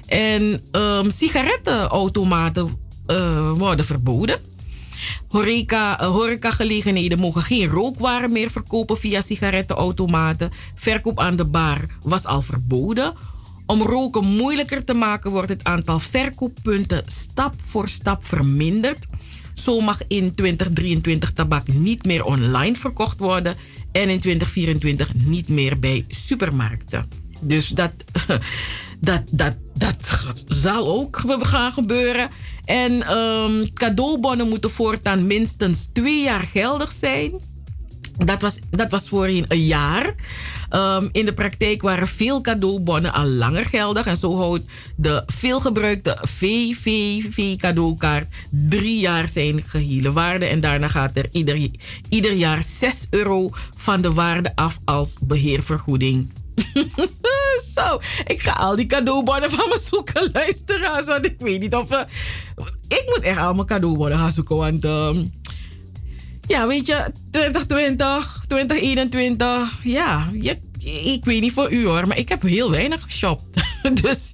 En um, sigarettenautomaten uh, worden verboden. Horeca, horecagelegenheden mogen geen rookwaren meer verkopen via sigarettenautomaten. Verkoop aan de bar was al verboden. Om roken moeilijker te maken wordt het aantal verkooppunten stap voor stap verminderd. Zo mag in 2023 tabak niet meer online verkocht worden en in 2024 niet meer bij supermarkten. Dus dat, dat, dat, dat zal ook gaan gebeuren. En um, cadeaubonnen moeten voortaan minstens twee jaar geldig zijn. Dat was, dat was voorheen een jaar. Um, in de praktijk waren veel cadeaubonnen al langer geldig. En zo houdt de veelgebruikte VVV-cadeaukaart drie jaar zijn gehele waarde. En daarna gaat er ieder, ieder jaar 6 euro van de waarde af als beheervergoeding. Zo, ik ga al die cadeaubonnen van me zoeken, luisteraars. Want ik weet niet of... Ik moet echt allemaal cadeaubonnen gaan zoeken, want... Um, ja, weet je, 2020, 2021, ja, ik weet niet voor u hoor, maar ik heb heel weinig geshopt. dus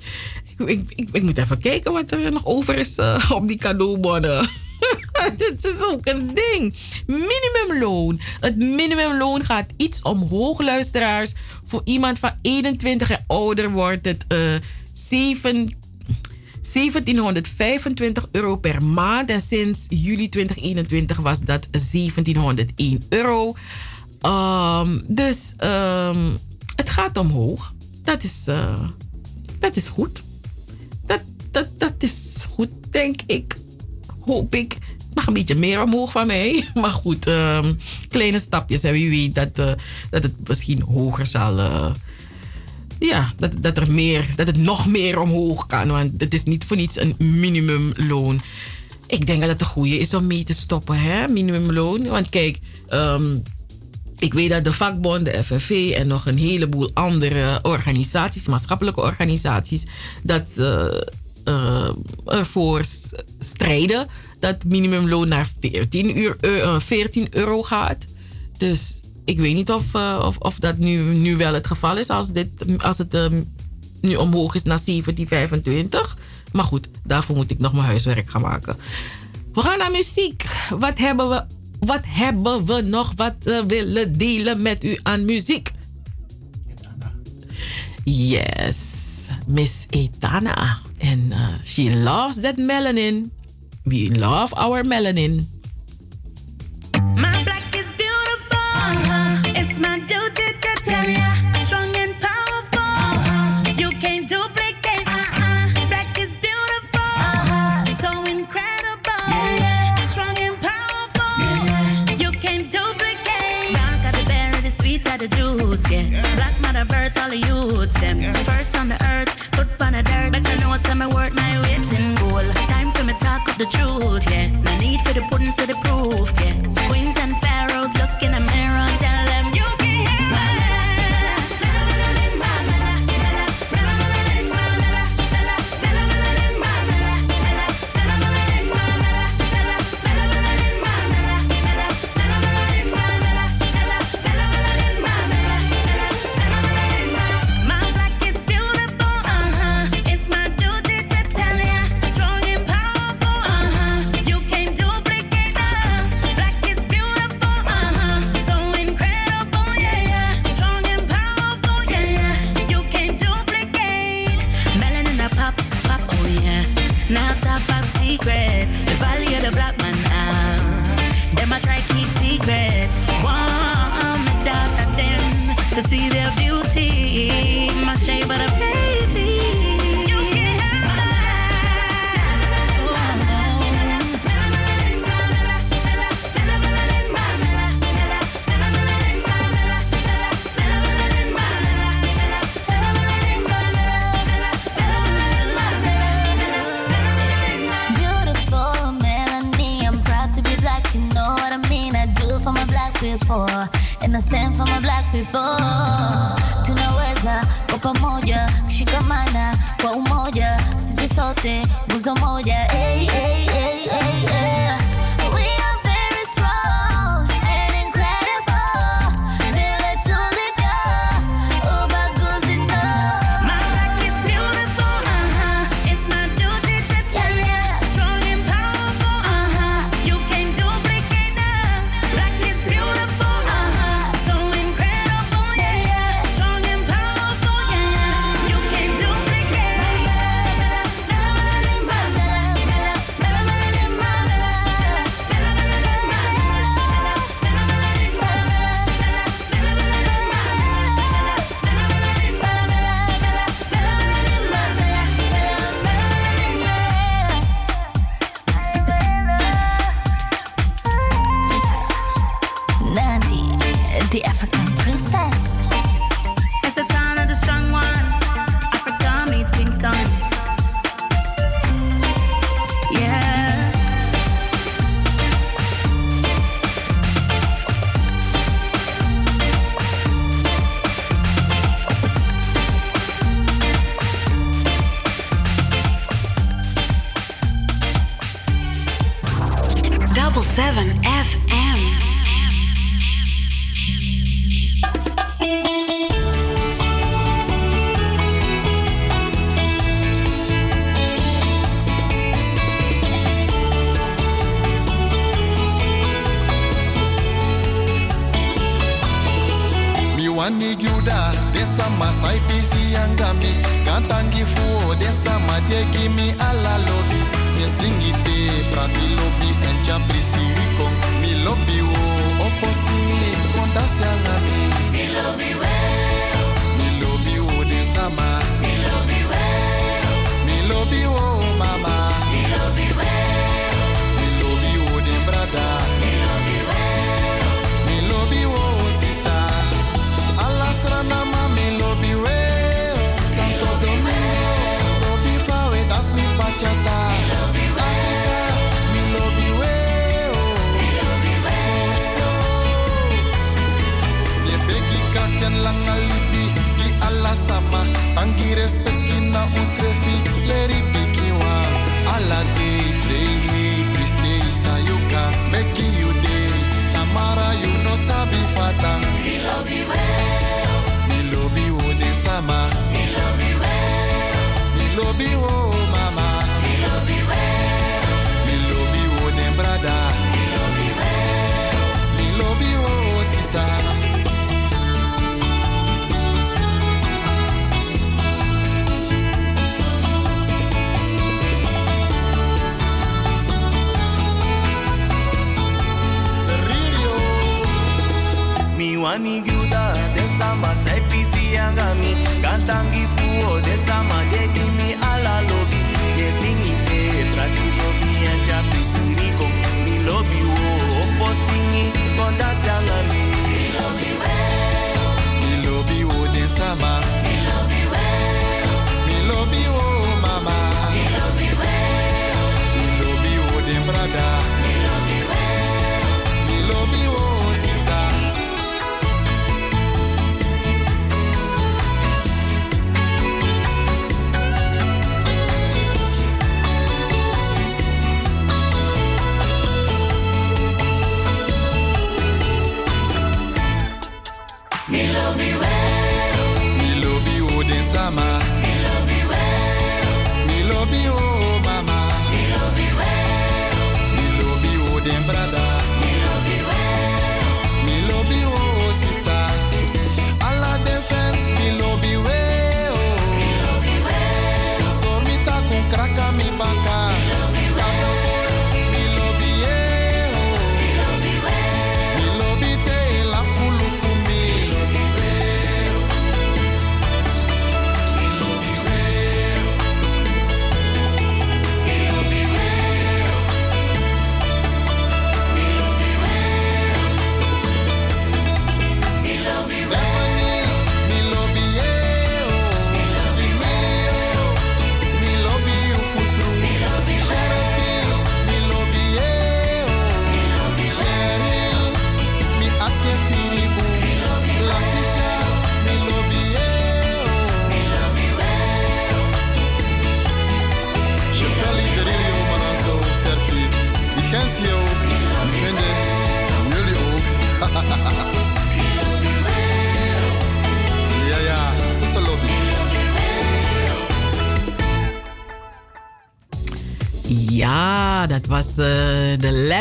ik, ik, ik, moet even kijken wat er nog over is uh, op die cadeaubonnen. Dit is ook een ding. Minimumloon. Het minimumloon gaat iets omhoog, luisteraars. Voor iemand van 21 en ouder wordt het uh, 7, 1725 euro per maand. En sinds juli 2021 was dat 1701 euro. Um, dus um, het gaat omhoog. Dat is, uh, dat is goed. Dat, dat, dat is goed, denk ik. Hoop ik. Mag een beetje meer omhoog van mij. Maar goed, um, kleine stapjes. En wie weet dat, uh, dat het misschien hoger zal. Uh, ja, dat, dat, er meer, dat het nog meer omhoog kan. Want het is niet voor niets een minimumloon. Ik denk dat het de goede is om mee te stoppen, hè? minimumloon. Want kijk, ehm, ik weet dat de vakbond, de FNV en nog een heleboel andere organisaties, maatschappelijke organisaties, dat eh, eh, ervoor strijden dat minimumloon naar 14, uur, eh, uh, 14 euro gaat. Dus ik weet niet of, eh, of, of, dat nu, nu wel het geval is als, dit, als het ehm, nu omhoog is naar 1725. Maar goed, daarvoor moet ik nog mijn huiswerk gaan maken. We gaan naar muziek. Wat hebben we, wat hebben we nog wat eh, willen delen met u aan muziek? Yes, Miss Etana. En eh, she loves that melanin. We love our melanin. My yeah. Black mother birds, all the youths, them. Yeah. First on the earth, foot on the dirt. Better know some my work, my waiting in goal. Time for me talk of the truth, yeah. No need for the pudding, so the proof, yeah. Queens and pharaohs looking at me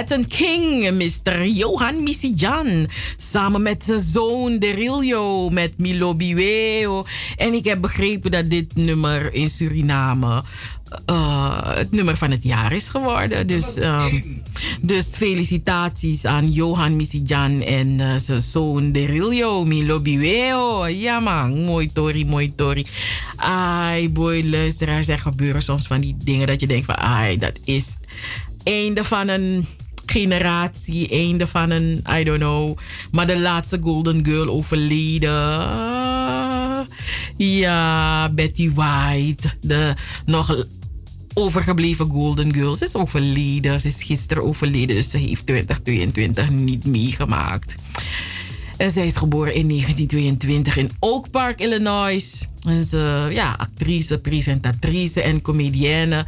Latin King, Mr. Johan Misijan. Samen met zijn zoon Derillo, met Milo Biweo. En ik heb begrepen dat dit nummer in Suriname eh, het nummer van het jaar is geworden. Dus, ehm, dus felicitaties aan Johan Misijan en eh, zijn zoon Derillo, Milo Biweo. Ja man, mooi Tori, mooi Tori. Ai boy, luisteraars, er gebeuren soms van die dingen dat je denkt van... Ai, dat is einde van een generatie, einde van een, I don't know. Maar de laatste Golden Girl overleden. Ja, Betty White. De nog overgebleven Golden Girls is overleden. Ze is gisteren overleden, dus ze heeft 2022 niet meegemaakt. En zij is geboren in 1922 in Oak Park, Illinois. Ze is uh, ja, actrice, presentatrice en comedienne.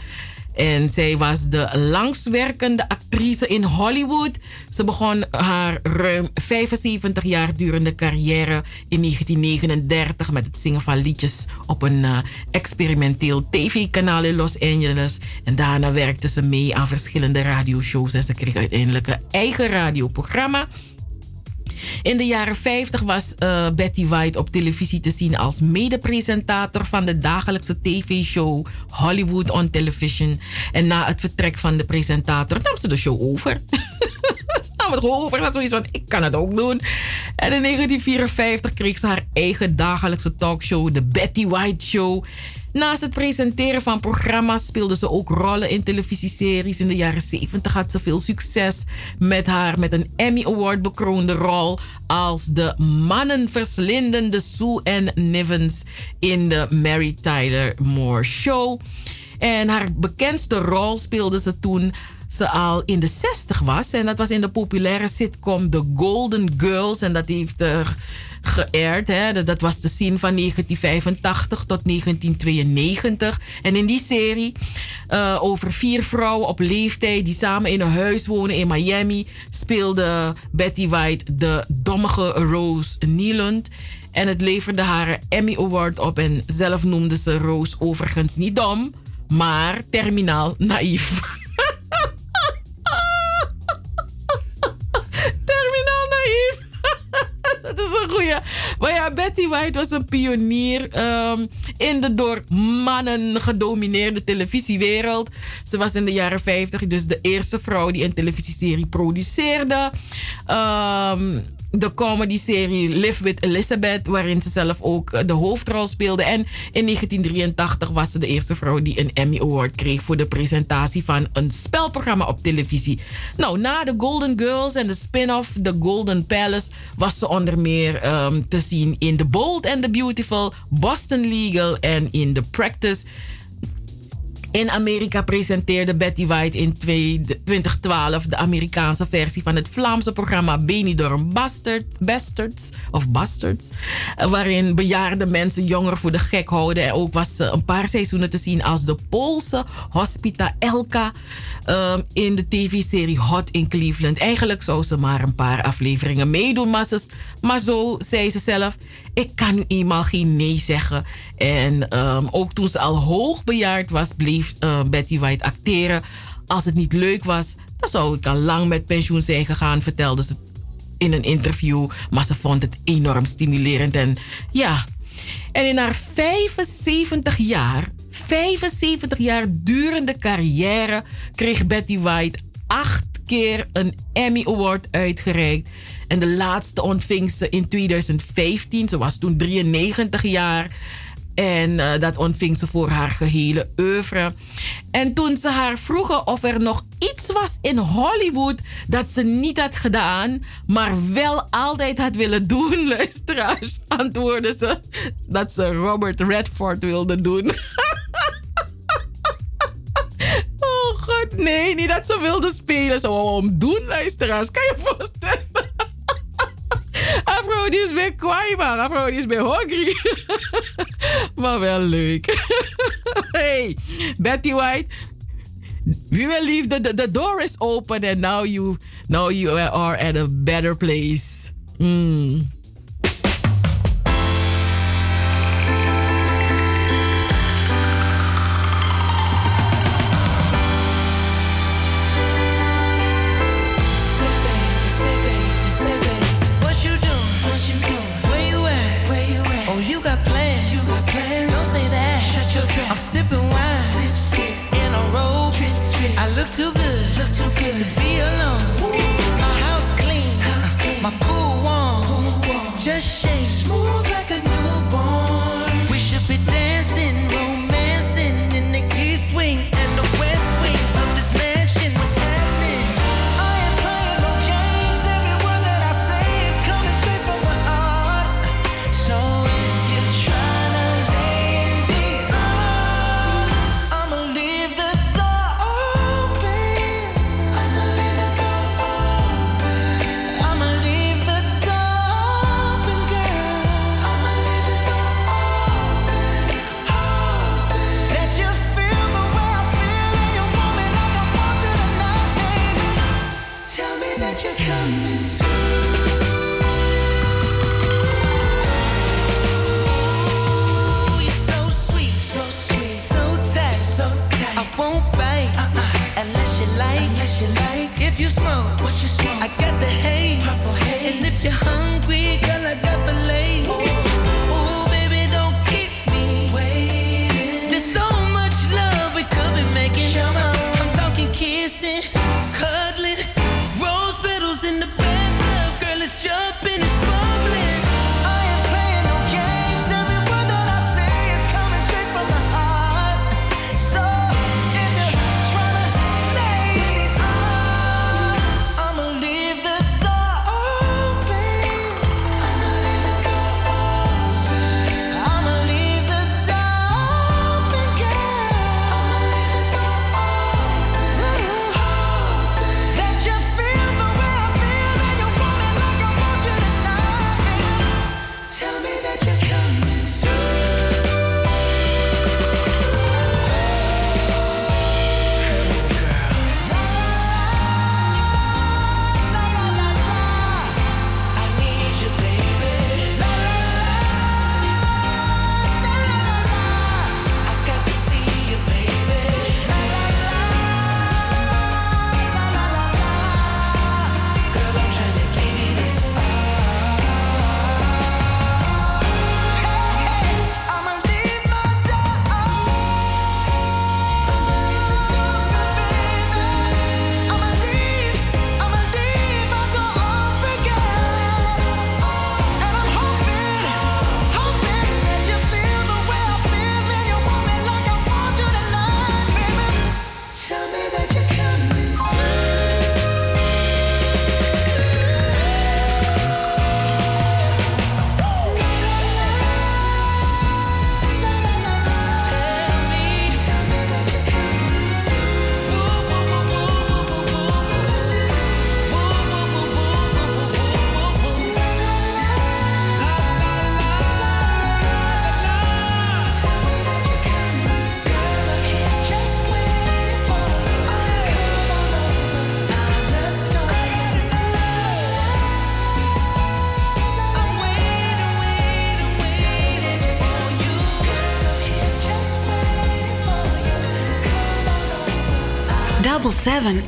En zij was de langstwerkende actrice in Hollywood. Ze begon haar ruim 75 jaar durende carrière in 1939 met het zingen van liedjes op een uh, experimenteel tv-kanaal in Los Angeles. En daarna werkte ze mee aan verschillende radioshows en ze kreeg uiteindelijk een eigen radioprogramma. In de jaren 50 was uh, Betty White op televisie te zien als medepresentator van de dagelijkse tv-show Hollywood on Television. En na het vertrek van de presentator nam ze de show over. nam het gewoon over. Dat zoiets van, ik kan het ook doen. En in 1954 kreeg ze haar eigen dagelijkse talkshow, de Betty White Show. Naast het presenteren van programma's speelde ze ook rollen in televisieseries. In de jaren 70 had ze veel succes met haar met een Emmy Award bekroonde rol als de mannenverslindende Sue Ann Nivens in de Mary Tyler Moore Show. En haar bekendste rol speelde ze toen ze al in de 60 was. En dat was in de populaire sitcom The Golden Girls. En dat heeft er geëerd. Hè. Dat was de scene van 1985 tot 1992. En in die serie uh, over vier vrouwen op leeftijd die samen in een huis wonen in Miami speelde Betty White de dommige Rose Nieland. En het leverde haar Emmy Award op. En zelf noemde ze Rose overigens niet dom, maar terminaal naïef. terminaal naïef. Dat is een goeie. Maar ja, Betty White was een pionier um, in de door mannen gedomineerde televisiewereld. Ze was in de jaren 50 dus de eerste vrouw die een televisieserie produceerde. Um, de comedy-serie Live with Elizabeth, waarin ze zelf ook eh, de hoofdrol speelde. En in 1983 was ze de eerste vrouw die een Emmy Award kreeg voor de presentatie van een spelprogramma op televisie. Nou, na de Golden Girls en de spin-off The Golden Palace was ze onder meer um, te zien in The Bold and the Beautiful, Boston Legal en in The Practice. In Amerika presenteerde Betty White in 2012 de Amerikaanse versie van het Vlaamse programma Benidorm Bastard, Bastards, of Bastards, waarin bejaarde mensen jongeren voor de gek houden. En ook was ze een paar seizoenen te zien als de Poolse Hospita Elka um, in de tv-serie Hot in Cleveland. Eigenlijk zou ze maar een paar afleveringen meedoen, maar zo zei ze zelf: Ik kan nu eenmaal geen nee zeggen. En um, ook toen ze al hoogbejaard was, bleef uh, Betty White acteren. Als het niet leuk was, dan zou ik al lang met pensioen zijn gegaan, vertelde ze in een interview. Maar ze vond het enorm stimulerend. En ja, en in haar 75 jaar, 75 jaar durende carrière, kreeg Betty White acht keer een Emmy Award uitgereikt. En de laatste ontving ze in 2015. Ze was toen 93 jaar. En uh, dat ontving ze voor haar gehele oeuvre. En toen ze haar vroegen of er nog iets was in Hollywood dat ze niet had gedaan, maar wel altijd had willen doen, luisteraars, antwoordde ze dat ze Robert Redford wilde doen. oh god, nee, niet dat ze wilde spelen. Ze wou hem doen, luisteraars. Kan je je voorstellen? Afro die is weer kwaai, man. Afro die is weer hungry. maar wel leuk. hey, Betty White. We will leave the, the, the door is open and now you now you are at a better place. Mm. Move. the haze. Purple haze. And if you're hungry, girl, I got 7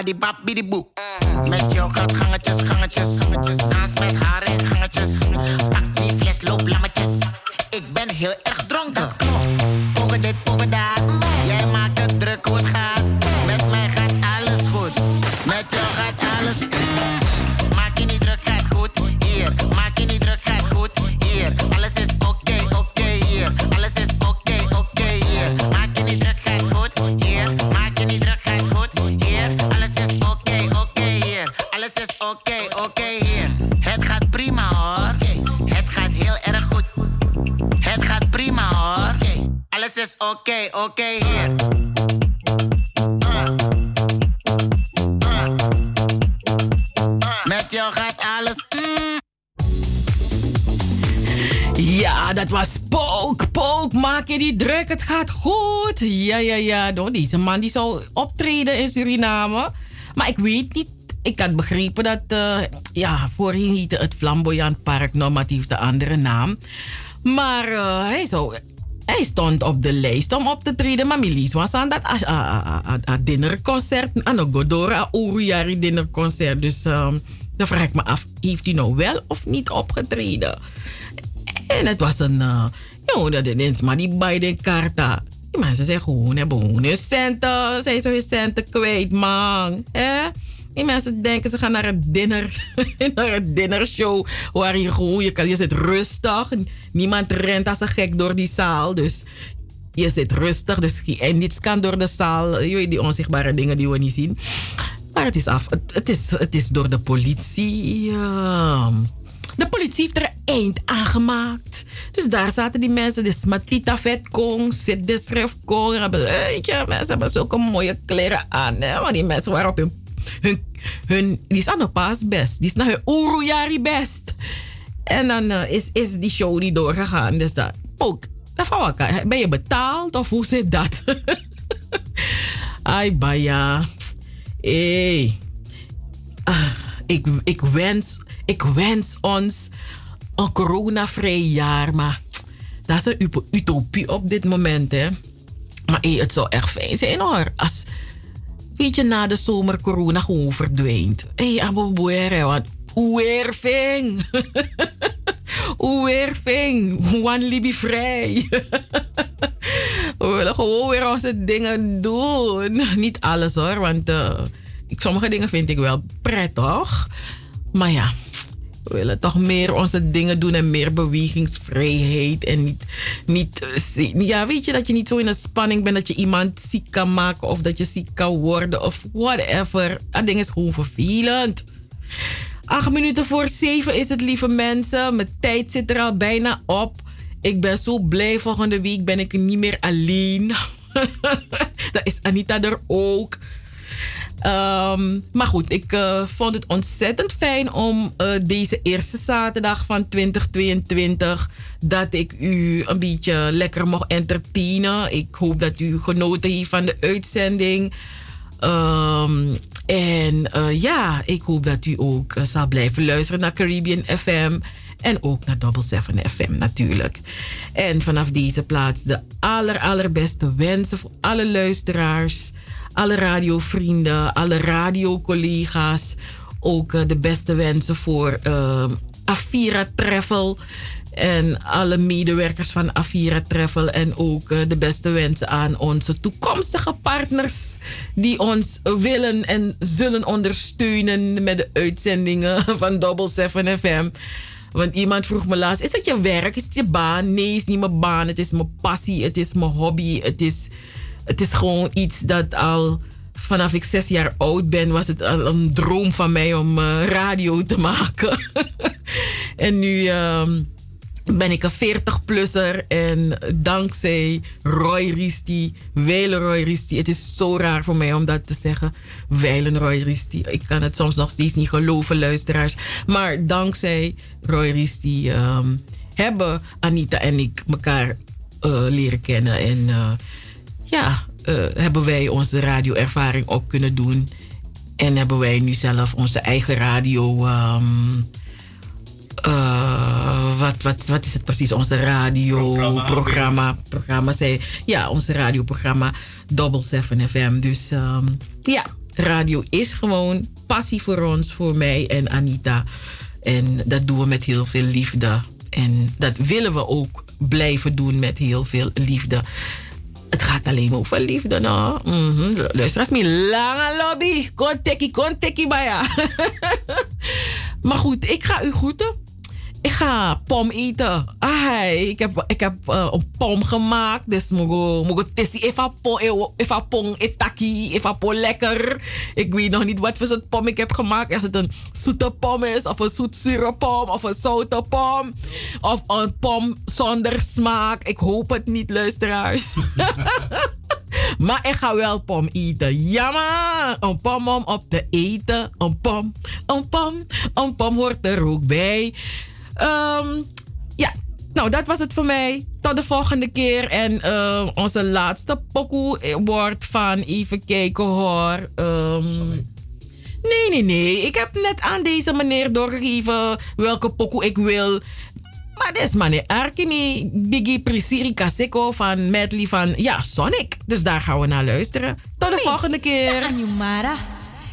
maar die bab, die boek. Met jouw gaat gangetjes, gangetjes. gangetjes. Ja, ja, ja. Nou, deze man die zou optreden in Suriname. Maar ik weet niet. Ik had begrepen dat... eh, ja, voorheen heette het Flamboyant Park normatief de andere naam. Maar eh, hij, zou, hij stond op de lijst om op te treden. Maar Milies was aan dat ah, dinnerconcert. Aan een Godora Oerujari dinnerconcert. Dus ehm, dan vraag ik me af, heeft hij nou wel of niet opgetreden? En het was een... Uh, joh, dat is maar die bij de karta. Die mensen zeggen gewoon, hebben hun centen. Zijn ze hun centen kwijt, man. Hè? Die mensen denken ze gaan naar een dinner, naar een dinnershow waar je gewoon, je, kan, je zit rustig. Niemand rent als een gek door die zaal. Dus je zit rustig. Dus, en niets kan door de zaal. Je die onzichtbare dingen die we niet zien. Maar het is af. Het, het is, het is door de politie. Ja. De politie heeft er een eind aan gemaakt. Dus daar zaten die mensen, de Smatita Vetkong, Sid de Schrefkong. Weet je, mensen hebben zulke mooie kleren aan. Hè? Maar die mensen waren op hun, hun, die staan nog pas best. Die is naar hun Uruyari best. En dan uh, is, is die show niet doorgegaan. Dus dat ook. Ben je betaald of hoe zit dat? Ai, baya. Hey. Ah, ik, ik wens ik wens ons een coronavrij jaar, maar dat is een utopie op dit moment. Hè? Maar het zou echt fijn zijn hoor. Als, weet je, na de zomer corona gewoon verdwijnt. Hé, hey, aboboere, want oerving. Oerving. One libi vrij. We willen gewoon weer onze dingen doen. Niet alles hoor, want uh, sommige dingen vind ik wel prettig. Maar ja, we willen toch meer onze dingen doen en meer bewegingsvrijheid. En niet, niet, ja, weet je, dat je niet zo in een spanning bent dat je iemand ziek kan maken of dat je ziek kan worden of whatever. Dat ding is gewoon vervelend. Acht minuten voor zeven is het, lieve mensen. Mijn tijd zit er al bijna op. Ik ben zo blij. Volgende week ben ik niet meer alleen. dat is Anita er ook. Um, maar goed, ik uh, vond het ontzettend fijn om uh, deze eerste zaterdag van 2022 dat ik u een beetje lekker mocht entertainen. Ik hoop dat u genoten heeft van de uitzending. Um, en uh, ja, ik hoop dat u ook zal blijven luisteren naar Caribbean FM. En ook naar Double 7 FM natuurlijk. En vanaf deze plaats de aller, allerbeste wensen voor alle luisteraars alle radiovrienden, alle radiocollega's. Ook uh, de beste wensen voor uh, Afira Travel. En alle medewerkers van Afira Travel. En ook uh, de beste wensen aan onze toekomstige partners. Die ons willen en zullen ondersteunen met de uitzendingen van Double 7 FM. Want iemand vroeg me laatst: Is het je werk? Is het je baan? Nee, het is niet mijn baan. Het is mijn passie. Het is mijn hobby. Het is het is gewoon iets dat al vanaf ik zes jaar oud ben, was het al een droom van mij om uh, radio te maken. en nu um, ben ik een 40-plusser en dankzij Roy Risti, Weilen Roy Risti, het is zo raar voor mij om dat te zeggen, Weilen Roy Risti. Ik kan het soms nog steeds niet geloven, luisteraars. Maar dankzij Roy Risti um, hebben Anita en ik elkaar uh, leren kennen en... Uh, ja, uh, hebben wij onze radioervaring op kunnen doen. En hebben wij nu zelf onze eigen radio. Um, uh, wat, wat, wat is het precies? Onze radioprogramma. Programma, programma, zei, ja, onze radioprogramma Double 7 FM. Dus um, ja, radio is gewoon passie voor ons, voor mij en Anita. En dat doen we met heel veel liefde. En dat willen we ook blijven doen met heel veel liefde. Het gaat alleen maar over liefde, no? -hmm. Luister eens, mijn lange lobby. Kon tekkie, kon tekkie, maar ja. maar goed, ik ga u groeten. Ik ga pom eten. Ai, ik heb, ik heb uh, een pom gemaakt. Dus mogo, mogo tessi even pom, even pom, etaki, even pom lekker. Ik weet nog niet wat voor soort pom ik heb gemaakt. Als het een zoete pom is, of een zoetzure pom, of een zoute pom. Of een pom zonder smaak. Ik hoop het niet, luisteraars. Maar ik ga wel pom eten. Ja, maar een pom om op te eten. Een pom, een pom, een pom hoort er ook bij. Um, ja, nou dat was het voor mij. Tot de volgende keer. En uh, onze laatste pokoe wordt van, even kijken hoor. Um, nee, nee, nee. Ik heb net aan deze meneer doorgegeven welke pokoe ik wil. Maar dit is meneer Arkini, Biggie Prisiri Kaseko van medley van ja, Sonic. Dus daar gaan we naar luisteren. Tot de volgende keer. Anjumara.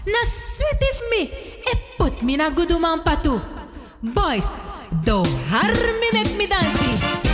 Na sweet if me. E put me na guduman patu. Boys, do harmi make me dancing.